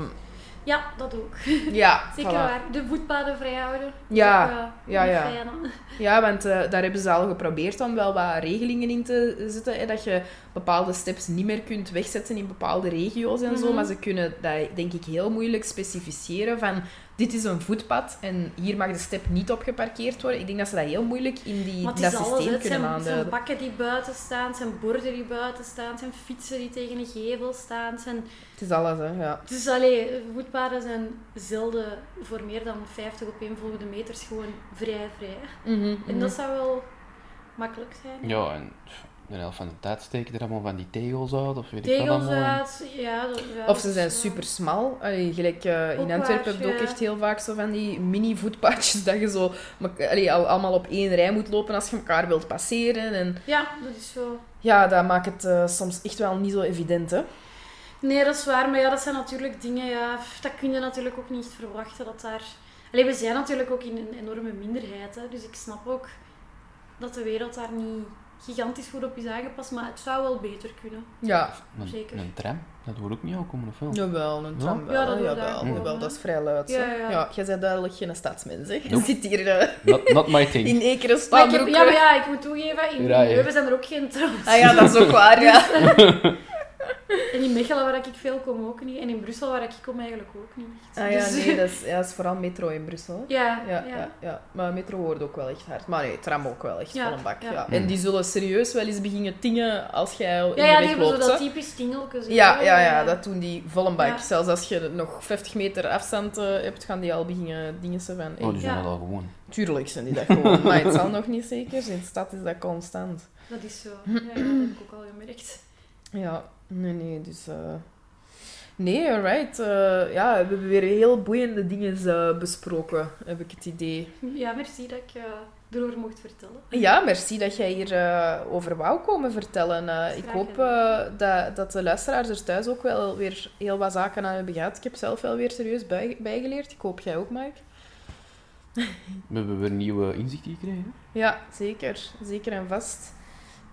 Ja, dat ook. ja, Zeker voilà. waar. De voetpaden vrijhouden. Ja, ook, eh, ja, ja. Ja, want eh, daar hebben ze al geprobeerd om wel wat regelingen in te zetten. Hè, dat je bepaalde steps niet meer kunt wegzetten in bepaalde regio's en zo. Mhm. Maar ze kunnen dat denk ik heel moeilijk specificeren van dit is een voetpad en hier mag de step niet op geparkeerd worden. Ik denk dat ze dat heel moeilijk in die, Maar het dat is alles, systeem het kunnen zijn, het zijn bakken die buiten staan, het zijn borden die buiten staan, het zijn fietsen die tegen een gevel staan. Het, zijn... Het is alles, hè. Ja. Dus allee, voetpaden zijn zelden voor meer dan 50 opeenvolgende meters gewoon vrij vrij. Mhm, En mhm. dat zou wel makkelijk zijn. Ja, en de helft van de tijd steken er allemaal van die tegels uit, of weet ik wat uit, ja. Of ze zijn super smal. Allee, gelijk eh, in Antwerpen heb je ook echt heel vaak zo van die mini voetpadjes dat je zo mak- allee, al, allemaal op één rij moet lopen als je elkaar wilt passeren. En Ja, dat is zo. ja, dat maakt het eh, soms echt wel niet zo evident, hè. Nee, dat is waar. Maar ja, dat zijn natuurlijk dingen, ja, dat kun je natuurlijk ook niet verwachten dat daar... Allee, we zijn natuurlijk ook in een enorme minderheid, hè, dus ik snap ook dat de wereld daar niet gigantisch goed op is aangepast, maar het zou wel beter kunnen. Ja, Een, Zeker. een tram, dat wordt ook niet aankomen, of wel? jawel, een tram wel. Ja, dat jawel, daar jawel, dat is vrij luid. Ja, ja. ja, jij bent duidelijk geen stadsmens, hè. Je Nope. zit hier eh, Not, not my thing. in één keer een Maar ik heb, staanbroek. ja, maar ja, ik moet toegeven, in, Ja, ja. Leuven zijn er ook geen trams. Ah ja, dat is ook waar, ja. En in Mechelen, waar ik veel kom, ook niet. En in Brussel, waar ik kom, eigenlijk ook niet. echt. Ah ja, Dus- nee, dat is, ja, dat is vooral metro in Brussel. Ja, Ja, ja. Ja, maar metro hoort ook wel echt hard. Maar nee, tram ook wel echt Ja, een bak. Ja. ja. En die zullen serieus wel eens beginnen tingen als jij al in Ja, ja, de die weg hebben zo loopt. dat hè. typisch tingeltjes. Ja, ja, ja, dat doen die vol een bak. Ja. Zelfs als je nog 50 meter afstand eh, hebt, gaan die al beginnen dingen ze van... Oh, die zijn Ja. wel al gewoon. Tuurlijk zijn die dat gewoon, maar het zal nog niet zeker. In de stad is dat constant. Dat is zo. Ja, ja, dat heb ik ook al gemerkt. Ja, nee, nee, dus... eh, Nee, alright. eh, ja, we hebben weer heel boeiende dingen eh, besproken, heb ik het idee. Ja, merci dat ik erover mocht vertellen. Ja, merci dat jij hier eh, over wou komen vertellen. Eh, ik hoop eh, dat, dat de luisteraars er thuis ook wel weer heel wat zaken aan hebben gehad. Ik heb zelf wel weer serieus bij, bijgeleerd. Ik hoop jij ook, Mike. We hebben weer nieuwe inzichten gekregen. Ja, zeker. Zeker en vast.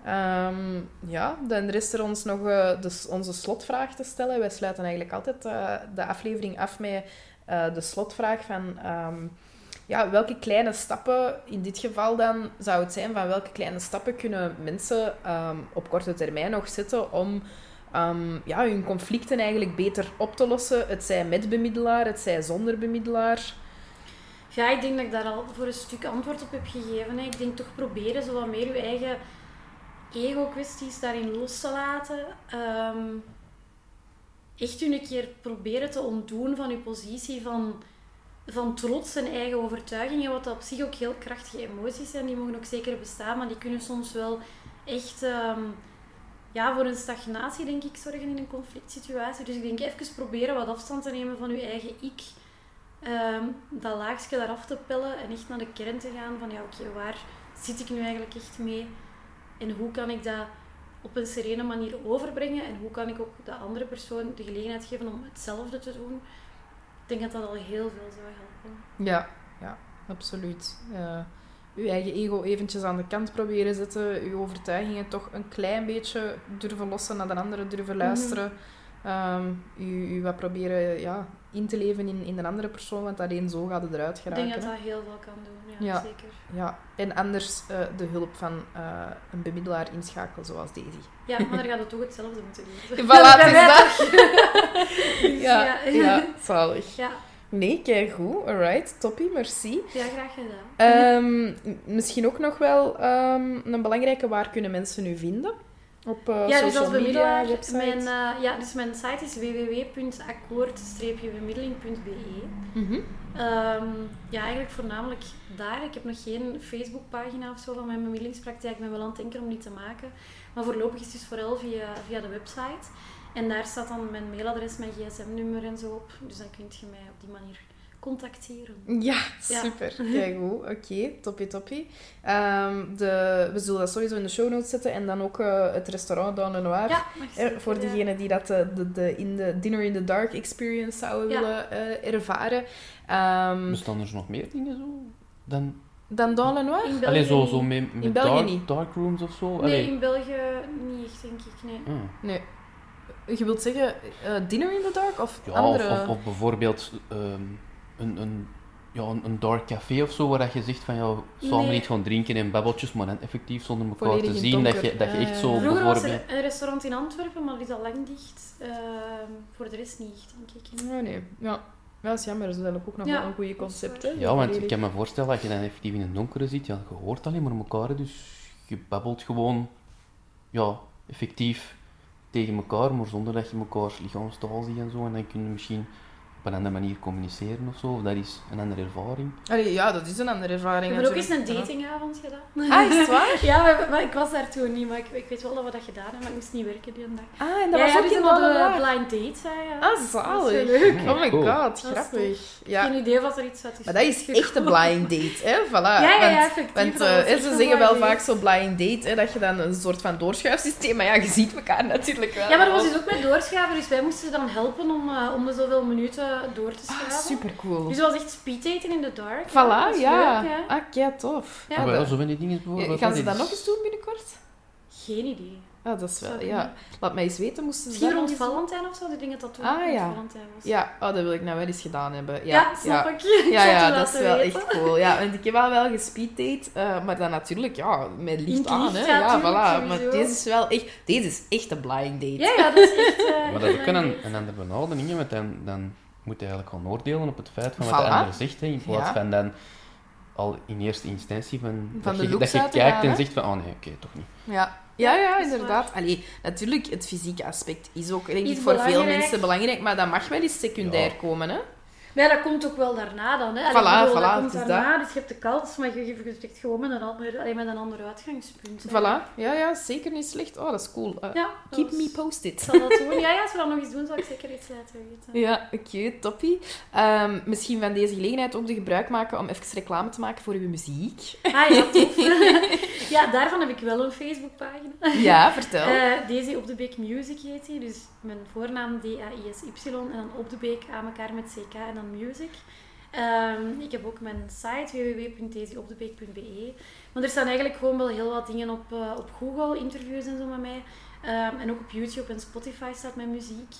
Ehm, ja, dan rest er ons nog eh, onze slotvraag te stellen. Wij sluiten eigenlijk altijd eh, de aflevering af met eh, de slotvraag van... ehm, ja, welke kleine stappen, in dit geval dan, zou het zijn van welke kleine stappen kunnen mensen ehm, op korte termijn nog zetten om ja, hun conflicten eigenlijk beter op te lossen? Het zij met bemiddelaar, het zij zonder bemiddelaar. Ja, ik denk dat ik daar al voor een stuk antwoord op heb gegeven. Hè. Ik denk toch proberen zo wat meer je eigen ego-kwesties daarin los te laten. Ehm, echt een keer proberen te ontdoen van uw positie van, van trots en eigen overtuigingen, wat op zich ook heel krachtige emoties zijn. Die mogen ook zeker bestaan, maar die kunnen soms wel echt ehm, ja, voor een stagnatie, denk ik, zorgen in een conflict situatie. Dus ik denk even proberen wat afstand te nemen van uw eigen ik. ehm, dat laagje daaraf te pellen en echt naar de kern te gaan van ja, oké, waar zit ik nu eigenlijk echt mee? En hoe kan ik dat op een serene manier overbrengen? En hoe kan ik ook de andere persoon de gelegenheid geven om hetzelfde te doen? Ik denk dat dat al heel veel zou helpen. Ja, ja, absoluut. Uh, uw eigen ego eventjes aan de kant proberen zetten, uw overtuigingen toch een klein beetje durven lossen, naar de andere durven luisteren. Mm u, u wat proberen ja, in te leven in, in een andere persoon, want alleen zo gaat het eruit geraken. Ik denk dat dat heel veel kan doen, ja, zeker. Ja, en anders uh, de hulp van uh, een bemiddelaar inschakelen, zoals Daisy. Ja, maar dan gaat het toch hetzelfde moeten doen. Voilà, het is dat. ja, ja, ja, zalig. Ja. Nee, kijk goed. Alright, toppie, merci. Ja, graag gedaan. Um, misschien ook nog wel um, een belangrijke, waar kunnen mensen u vinden? Op uh, ja, dus als bemiddelaar, mijn, uh, ja, dus mijn site is www.akkoord-bemiddeling.be. Mm -hmm. um, ja, eigenlijk voornamelijk daar. Ik heb nog geen Facebookpagina of zo van mijn bemiddelingspraktijk. Ik ben wel aan het denken om die te maken. Maar voorlopig is het dus vooral via, via de website. En daar staat dan mijn mailadres, mijn gsm-nummer en zo op. Dus dan kun je mij op die manier contacteren. Ja, super. Kijk goed. Oké, okay, toppie toppie. Um, de, we zullen dat sowieso in de show notes zetten. En dan ook uh, het restaurant Down Noir. Ja, er, voor diegenen die dat uh, de, de, in de Dinner in the Dark experience zouden ja. willen uh, ervaren. Um, Bestaan er nog meer dingen zo? Dan... Dan Dans le Noir? Allee, zo, zo met, met in België dark, niet. dark rooms of zo? Nee, in België niet echt, denk ik. Nee. Ah. Nee. Je wilt zeggen uh, Dinner in the Dark of Ja, andere... of, of, of bijvoorbeeld um, een, een, ja, een, een dark café of zo, waar dat je zegt van ja, samen Nee. niet gaan drinken en babbeltjes, maar dan effectief zonder elkaar Volledig te zien, dat je, dat je echt zo Vroeger was bijvoorbeeld... er een restaurant in Antwerpen, maar die is al lang dicht. Ehm, voor de rest niet denk ik. Oh, nee. Ja. ja, dat is jammer. Dat is eigenlijk ook nog Ja, wel een goede concept. Hè? Ja, want ik kan me voorstellen dat je dan effectief in het donkere zit, ja, je hoort alleen maar elkaar, dus je babbelt gewoon, ja, effectief tegen elkaar, maar zonder dat je elkaars lichaamstaal ziet en zo, en dan kun je misschien op een andere manier communiceren of zo, of dat is een andere ervaring. Allee, ja, dat is een andere ervaring. We hebben ook eens een datingavond gedaan. Ja. Ah, is het waar? Ja, maar ik was daar toen niet, maar ik, ik weet wel dat we dat gedaan hebben, maar ik moest niet werken die dag. Ah, en dat ja, was ja, ook dus in een Noir. blind date, zei ja. Ah, zalig. leuk. Oh my god, grappig. Geen Ja. idee wat er iets uit is. Maar dat is echt een blind date, hè? Voilà. Ja, ja, ja, Want- effectief. Want dat eh, ze zeggen wel vaak zo blind date, hè, dat je dan een soort van doorschuifsysteem... Maar ja, je ziet elkaar natuurlijk wel. Ja, maar dat was dus ook met doorschuiven, dus wij moesten dan helpen om, eh, om de zoveel minuten door te Ah, schuiven. super cool. Dus het was echt speed dating in the dark. Voilà, dat ja. Leuk? Ah, kei tof. Ja, Ah, Ah, wel, dat- zo van die dingen bijvoorbeeld. Gaan ze dat nog eens doen binnenkort? Geen idee. Ah, dat is wel... Ja. Laat mij eens weten, moesten ze Misschien dat rond? Valentijn of zo, ik denk dat dat toen Ah, rond ja. Valentijn was. Ja, oh, dat wil ik nou wel eens gedaan hebben. Ja, Ja, snap ik. Ik Ja, ja, dat is wel weten. echt cool. Ja, want ik heb wel wel gespeeddate, eh maar dan natuurlijk, ja, met licht aan, licht, hè. ja, Ja, voilà. Maar deze is wel echt, deze is echt een blind date. Ja, ja, dat is echt... eh, Maar dat is ook een, een andere benadering, want dan, dan moet je eigenlijk gaan oordelen op het feit van wat Voilà. de ander zegt, hè, in plaats Ja. van dan al in eerste instantie van, Van dat, de je, dat je kijkt gaan, en zegt van, oh nee, oké, toch niet. Ja, ja, ja, inderdaad. Allee, natuurlijk, het fysieke aspect is ook, denk ik, Is voor veel mensen belangrijk, maar dat mag wel eens secundair Ja. komen, hè. Maar ja, dat komt ook wel daarna dan. Hè. Allee, Voilà, bedoel, voilà, dat komt het is daarna, dus je hebt de kans, maar je, gewoon met een ander, allee, met een ander uitgangspunt. hè. Voilà. Ja, ja, zeker niet slecht. Oh, dat is cool. Eh, Ja, keep was- me posted. zal dat doen. Ja, ja, als we dat nog eens doen, zal ik zeker iets laten weten. Ja, oké, toppie. Ehm, misschien van deze gelegenheid ook de gebruik maken om even reclame te maken voor uw muziek. Ah ja, tof. ja, daarvan heb ik wel een Facebookpagina. Ja, vertel. Eh Daisy op de Beek Music heet die. Dus mijn voornaam D-A-I-S-Y en dan op de beek aan elkaar met CK en dan music. Ehm, ik heb ook mijn site www.daisyopdebeek.be. Maar er staan eigenlijk gewoon wel heel wat dingen op, eh, op Google, interviews en zo met mij. Ehm, en ook op YouTube en Spotify staat mijn muziek.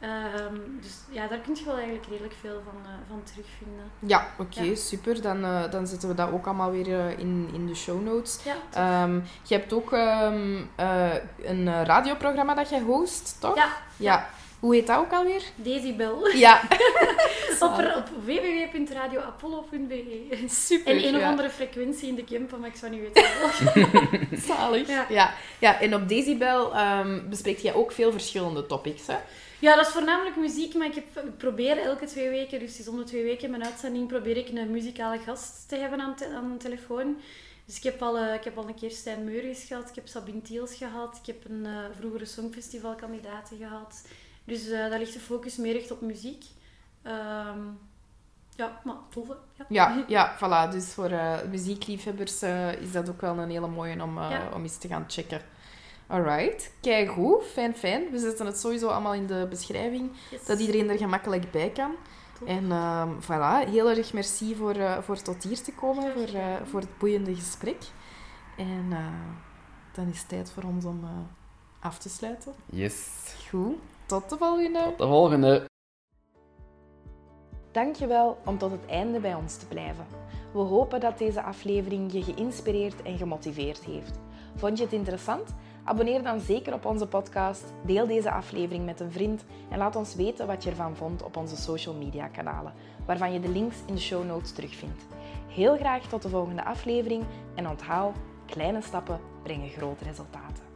Ehm, dus ja, daar kun je wel eigenlijk redelijk veel van, eh, van terugvinden. Ja, oké, Ja. super. Dan, eh, dan zetten we dat ook allemaal weer in, in de show notes. Ja, je hebt ook een radioprogramma dat jij host, toch? Ja. ja. Hoe heet dat ook alweer? Bell. Ja. Op, op www.radioapollo.be. Super. En een of andere frequentie in de Kempen, maar ik zou niet weten welke. Zalig. Ja. Ja. Ja. en op Decibel ehm bespreekt jij ook veel verschillende topics, hè? Ja, dat is voornamelijk muziek, maar ik, heb, ik probeer elke twee weken, dus het is om de twee weken mijn uitzending, probeer ik een muzikale gast te hebben aan, te- aan de telefoon. Dus ik heb, al, eh, ik heb al een keer Stijn Meuris gehad, ik heb Sabine Tiels gehad, ik heb een eh, vroegere songfestivalkandidaat gehad. Dus eh, daar ligt de focus meer echt op muziek. Ehm, Ja, maar tof, ja. Ja, ja, voilà. Dus voor eh, muziekliefhebbers eh, is dat ook wel een hele mooie om, eh, Ja. om eens te gaan checken. Alright, kijk goed, fijn, fijn. We zetten het sowieso allemaal in de beschrijving, Yes. dat iedereen er gemakkelijk bij kan. Tof. En ehm, voilà, heel erg merci voor, eh, voor tot hier te komen, voor, eh, voor het boeiende gesprek. En eh, dan is het tijd voor ons om eh, af te sluiten. Yes. Goed, tot de volgende! Tot de volgende. Dankjewel om tot het einde bij ons te blijven. We hopen dat deze aflevering je geïnspireerd en gemotiveerd heeft. Vond je het interessant? Abonneer dan zeker op onze podcast, deel deze aflevering met een vriend en laat ons weten wat je ervan vond op onze social media kanalen, waarvan je de links in de show notes terugvindt. Heel graag tot de volgende aflevering en onthoud, kleine stappen brengen grote resultaten.